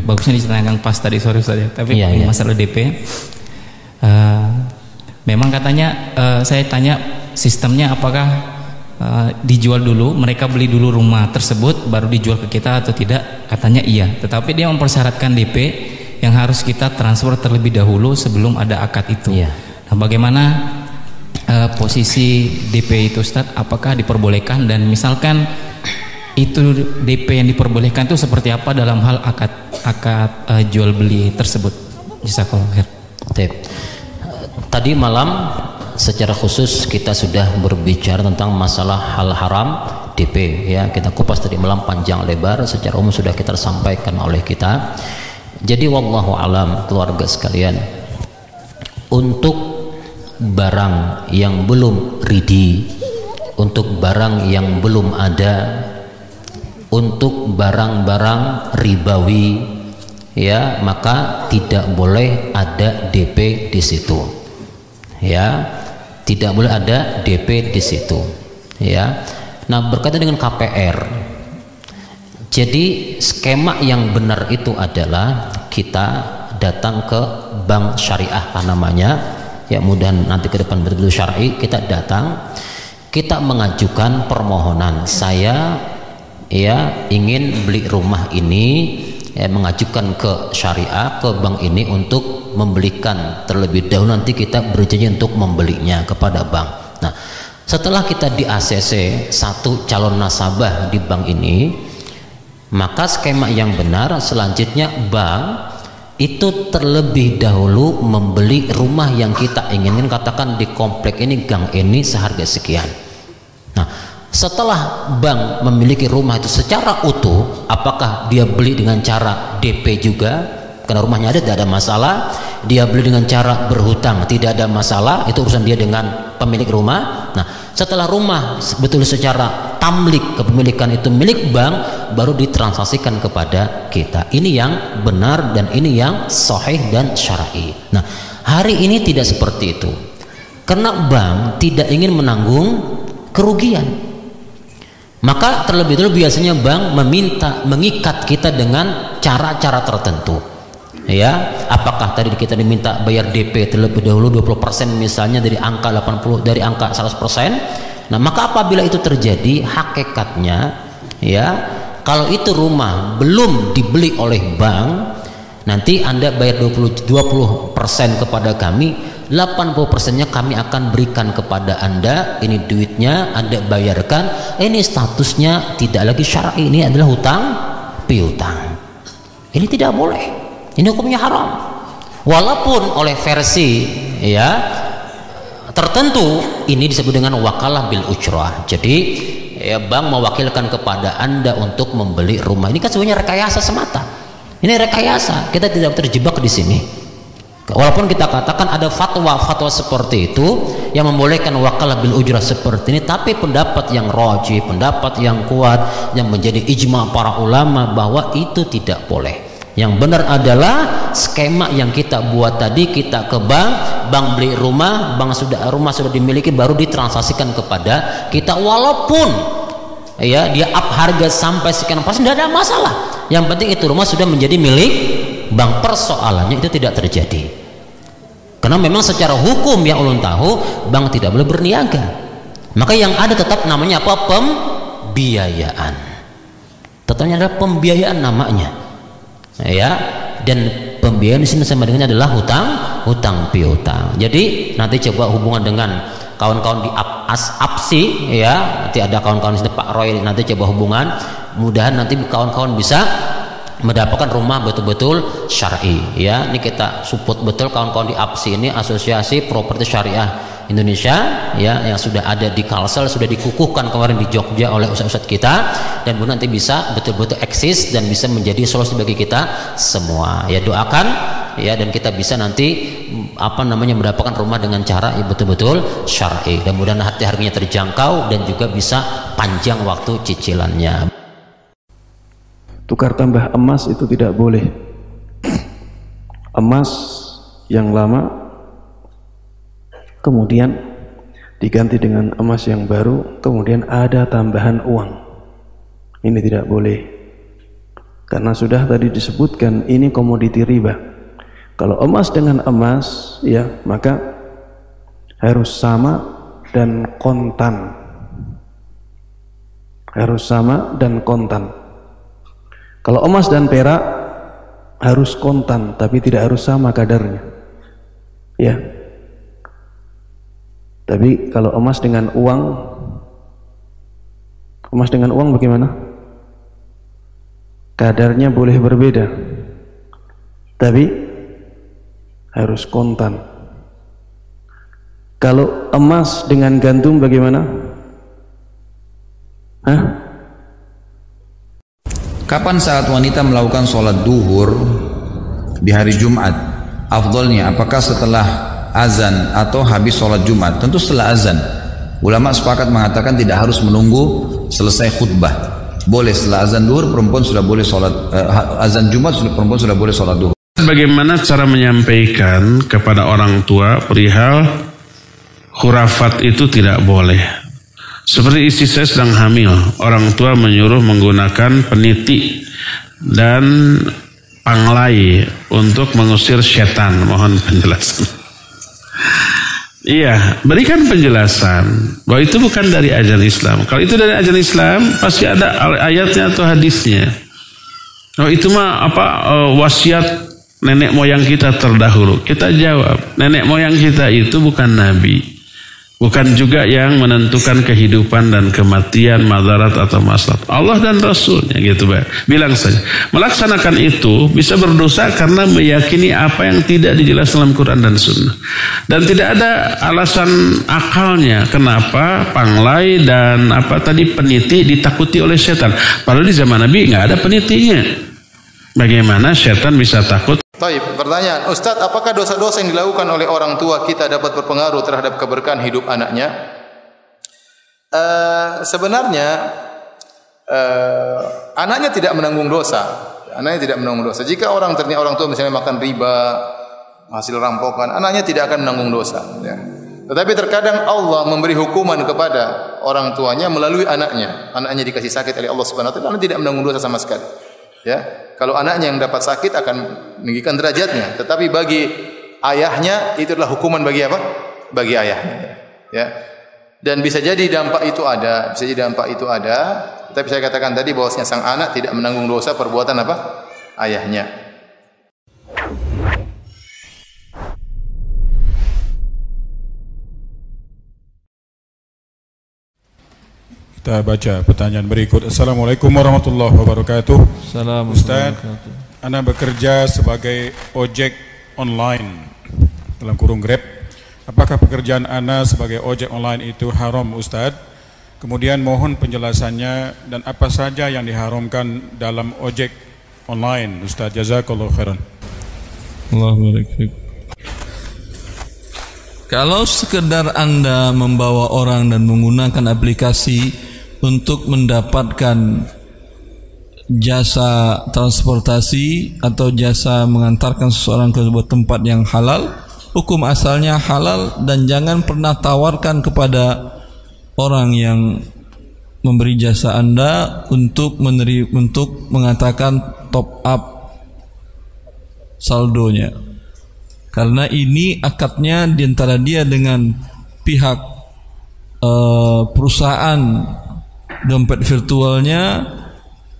bagusnya diceritakan pas tadi sore ya. Tapi Iya, iya. masalah DP eh, memang katanya eh, saya tanya sistemnya apakah eh, dijual dulu, mereka beli dulu rumah tersebut baru dijual ke kita atau tidak? Katanya iya. Tetapi dia mempersyaratkan DP yang harus kita transfer terlebih dahulu sebelum ada akad itu. Nah, bagaimana eh, posisi DP itu Ustaz apakah diperbolehkan dan misalkan itu DP yang diperbolehkan itu seperti apa dalam hal akad akad eh, jual beli tersebut? Jazakallahu khair. Tadi malam secara khusus kita sudah berbicara tentang masalah hal haram DP ya. Kita kupas tadi malam panjang lebar secara umum sudah kita sampaikan oleh kita. Jadi wallahu alam keluarga sekalian untuk barang yang belum ready untuk barang yang belum ada untuk barang-barang ribawi. Ya maka tidak boleh ada DP di situ. Ya tidak boleh ada DP di situ. Ya nah berkaitan dengan KPR jadi skema yang benar itu adalah kita datang ke bank syariah namanya. Ya mudah nanti ke depan betul-betul syar'i kita datang kita mengajukan permohonan. Saya ya ingin beli rumah ini ya, mengajukan ke syariah ke bank ini untuk membelikan. Terlebih dahulu nanti kita berjanji untuk membelinya kepada bank. Nah setelah kita di ACC satu calon nasabah di bank ini maka skema yang benar selanjutnya bank itu terlebih dahulu membeli rumah yang kita inginin katakan di komplek ini gang ini seharga sekian. Nah setelah bank memiliki rumah itu secara utuh apakah dia beli dengan cara DP juga? Karena rumahnya ada tidak ada masalah. Dia beli dengan cara berhutang tidak ada masalah. Itu urusan dia dengan pemilik rumah. Nah setelah rumah betul secara tamlik kepemilikan itu milik bank baru ditransaksikan kepada kita. Ini yang benar dan ini yang sahih dan syar'i. Nah hari ini tidak seperti itu. Karena bank tidak ingin menanggung kerugian maka terlebih dahulu biasanya bank meminta mengikat kita dengan cara-cara tertentu. Ya apakah tadi kita diminta bayar DP terlebih dahulu 20% misalnya dari angka 80 dari angka 100% nah maka apabila itu terjadi hakikatnya ya kalau itu rumah belum dibeli oleh bank nanti anda bayar 20 20% kepada kami 80 persennya kami akan berikan kepada anda. Ini duitnya anda bayarkan. Ini statusnya tidak lagi syar'i ini adalah hutang piutang. Ini tidak boleh. Ini hukumnya haram. Walaupun oleh versi ya tertentu ini disebut dengan wakalah bil ujrah. Jadi ya bank mewakilkan kepada anda untuk membeli rumah. Ini kan sebenarnya rekayasa semata. Ini rekayasa. Kita tidak terjebak di sini Walaupun kita katakan ada fatwa-fatwa seperti itu yang membolehkan wakalah bil ujrah seperti ini, tapi pendapat yang roji, pendapat yang kuat yang menjadi ijma para ulama bahwa itu tidak boleh. Yang benar adalah skema yang kita buat tadi kita ke bank, bank beli rumah, bank sudah rumah sudah dimiliki baru ditransaksikan kepada kita walaupun ya dia up harga sampai sekian persen tidak ada masalah. Yang penting itu rumah sudah menjadi milik bank persoalannya itu tidak terjadi karena memang secara hukum yang ulun tahu bank tidak boleh berniaga. Maka yang ada tetap namanya apa? Pembiayaan. Tetapnya adalah pembiayaan namanya. Ya dan pembiayaan di sini sama dengan adalah hutang hutang piutang. Jadi nanti coba hubungan dengan kawan-kawan di as apsi ya. Nanti ada kawan-kawan di sini Pak Roy nanti coba hubungan. Mudahan nanti kawan-kawan bisa mendapatkan rumah betul-betul syar'i. Ya ini kita support betul kawan-kawan di APSI ini asosiasi properti syariah Indonesia ya yang sudah ada di Kalsel sudah dikukuhkan kemarin di Jogja oleh ustaz-ustaz kita. Dan nanti bisa betul-betul eksis dan bisa menjadi solusi bagi kita semua. Ya doakan ya dan kita bisa nanti apa namanya mendapatkan rumah dengan cara ya betul-betul syar'i. Dan mudah hati harganya terjangkau dan juga bisa panjang waktu cicilannya tukar tambah emas itu tidak boleh. Emas yang lama kemudian diganti dengan emas yang baru kemudian ada tambahan uang. Ini tidak boleh. Karena sudah tadi disebutkan ini komoditi riba. Kalau emas dengan emas ya maka harus sama dan kontan. Harus sama dan kontan kalau emas dan perak harus kontan tapi tidak harus sama kadarnya. Ya. Tapi kalau emas dengan uang emas dengan uang bagaimana? Kadarnya boleh berbeda. Tapi harus kontan. Kalau emas dengan gantung bagaimana? Hah? Kapan saat wanita melakukan sholat duhur di hari Jumat? Afdolnya apakah setelah azan atau habis sholat Jumat? Tentu setelah azan. Ulama sepakat mengatakan tidak harus menunggu selesai khutbah. Boleh setelah azan duhur perempuan sudah boleh sholat uh, azan Jumat sudah perempuan sudah boleh sholat duhur. Bagaimana cara menyampaikan kepada orang tua perihal khurafat itu tidak boleh. Seperti istri saya sedang hamil, orang tua menyuruh menggunakan peniti dan panglai untuk mengusir setan. Mohon penjelasan. Iya, berikan penjelasan bahwa itu bukan dari ajaran Islam. Kalau itu dari ajaran Islam, pasti ada ayatnya atau hadisnya. Oh itu mah apa uh, wasiat nenek moyang kita terdahulu. Kita jawab, nenek moyang kita itu bukan nabi. Bukan juga yang menentukan kehidupan dan kematian, madarat atau masalah. Allah dan Rasulnya gitu Pak. Bilang saja. Melaksanakan itu bisa berdosa karena meyakini apa yang tidak dijelaskan dalam Quran dan Sunnah. Dan tidak ada alasan akalnya kenapa panglai dan apa tadi peniti ditakuti oleh setan. Padahal di zaman Nabi nggak ada penitinya. Bagaimana setan bisa takut? Taib, pertanyaan, Ustadz, apakah dosa-dosa yang dilakukan oleh orang tua kita dapat berpengaruh terhadap keberkahan hidup anaknya? Uh, sebenarnya uh, anaknya tidak menanggung dosa. Anaknya tidak menanggung dosa. Jika orang ternyata orang tua misalnya makan riba, hasil rampokan, anaknya tidak akan menanggung dosa. Ya. Tetapi terkadang Allah memberi hukuman kepada orang tuanya melalui anaknya. Anaknya dikasih sakit oleh Allah Subhanahu wa taala, tidak menanggung dosa sama sekali. Ya, kalau anaknya yang dapat sakit akan meninggikan derajatnya, tetapi bagi ayahnya itu adalah hukuman bagi apa? Bagi ayahnya. Ya. Dan bisa jadi dampak itu ada, bisa jadi dampak itu ada, tapi saya katakan tadi bahwasanya sang anak tidak menanggung dosa perbuatan apa? Ayahnya. Kita baca pertanyaan berikut. Assalamualaikum warahmatullahi wabarakatuh. Assalamualaikum Ustaz, Anda bekerja sebagai ojek online dalam kurung Grab. Apakah pekerjaan Anda sebagai ojek online itu haram Ustaz? Kemudian mohon penjelasannya dan apa saja yang diharamkan dalam ojek online Ustaz. Jazakallahu khairan. Allah Kalau sekedar Anda membawa orang dan menggunakan aplikasi untuk mendapatkan jasa transportasi atau jasa mengantarkan seseorang ke sebuah tempat yang halal. Hukum asalnya halal dan jangan pernah tawarkan kepada orang yang memberi jasa Anda untuk meneri, untuk mengatakan top up saldonya. Karena ini akadnya di antara dia dengan pihak uh, perusahaan dompet virtualnya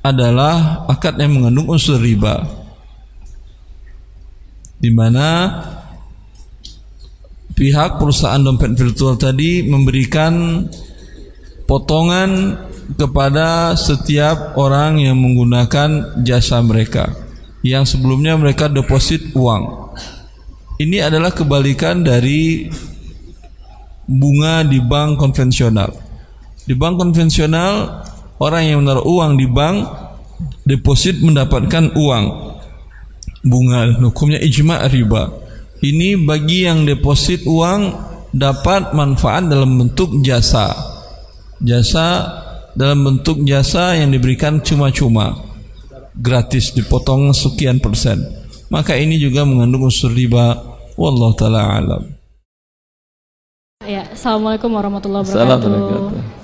adalah akad yang mengandung unsur riba di mana pihak perusahaan dompet virtual tadi memberikan potongan kepada setiap orang yang menggunakan jasa mereka yang sebelumnya mereka deposit uang. Ini adalah kebalikan dari bunga di bank konvensional. Di bank konvensional orang yang menaruh uang di bank deposit mendapatkan uang bunga hukumnya ijma riba. Ini bagi yang deposit uang dapat manfaat dalam bentuk jasa. Jasa dalam bentuk jasa yang diberikan cuma-cuma gratis dipotong sekian persen. Maka ini juga mengandung unsur riba. Wallahu taala alam. Ya, Assalamualaikum warahmatullahi wabarakatuh.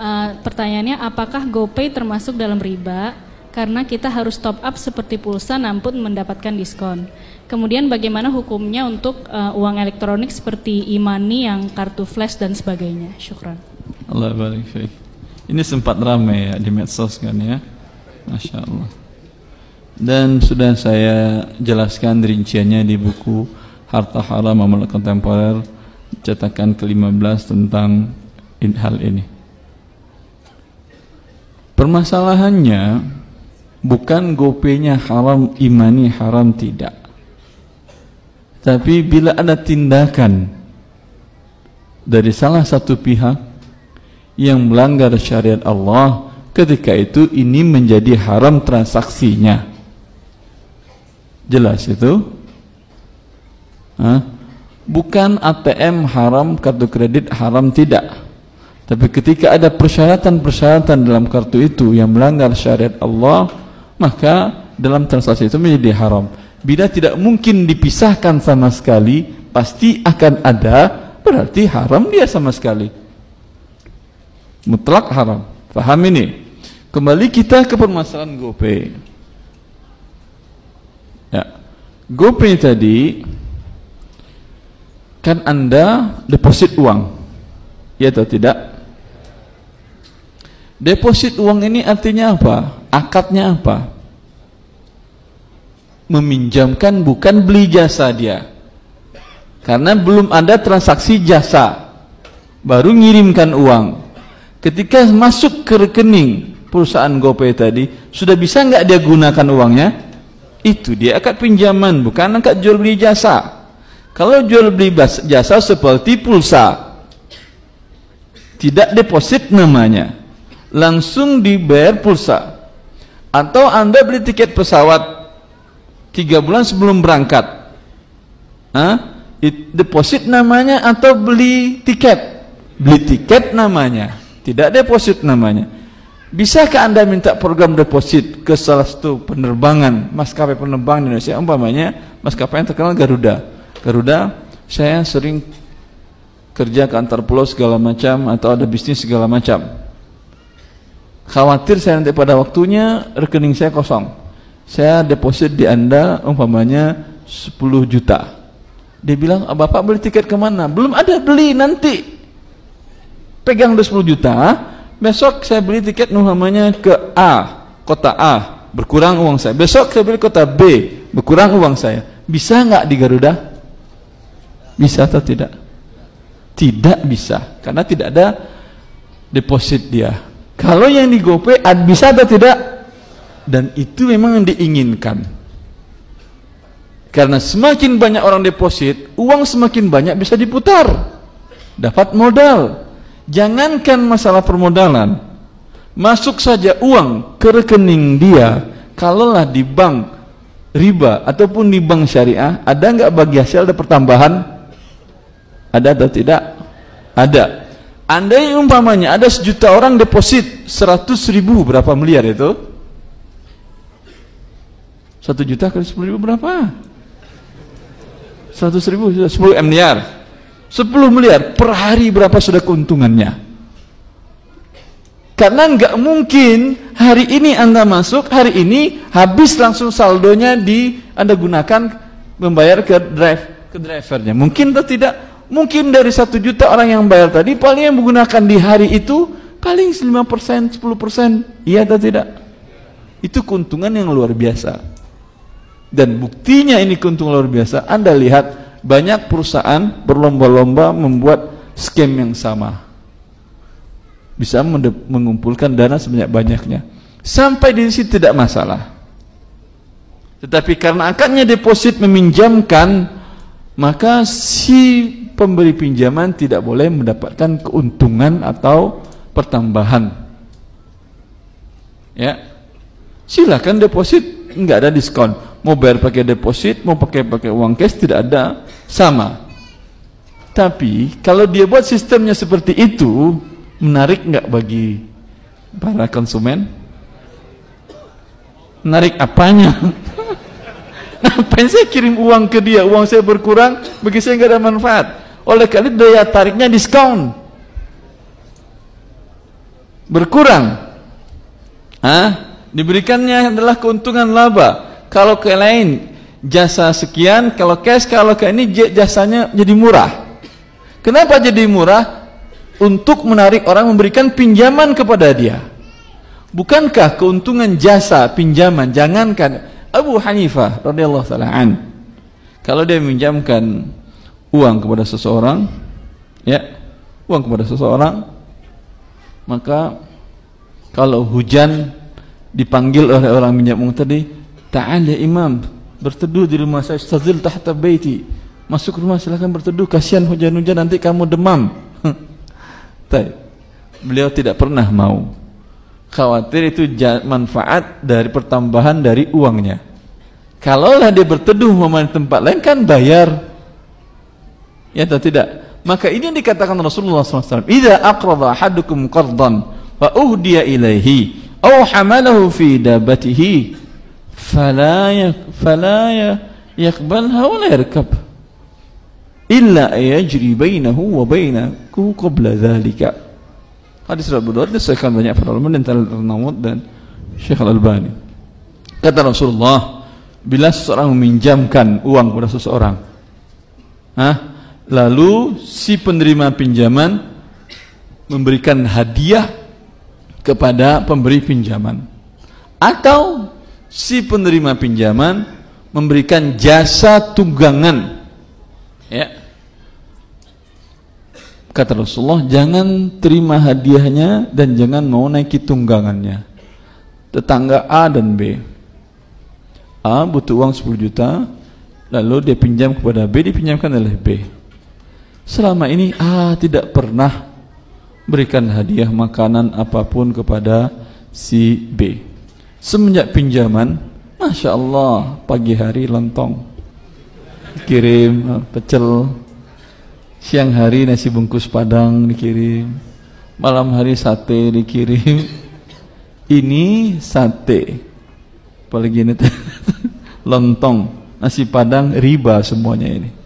Uh, pertanyaannya apakah GoPay termasuk dalam riba karena kita harus top up seperti pulsa namun mendapatkan diskon. Kemudian bagaimana hukumnya untuk uh, uang elektronik seperti e-money yang kartu flash dan sebagainya? Syukran. Allah barik Ini sempat ramai ya di medsos kan ya. Masya Allah. Dan sudah saya jelaskan rinciannya di buku Harta Haram Amal Kontemporer cetakan ke-15 tentang hal ini. Permasalahannya bukan gopenya haram, imani haram tidak. Tapi bila ada tindakan dari salah satu pihak yang melanggar syariat Allah ketika itu ini menjadi haram transaksinya jelas itu Hah? bukan ATM haram kartu kredit haram tidak tapi ketika ada persyaratan-persyaratan dalam kartu itu yang melanggar syariat Allah maka dalam transaksi itu menjadi haram. Bila tidak mungkin dipisahkan sama sekali pasti akan ada berarti haram dia sama sekali. Mutlak haram. Paham ini? Kembali kita ke permasalahan GoPay. Ya. GoPay tadi kan anda deposit uang. Ya atau tidak deposit uang ini artinya apa? Akadnya apa? Meminjamkan bukan beli jasa dia. Karena belum ada transaksi jasa. Baru ngirimkan uang. Ketika masuk ke rekening perusahaan GoPay tadi sudah bisa nggak dia gunakan uangnya? Itu dia akad pinjaman bukan akad jual beli jasa. Kalau jual beli jasa seperti pulsa tidak deposit namanya langsung dibayar pulsa. Atau anda beli tiket pesawat tiga bulan sebelum berangkat. Hah? deposit namanya atau beli tiket? Beli tiket namanya. Tidak deposit namanya. Bisakah anda minta program deposit ke salah satu penerbangan maskapai penerbangan di Indonesia? Umpamanya maskapai yang terkenal Garuda. Garuda saya sering kerja ke antar pulau segala macam atau ada bisnis segala macam khawatir saya nanti pada waktunya rekening saya kosong saya deposit di anda umpamanya 10 juta dia bilang, ah, bapak beli tiket ke mana? Belum ada beli nanti. Pegang 10 juta, besok saya beli tiket namanya ke A, kota A, berkurang uang saya. Besok saya beli kota B, berkurang uang saya. Bisa nggak di Garuda? Bisa atau tidak? Tidak bisa, karena tidak ada deposit dia. Kalau yang di GoPay bisa atau tidak? Dan itu memang yang diinginkan. Karena semakin banyak orang deposit, uang semakin banyak bisa diputar. Dapat modal. Jangankan masalah permodalan. Masuk saja uang ke rekening dia, kalaulah di bank riba ataupun di bank syariah, ada nggak bagi hasil ada pertambahan? Ada atau tidak? Ada. Andai umpamanya ada sejuta orang deposit seratus ribu berapa miliar itu? Satu juta kali sepuluh ribu berapa? 100 ribu 10 miliar 10 miliar per hari berapa sudah keuntungannya karena nggak mungkin hari ini anda masuk hari ini habis langsung saldonya di anda gunakan membayar ke drive ke drivernya mungkin atau tidak mungkin dari satu juta orang yang bayar tadi paling yang menggunakan di hari itu paling 5% 10% iya atau tidak? Itu keuntungan yang luar biasa. Dan buktinya ini keuntungan luar biasa. Anda lihat banyak perusahaan berlomba-lomba membuat scam yang sama. Bisa mengumpulkan dana sebanyak-banyaknya. Sampai di sini tidak masalah. Tetapi karena akadnya deposit meminjamkan maka si pemberi pinjaman tidak boleh mendapatkan keuntungan atau pertambahan. Ya. Silakan deposit. Nggak ada diskon. Mau bayar pakai deposit mau pakai pakai uang cash tidak ada. Sama. Tapi kalau dia buat sistemnya seperti itu menarik nggak bagi para konsumen? Menarik apanya? *laughs* Ngapain saya kirim uang ke dia? Uang saya berkurang bagi saya nggak ada manfaat oleh karena daya tariknya diskon berkurang Hah? diberikannya adalah keuntungan laba kalau ke lain jasa sekian, kalau cash, kalau ke ini jasanya jadi murah. Kenapa jadi murah? Untuk menarik orang memberikan pinjaman kepada dia. Bukankah keuntungan jasa pinjaman jangankan Abu Hanifah radhiyallahu taala kalau dia meminjamkan uang kepada seseorang ya uang kepada seseorang maka kalau hujan dipanggil oleh orang minjam uang tadi Ta'al ya imam Berteduh di rumah saya Stazil tahta baiti Masuk rumah silahkan berteduh Kasihan hujan-hujan nanti kamu demam *laughs* Beliau tidak pernah mau. Khawatir itu manfaat dari pertambahan dari uangnya. Kalaulah dia berteduh di tempat lain kan bayar. Ya atau tidak? Maka ini yang dikatakan Rasulullah SAW. Ida aqrada ahadukum qardan wa uhdiya ilaihi aw hamalahu fi dabatihi fala yak, fala yakbalha wa la yarkab illa yajri bainahu wa bainahu qabla dhalika hadis Abu Dawud disahkan banyak para ulama dan Tirmidzi dan Syekh Al-Albani kata Rasulullah bila seseorang meminjamkan uang kepada seseorang Hah? Lalu si penerima pinjaman memberikan hadiah kepada pemberi pinjaman. Atau si penerima pinjaman memberikan jasa tunggangan. Ya. Kata Rasulullah jangan terima hadiahnya dan jangan mau naiki tunggangannya. Tetangga A dan B. A butuh uang 10 juta lalu dia pinjam kepada B dipinjamkan oleh B selama ini A tidak pernah berikan hadiah makanan apa pun kepada si B. Semenjak pinjaman Masya Allah pagi hari lontong. Kirim pecel. Siang hari nasi bungkus padang dikirim. Malam hari sate dikirim. Ini sate. Apalagi ini? *laughs* Lontong. Nasi padang riba semuanya ini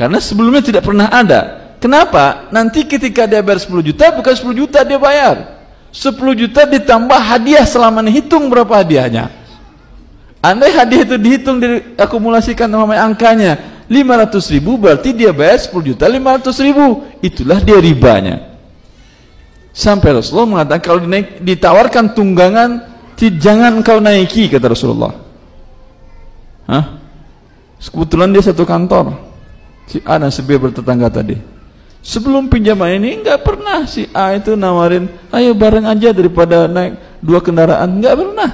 karena sebelumnya tidak pernah ada. Kenapa? nanti ketika dia bayar 10 juta bukan 10 juta dia bayar. 10 juta ditambah hadiah selama hitung berapa hadiahnya? Andai hadiah itu dihitung diakumulasikan namanya angkanya. 500 ribu berarti dia bayar 10 juta 500 ribu. Itulah dia ribanya. Sampai Rasulullah mengatakan kalau dinaik, ditawarkan tunggangan jangan kau naiki kata Rasulullah. Hah? kebetulan dia satu kantor si A dan si B bertetangga tadi. Sebelum pinjaman ini enggak pernah si A itu nawarin ayo bareng aja daripada naik dua kendaraan. Enggak pernah.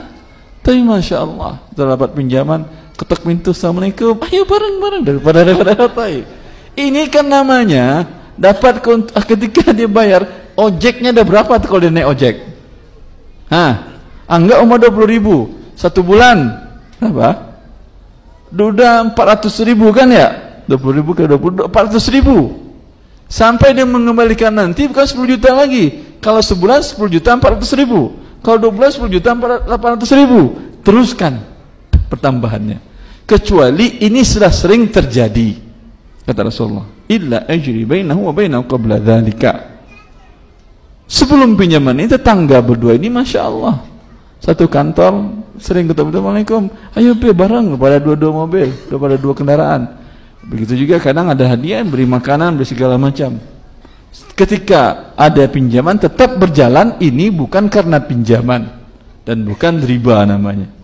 Tapi Masya Allah terdapat pinjaman ketuk pintu assalamualaikum. Ayo bareng bareng. Daripada daripada *laughs* ratai ini kan namanya dapat ketika dia bayar ojeknya ada berapa tuh kalau dia naik ojek? Hah? anggap umur 20 ribu. Satu bulan. Berapa? udah 400 ribu kan ya 20 ribu ke 20 400 ribu. Sampai dia mengembalikan nanti bukan 10 juta lagi. Kalau sebulan 10 juta 400 ribu. Kalau 2 bulan 10 juta 800 ribu. Teruskan pertambahannya. Kecuali ini sudah sering terjadi kata Rasulullah. Illa ajri bainahu wa bainahu qabla dhalika. Sebelum pinjaman ini tetangga berdua ini Masya Allah. Satu kantor sering ketemu Assalamualaikum. Ayo be bareng. Pada dua-dua mobil pada dua kendaraan begitu juga kadang ada hadiah beri makanan beri segala macam ketika ada pinjaman tetap berjalan ini bukan karena pinjaman dan bukan riba namanya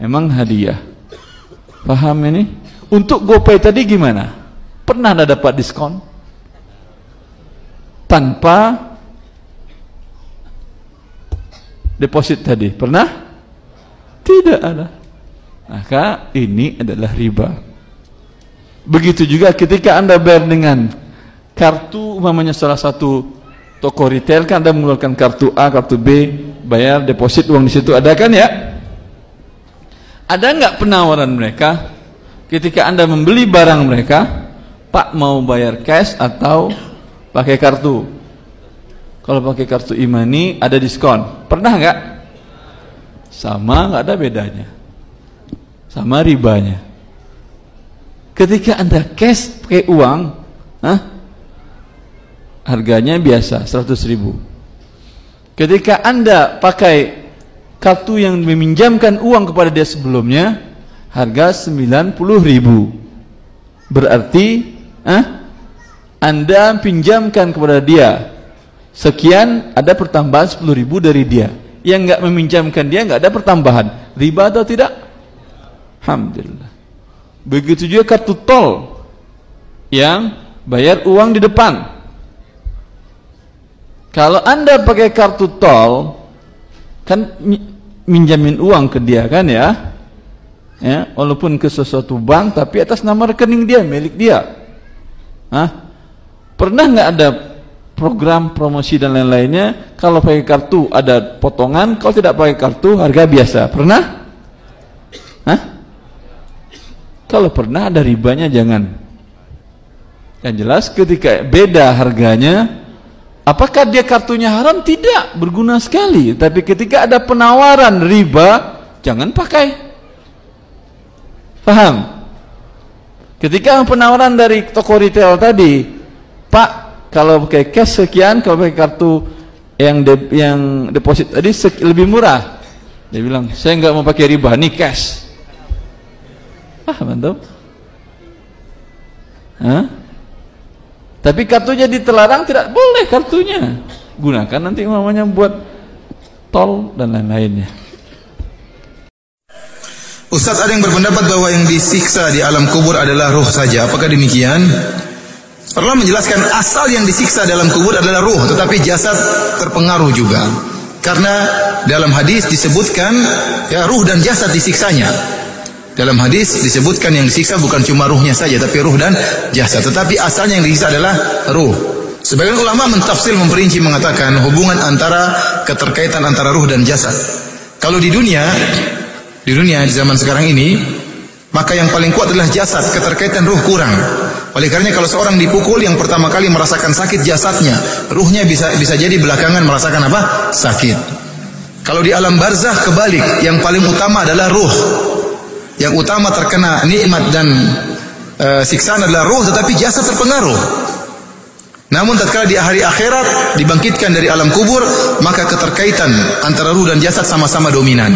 Emang hadiah. Paham ini? Untuk GoPay tadi gimana? Pernah ada dapat diskon? Tanpa deposit tadi. Pernah? Tidak ada. Maka ini adalah riba. Begitu juga ketika Anda bayar dengan kartu umpamanya salah satu toko retail kan Anda mengeluarkan kartu A, kartu B, bayar deposit uang di situ ada kan ya? Ada nggak penawaran mereka ketika Anda membeli barang mereka, Pak mau bayar cash atau pakai kartu? Kalau pakai kartu imani ada diskon. Pernah nggak? Sama nggak ada bedanya. Sama ribanya. Ketika Anda cash pakai uang, hah? harganya biasa 100 ribu. Ketika Anda pakai kartu yang meminjamkan uang kepada dia sebelumnya harga 90 ribu. Berarti eh, anda pinjamkan kepada dia sekian ada pertambahan 10 ribu dari dia. Yang nggak meminjamkan dia nggak ada pertambahan. Riba atau tidak? Alhamdulillah begitu juga kartu tol yang bayar uang di depan. Kalau anda pakai kartu tol kan minjamin uang ke dia kan ya? Ya walaupun ke sesuatu bank tapi atas nama rekening dia milik dia. Hah? Pernah nggak ada program promosi dan lain-lainnya? Kalau pakai kartu ada potongan kalau tidak pakai kartu harga biasa. Pernah? Hah? Kalau pernah ada ribanya jangan. Yang jelas ketika beda harganya apakah dia kartunya haram? Tidak berguna sekali. Tapi ketika ada penawaran riba jangan pakai. Paham? Ketika penawaran dari toko retail tadi pak kalau pakai cash sekian kalau pakai kartu yang de, yang deposit tadi lebih murah. Dia bilang saya nggak mau pakai riba nih cash ah mantap Hah? tapi kartunya ditelarang tidak boleh kartunya gunakan nanti mamanya buat tol dan lain-lainnya Ustaz ada yang berpendapat bahwa yang disiksa di alam kubur adalah ruh saja. Apakah demikian? Pernah menjelaskan asal yang disiksa dalam kubur adalah ruh, tetapi jasad terpengaruh juga. Karena dalam hadis disebutkan ya ruh dan jasad disiksanya. Dalam hadis disebutkan yang disiksa bukan cuma ruhnya saja, tapi ruh dan jasad. Tetapi asalnya yang disiksa adalah ruh. Sebagian ulama mentafsir memperinci mengatakan hubungan antara keterkaitan antara ruh dan jasad. Kalau di dunia, di dunia di zaman sekarang ini, maka yang paling kuat adalah jasad, keterkaitan ruh kurang. Oleh karena kalau seorang dipukul yang pertama kali merasakan sakit jasadnya, ruhnya bisa bisa jadi belakangan merasakan apa? Sakit. Kalau di alam barzah kebalik, yang paling utama adalah ruh. Yang utama terkena nikmat dan e, siksaan adalah ruh, tetapi jasad terpengaruh. Namun tatkala di hari akhirat dibangkitkan dari alam kubur, maka keterkaitan antara ruh dan jasad sama-sama dominan.